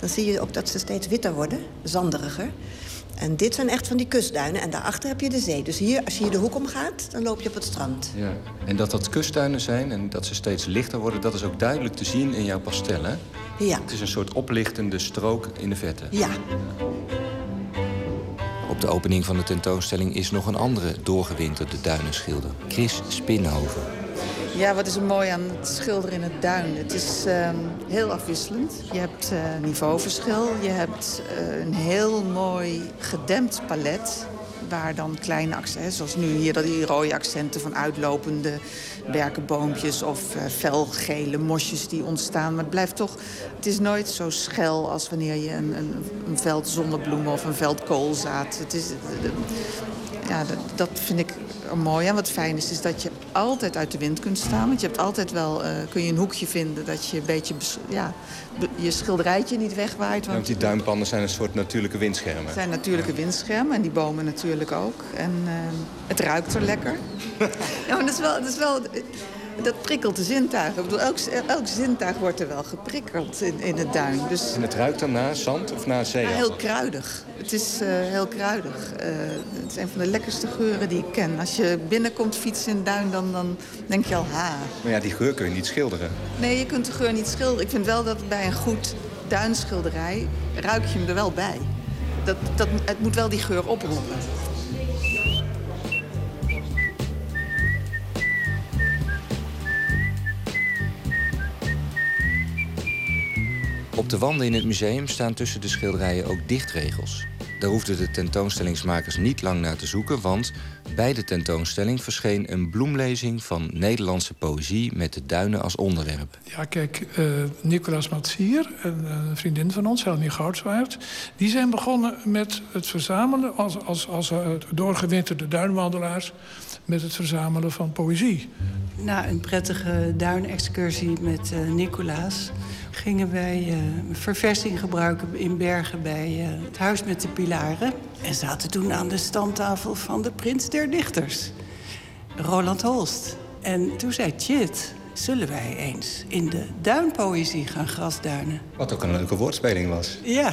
dan zie je ook dat ze steeds witter worden. Zanderiger. En dit zijn echt van die kustduinen. En daarachter heb je de zee. Dus hier, als je hier de hoek omgaat, dan loop je op het strand. Ja. En dat dat kustduinen zijn en dat ze steeds lichter worden... dat is ook duidelijk te zien in jouw pastellen. Ja. Het is een soort oplichtende strook in de verte. Ja. Op de opening van de tentoonstelling is nog een andere doorgewinterde duinenschilder, Chris Spinhoven. Ja, wat is er mooi aan het schilderen in het duin? Het is ehm, heel afwisselend. Je hebt eh, niveauverschil. Je hebt eh, een heel mooi gedempt palet. waar dan kleine accenten, zoals nu hier dat die rode accenten van uitlopende berkenboompjes of uh, felgele mosjes die ontstaan. Maar het blijft toch, het is nooit zo schel als wanneer je een, een, een veld zonnebloemen of een veld koolzaad. Het is, ja, dat, dat vind ik mooi. En wat fijn is, is dat je altijd uit de wind kunt staan. Want je hebt altijd wel, uh, kun je een hoekje vinden dat je een beetje ja, je schilderijtje niet wegwaait. Want, die duimpannen zijn een soort natuurlijke windschermen. Het zijn natuurlijke windschermen en die bomen natuurlijk ook. En uh, het ruikt er lekker. ja, maar dat is wel, dat is wel dat prikkelt de zintuigen. Ik bedoel, elk, elk zintuig wordt er wel geprikkeld in, in het duin. Dus... En het ruikt dan naar zand of naar zee? Ja, heel kruidig. Het is uh, heel kruidig. Uh, het is een van de lekkerste geuren die ik ken. Als je binnenkomt fietsen in het duin, dan, dan denk je al ha. Maar ja, die geur kun je niet schilderen. Nee, je kunt de geur niet schilderen. Ik vind wel dat bij een goed duinschilderij ruik je hem er wel bij. Dat, dat, het moet wel die geur oproepen. Op de wanden in het museum staan tussen de schilderijen ook dichtregels. Daar hoefden de tentoonstellingsmakers niet lang naar te zoeken, want bij de tentoonstelling verscheen een bloemlezing van Nederlandse poëzie met de duinen als onderwerp. Ja, kijk, uh, Nicolaas Matsier, een, een, vriendin van ons, Helmi Goudswaard, die zijn begonnen met het verzamelen, als, als, als uh, doorgewinterde duinwandelaars, met het verzamelen van poëzie. Na een prettige duinexcursie met uh, Nicolaas gingen wij uh, verversing gebruiken in Bergen bij uh, het Huis met de Pilaren. En zaten toen aan de standtafel van de prins der dichters, Roland Holst. En toen zei Chit, zullen wij eens in de duinpoëzie gaan grasduinen? Wat ook een leuke woordspeling was. Ja.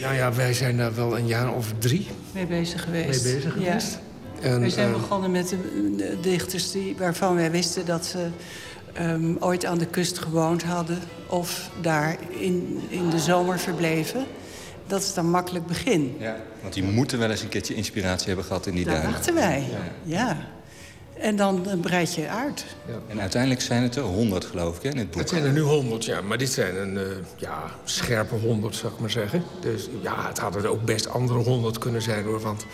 Nou ja, wij zijn daar wel een jaar of drie mee bezig geweest. Mee bezig geweest. Ja. En, we zijn uh, begonnen met de, de dichters die, waarvan wij wisten dat ze um, ooit aan de kust gewoond hadden of daar in, in de zomer verbleven. Dat is dan makkelijk begin. Ja, want die moeten wel eens een keertje inspiratie hebben gehad in die duinen. Dat dachten wij, ja. ja. En dan breid je uit. Ja. En uiteindelijk zijn het er honderd, geloof ik, hè, in het boek. Het zijn er nu honderd, ja. Maar dit zijn een uh, ja, scherpe honderd, zou ik maar zeggen. Dus ja, het hadden er ook best andere honderd kunnen zijn, hoor. Want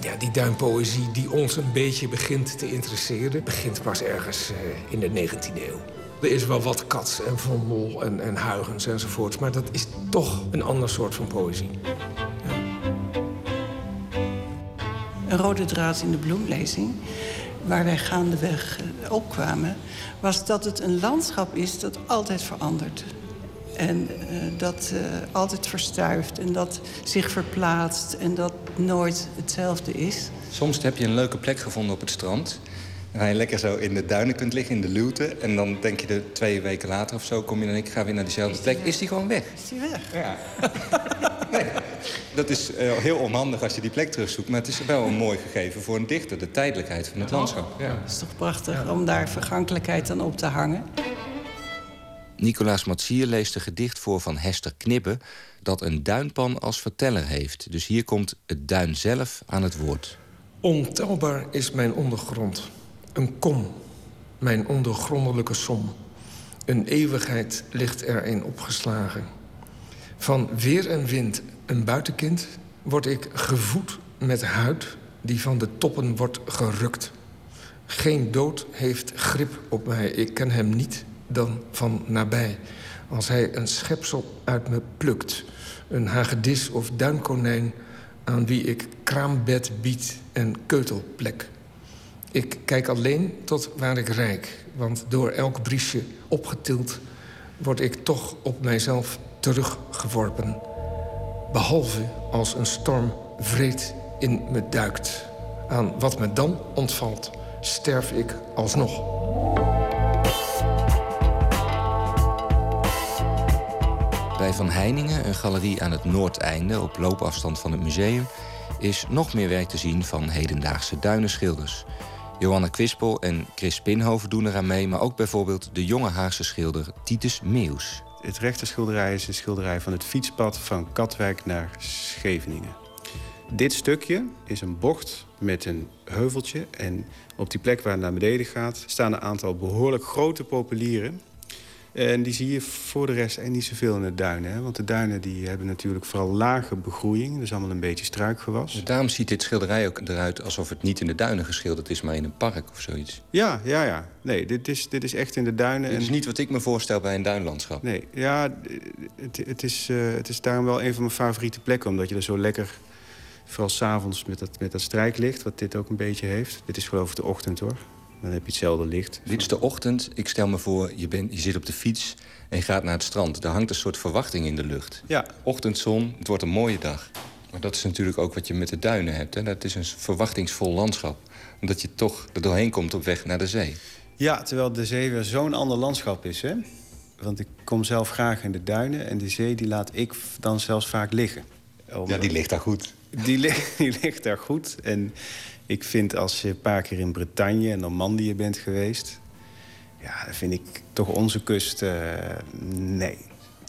ja, die duinpoëzie die ons een beetje begint te interesseren... begint pas ergens uh, in de 19e eeuw. Er is wel wat Kats en Vondel en, en Huygens enzovoorts... maar dat is toch een ander soort van poëzie. Een rode draad in de bloemlezing, waar wij gaandeweg uh, opkwamen... was dat het een landschap is dat altijd verandert. En uh, dat uh, altijd verstuift en dat zich verplaatst en dat nooit hetzelfde is. Soms heb je een leuke plek gevonden op het strand. Waar je lekker zo in de duinen kunt liggen, in de luwte. En dan denk je er twee weken later of zo, kom je dan ik ga weer naar diezelfde plek. Is die gewoon weg? Is die weg? Ja. nee, dat is uh, heel onhandig als je die plek terugzoekt. Maar het is wel een mooi gegeven voor een dichter. De tijdelijkheid van het landschap. Ja. Het is toch prachtig ja. om daar vergankelijkheid aan op te hangen. Nicolaas Matsier leest een gedicht voor van Hester Knippen... dat een duinpan als verteller heeft. Dus hier komt het duin zelf aan het woord. Ontelbaar is mijn ondergrond. Een kom, mijn ondergrondelijke som. Een eeuwigheid ligt erin opgeslagen. Van weer en wind, een buitenkind... word ik gevoed met huid die van de toppen wordt gerukt. Geen dood heeft grip op mij, ik ken hem niet dan van nabij. Als hij een schepsel uit me plukt. Een hagedis of duinkonijn aan wie ik kraambed bied en keutelplek. Ik kijk alleen tot waar ik rijk, want door elk briesje opgetild... word ik toch op mijzelf teruggeworpen. Behalve als een storm vreed in me duikt. Aan wat me dan ontvalt, sterf ik alsnog. Bij Van Heiningen, een galerie aan het noordeinde op loopafstand van het museum, is nog meer werk te zien van hedendaagse duinenschilders. Johanna Kwispel en Chris Pinhoven doen eraan mee, maar ook bijvoorbeeld de jonge Haagse schilder Titus Meeuws. Het rechte schilderij is een schilderij van het fietspad van Katwijk naar Scheveningen. Dit stukje is een bocht met een heuveltje. En op die plek waar het naar beneden gaat... staan een aantal behoorlijk grote populieren. En die zie je voor de rest en niet zoveel in de duinen. Hè? Want de duinen die hebben natuurlijk vooral lage begroeiing. Dus allemaal een beetje struikgewas. Daarom ziet dit schilderij ook eruit alsof het niet in de duinen geschilderd is... maar in een park of zoiets. Ja, ja, ja. Nee, dit is, dit is echt in de duinen. Dit is en... niet wat ik me voorstel bij een duinlandschap. Nee, ja, het, het, is, uh, het is daarom wel een van mijn favoriete plekken. Omdat je er zo lekker, vooral s'avonds met dat, met dat strijklicht... wat dit ook een beetje heeft. Dit is geloof ik de ochtend, hoor. Dan heb je hetzelfde licht. Dit is de ochtend. Ik stel me voor, je, bent, je zit op de fiets en je gaat naar het strand. Daar hangt een soort verwachting in de lucht. Ja. Ochtendzon, het wordt een mooie dag. Maar dat is natuurlijk ook wat je met de duinen hebt. Hè? Dat is een verwachtingsvol landschap. Omdat je toch er doorheen komt op weg naar de zee. Ja, terwijl de zee weer zo'n ander landschap is. Hè? Want ik kom zelf graag in de duinen. En de zee die laat ik dan zelfs vaak liggen. Ja, die ligt daar goed. Die, li die ligt daar goed. En ik vind als je een paar keer in Bretagne en Normandië bent geweest... ja, dan vind ik toch onze kust... Uh, nee.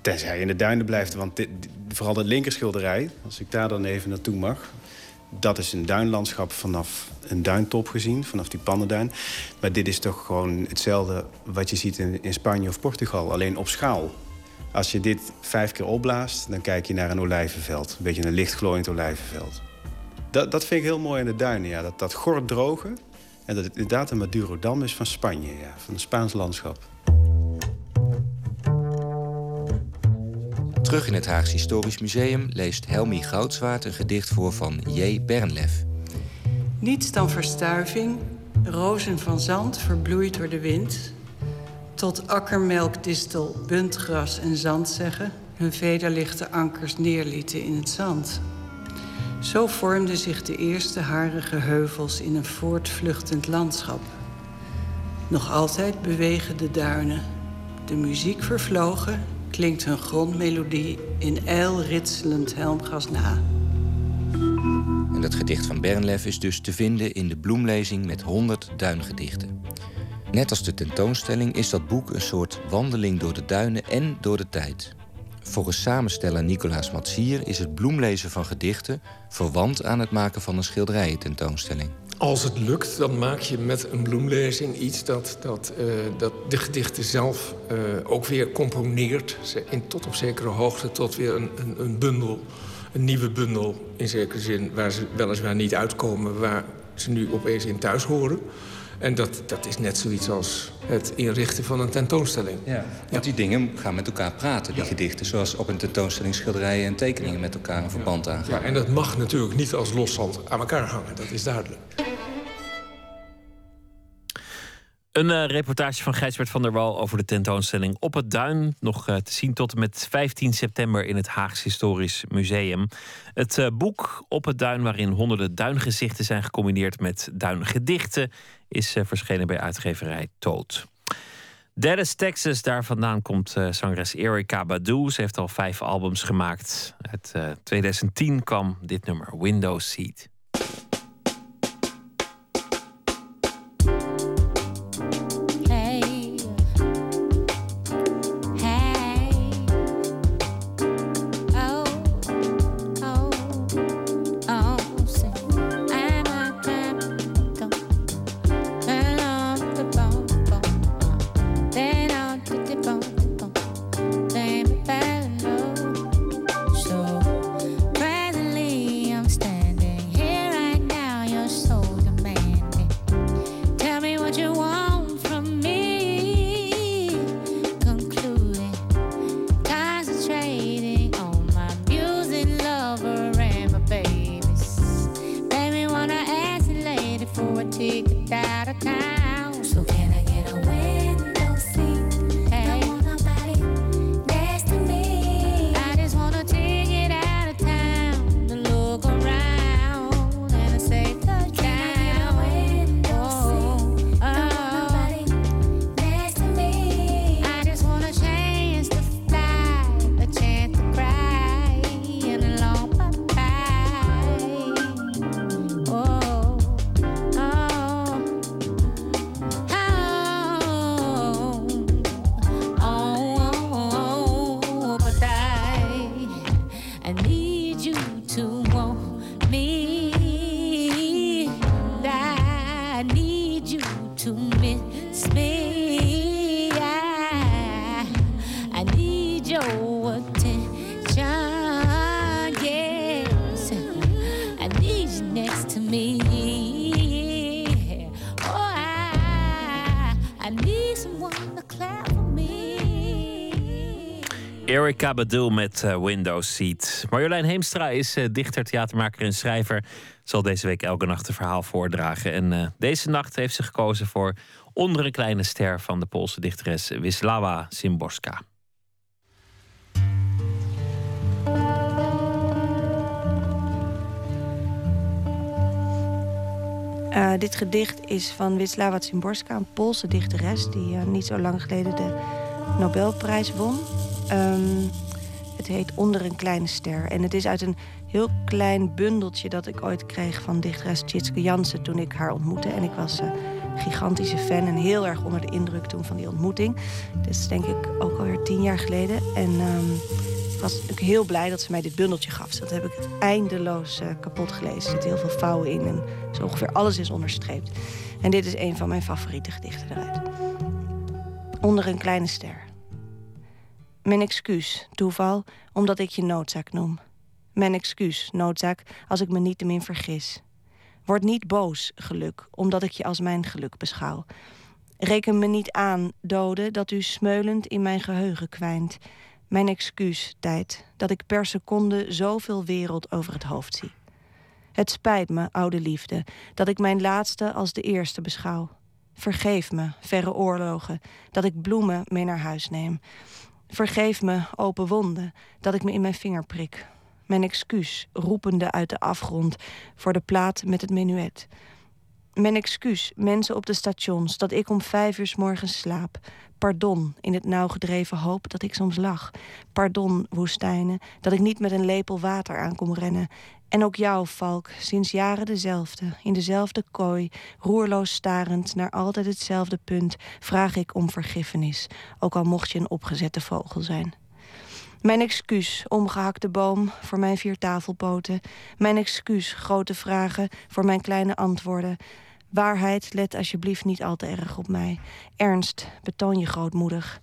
Tenzij je in de duinen blijft. Want vooral dat linkerschilderij, als ik daar dan even naartoe mag... dat is een duinlandschap vanaf een duintop gezien, vanaf die pannenduin. Maar dit is toch gewoon hetzelfde wat je ziet in, in Spanje of Portugal, alleen op schaal. Als je dit vijf keer opblaast, dan kijk je naar een olijvenveld. Een beetje een lichtglooiend olijvenveld. Dat, dat vind ik heel mooi in de duinen, ja. Dat, dat gort droge. En dat het inderdaad een Madurodam is van Spanje, ja. Van het Spaans landschap. Terug in het Haags Historisch Museum leest Helmi Goudswaard een gedicht voor van J. Bernlef. Niets dan verstuiving, rozen van zand verbloeid door de wind... tot akkermelk, distel, buntgras en zandzeggen... hun vederlichte ankers neerlieten in het zand... Zo vormden zich de eerste harige heuvels in een voortvluchtend landschap. Nog altijd bewegen de duinen. De muziek vervlogen, klinkt hun grondmelodie in ritselend helmgas na. En dat gedicht van Bernlef is dus te vinden in de bloemlezing met 100 duingedichten. Net als de tentoonstelling is dat boek een soort wandeling door de duinen en door de tijd. Volgens samensteller Nicolaas Matsier is het bloemlezen van gedichten verwant aan het maken van een schilderijententoonstelling. Als het lukt, dan maak je met een bloemlezing iets dat, dat, uh, dat de gedichten zelf uh, ook weer componeert. In, tot op zekere hoogte, tot weer een, een, een bundel. Een nieuwe bundel in zekere zin, waar ze weliswaar niet uitkomen, waar ze nu opeens in thuis horen. En dat, dat is net zoiets als het inrichten van een tentoonstelling. Ja, want die dingen gaan met elkaar praten, die gedichten. Zoals op een tentoonstelling schilderijen en tekeningen met elkaar een verband aangaan. Ja, en dat mag natuurlijk niet als loszand aan elkaar hangen, dat is duidelijk. Een uh, reportage van Gijsbert van der Wal over de tentoonstelling Op het Duin. Nog uh, te zien tot en met 15 september in het Haags Historisch Museum. Het uh, boek Op het Duin, waarin honderden duingezichten zijn gecombineerd met duingedichten, is verschenen bij uitgeverij Toot. Dallas, Texas, daar vandaan komt zangeres Erika Badu. Ze heeft al vijf albums gemaakt. Uit 2010 kwam dit nummer, Window Seat. Badu met eh, Windows Seat. Marjolein Heemstra is eh, dichter, theatermaker en schrijver. Zal deze week elke nacht een verhaal voordragen. En eh, deze nacht heeft ze gekozen voor Onder een kleine ster van de Poolse dichteres Wisława Szymborska. Dit gedicht is van Wisława Szymborska, een Poolse dichteres... die niet zo lang geleden de Nobelprijs won. Ehm, het heet Onder een kleine ster. En het is uit een heel klein bundeltje dat ik ooit kreeg van dichteres Tjitske Jansen... toen ik haar ontmoette. En ik was een gigantische fan en heel erg onder de indruk toen van die ontmoeting. Dat is denk ik ook alweer tien jaar geleden. En ehm, ik was natuurlijk heel blij dat ze mij dit bundeltje gaf. Dus dat heb ik eindeloos eh, kapot gelezen. Er zitten heel veel vouwen in en zo ongeveer alles is onderstreept. En dit is een van mijn favoriete gedichten eruit. Onder een kleine ster. Mijn excuus, toeval, omdat ik je noodzaak noem. Mijn excuus, noodzaak, als ik me niet min vergis. Word niet boos, geluk, omdat ik je als mijn geluk beschouw. Reken me niet aan, dode, dat u smeulend in mijn geheugen kwijnt. Mijn excuus, tijd, dat ik per seconde zoveel wereld over het hoofd zie. Het spijt me, oude liefde, dat ik mijn laatste als de eerste beschouw. Vergeef me, verre oorlogen, dat ik bloemen mee naar huis neem. Vergeef me, open wonden, dat ik me in mijn vinger prik. Mijn excuus, roepende uit de afgrond voor de plaat met het menuet. Mijn excuus, mensen op de stations, dat ik om vijf uur s morgens slaap. Pardon, in het nauw gedreven hoop dat ik soms lach. Pardon, woestijnen, dat ik niet met een lepel water aan kom rennen. En ook jou, Valk, sinds jaren dezelfde, in dezelfde kooi, roerloos starend naar altijd hetzelfde punt, vraag ik om vergiffenis, ook al mocht je een opgezette vogel zijn. Mijn excuus, omgehakte boom, voor mijn vier tafelpoten. Mijn excuus, grote vragen, voor mijn kleine antwoorden. Waarheid, let alsjeblieft niet al te erg op mij. Ernst, betoon je grootmoedig.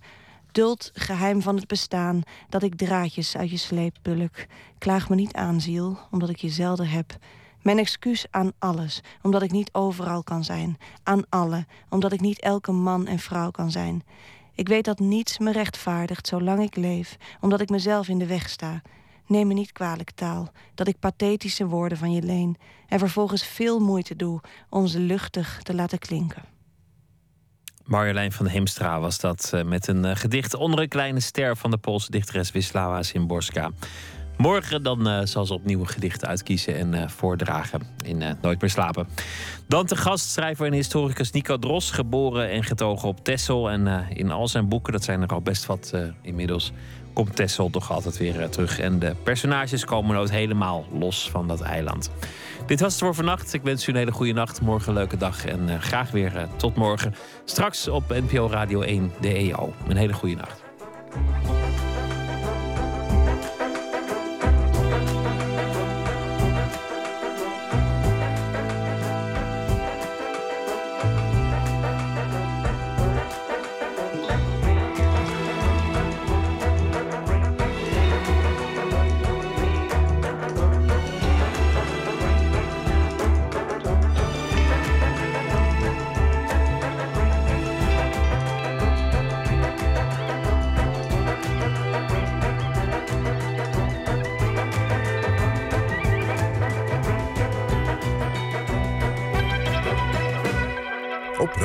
Duld, geheim van het bestaan, dat ik draadjes uit je sleep bulk. Klaag me niet aan, ziel, omdat ik je zelden heb. Mijn excuus aan alles, omdat ik niet overal kan zijn. Aan alle, omdat ik niet elke man en vrouw kan zijn. Ik weet dat niets me rechtvaardigt zolang ik leef, omdat ik mezelf in de weg sta. Neem me niet kwalijk taal, dat ik pathetische woorden van je leen en vervolgens veel moeite doe om ze luchtig te laten klinken. Marjolein van Heemstra was dat eh, met een eh, gedicht onder een kleine ster van de Poolse dichteres Wisława Szymborska. Morgen dan eh, zal ze opnieuw gedichten uitkiezen en voordragen in Nooit meer slapen. Dan te gast schrijver en historicus Nico Dros, geboren en getogen op Texel. En in al zijn boeken, dat zijn er al best wat inmiddels, komt Texel toch altijd weer terug. En de personages komen nooit helemaal los van dat eiland. Dit was het voor vannacht. Ik wens u een hele goede nacht. Morgen een leuke dag en graag weer tot morgen. Straks op NPO Radio 1, de EO. Een hele goede nacht.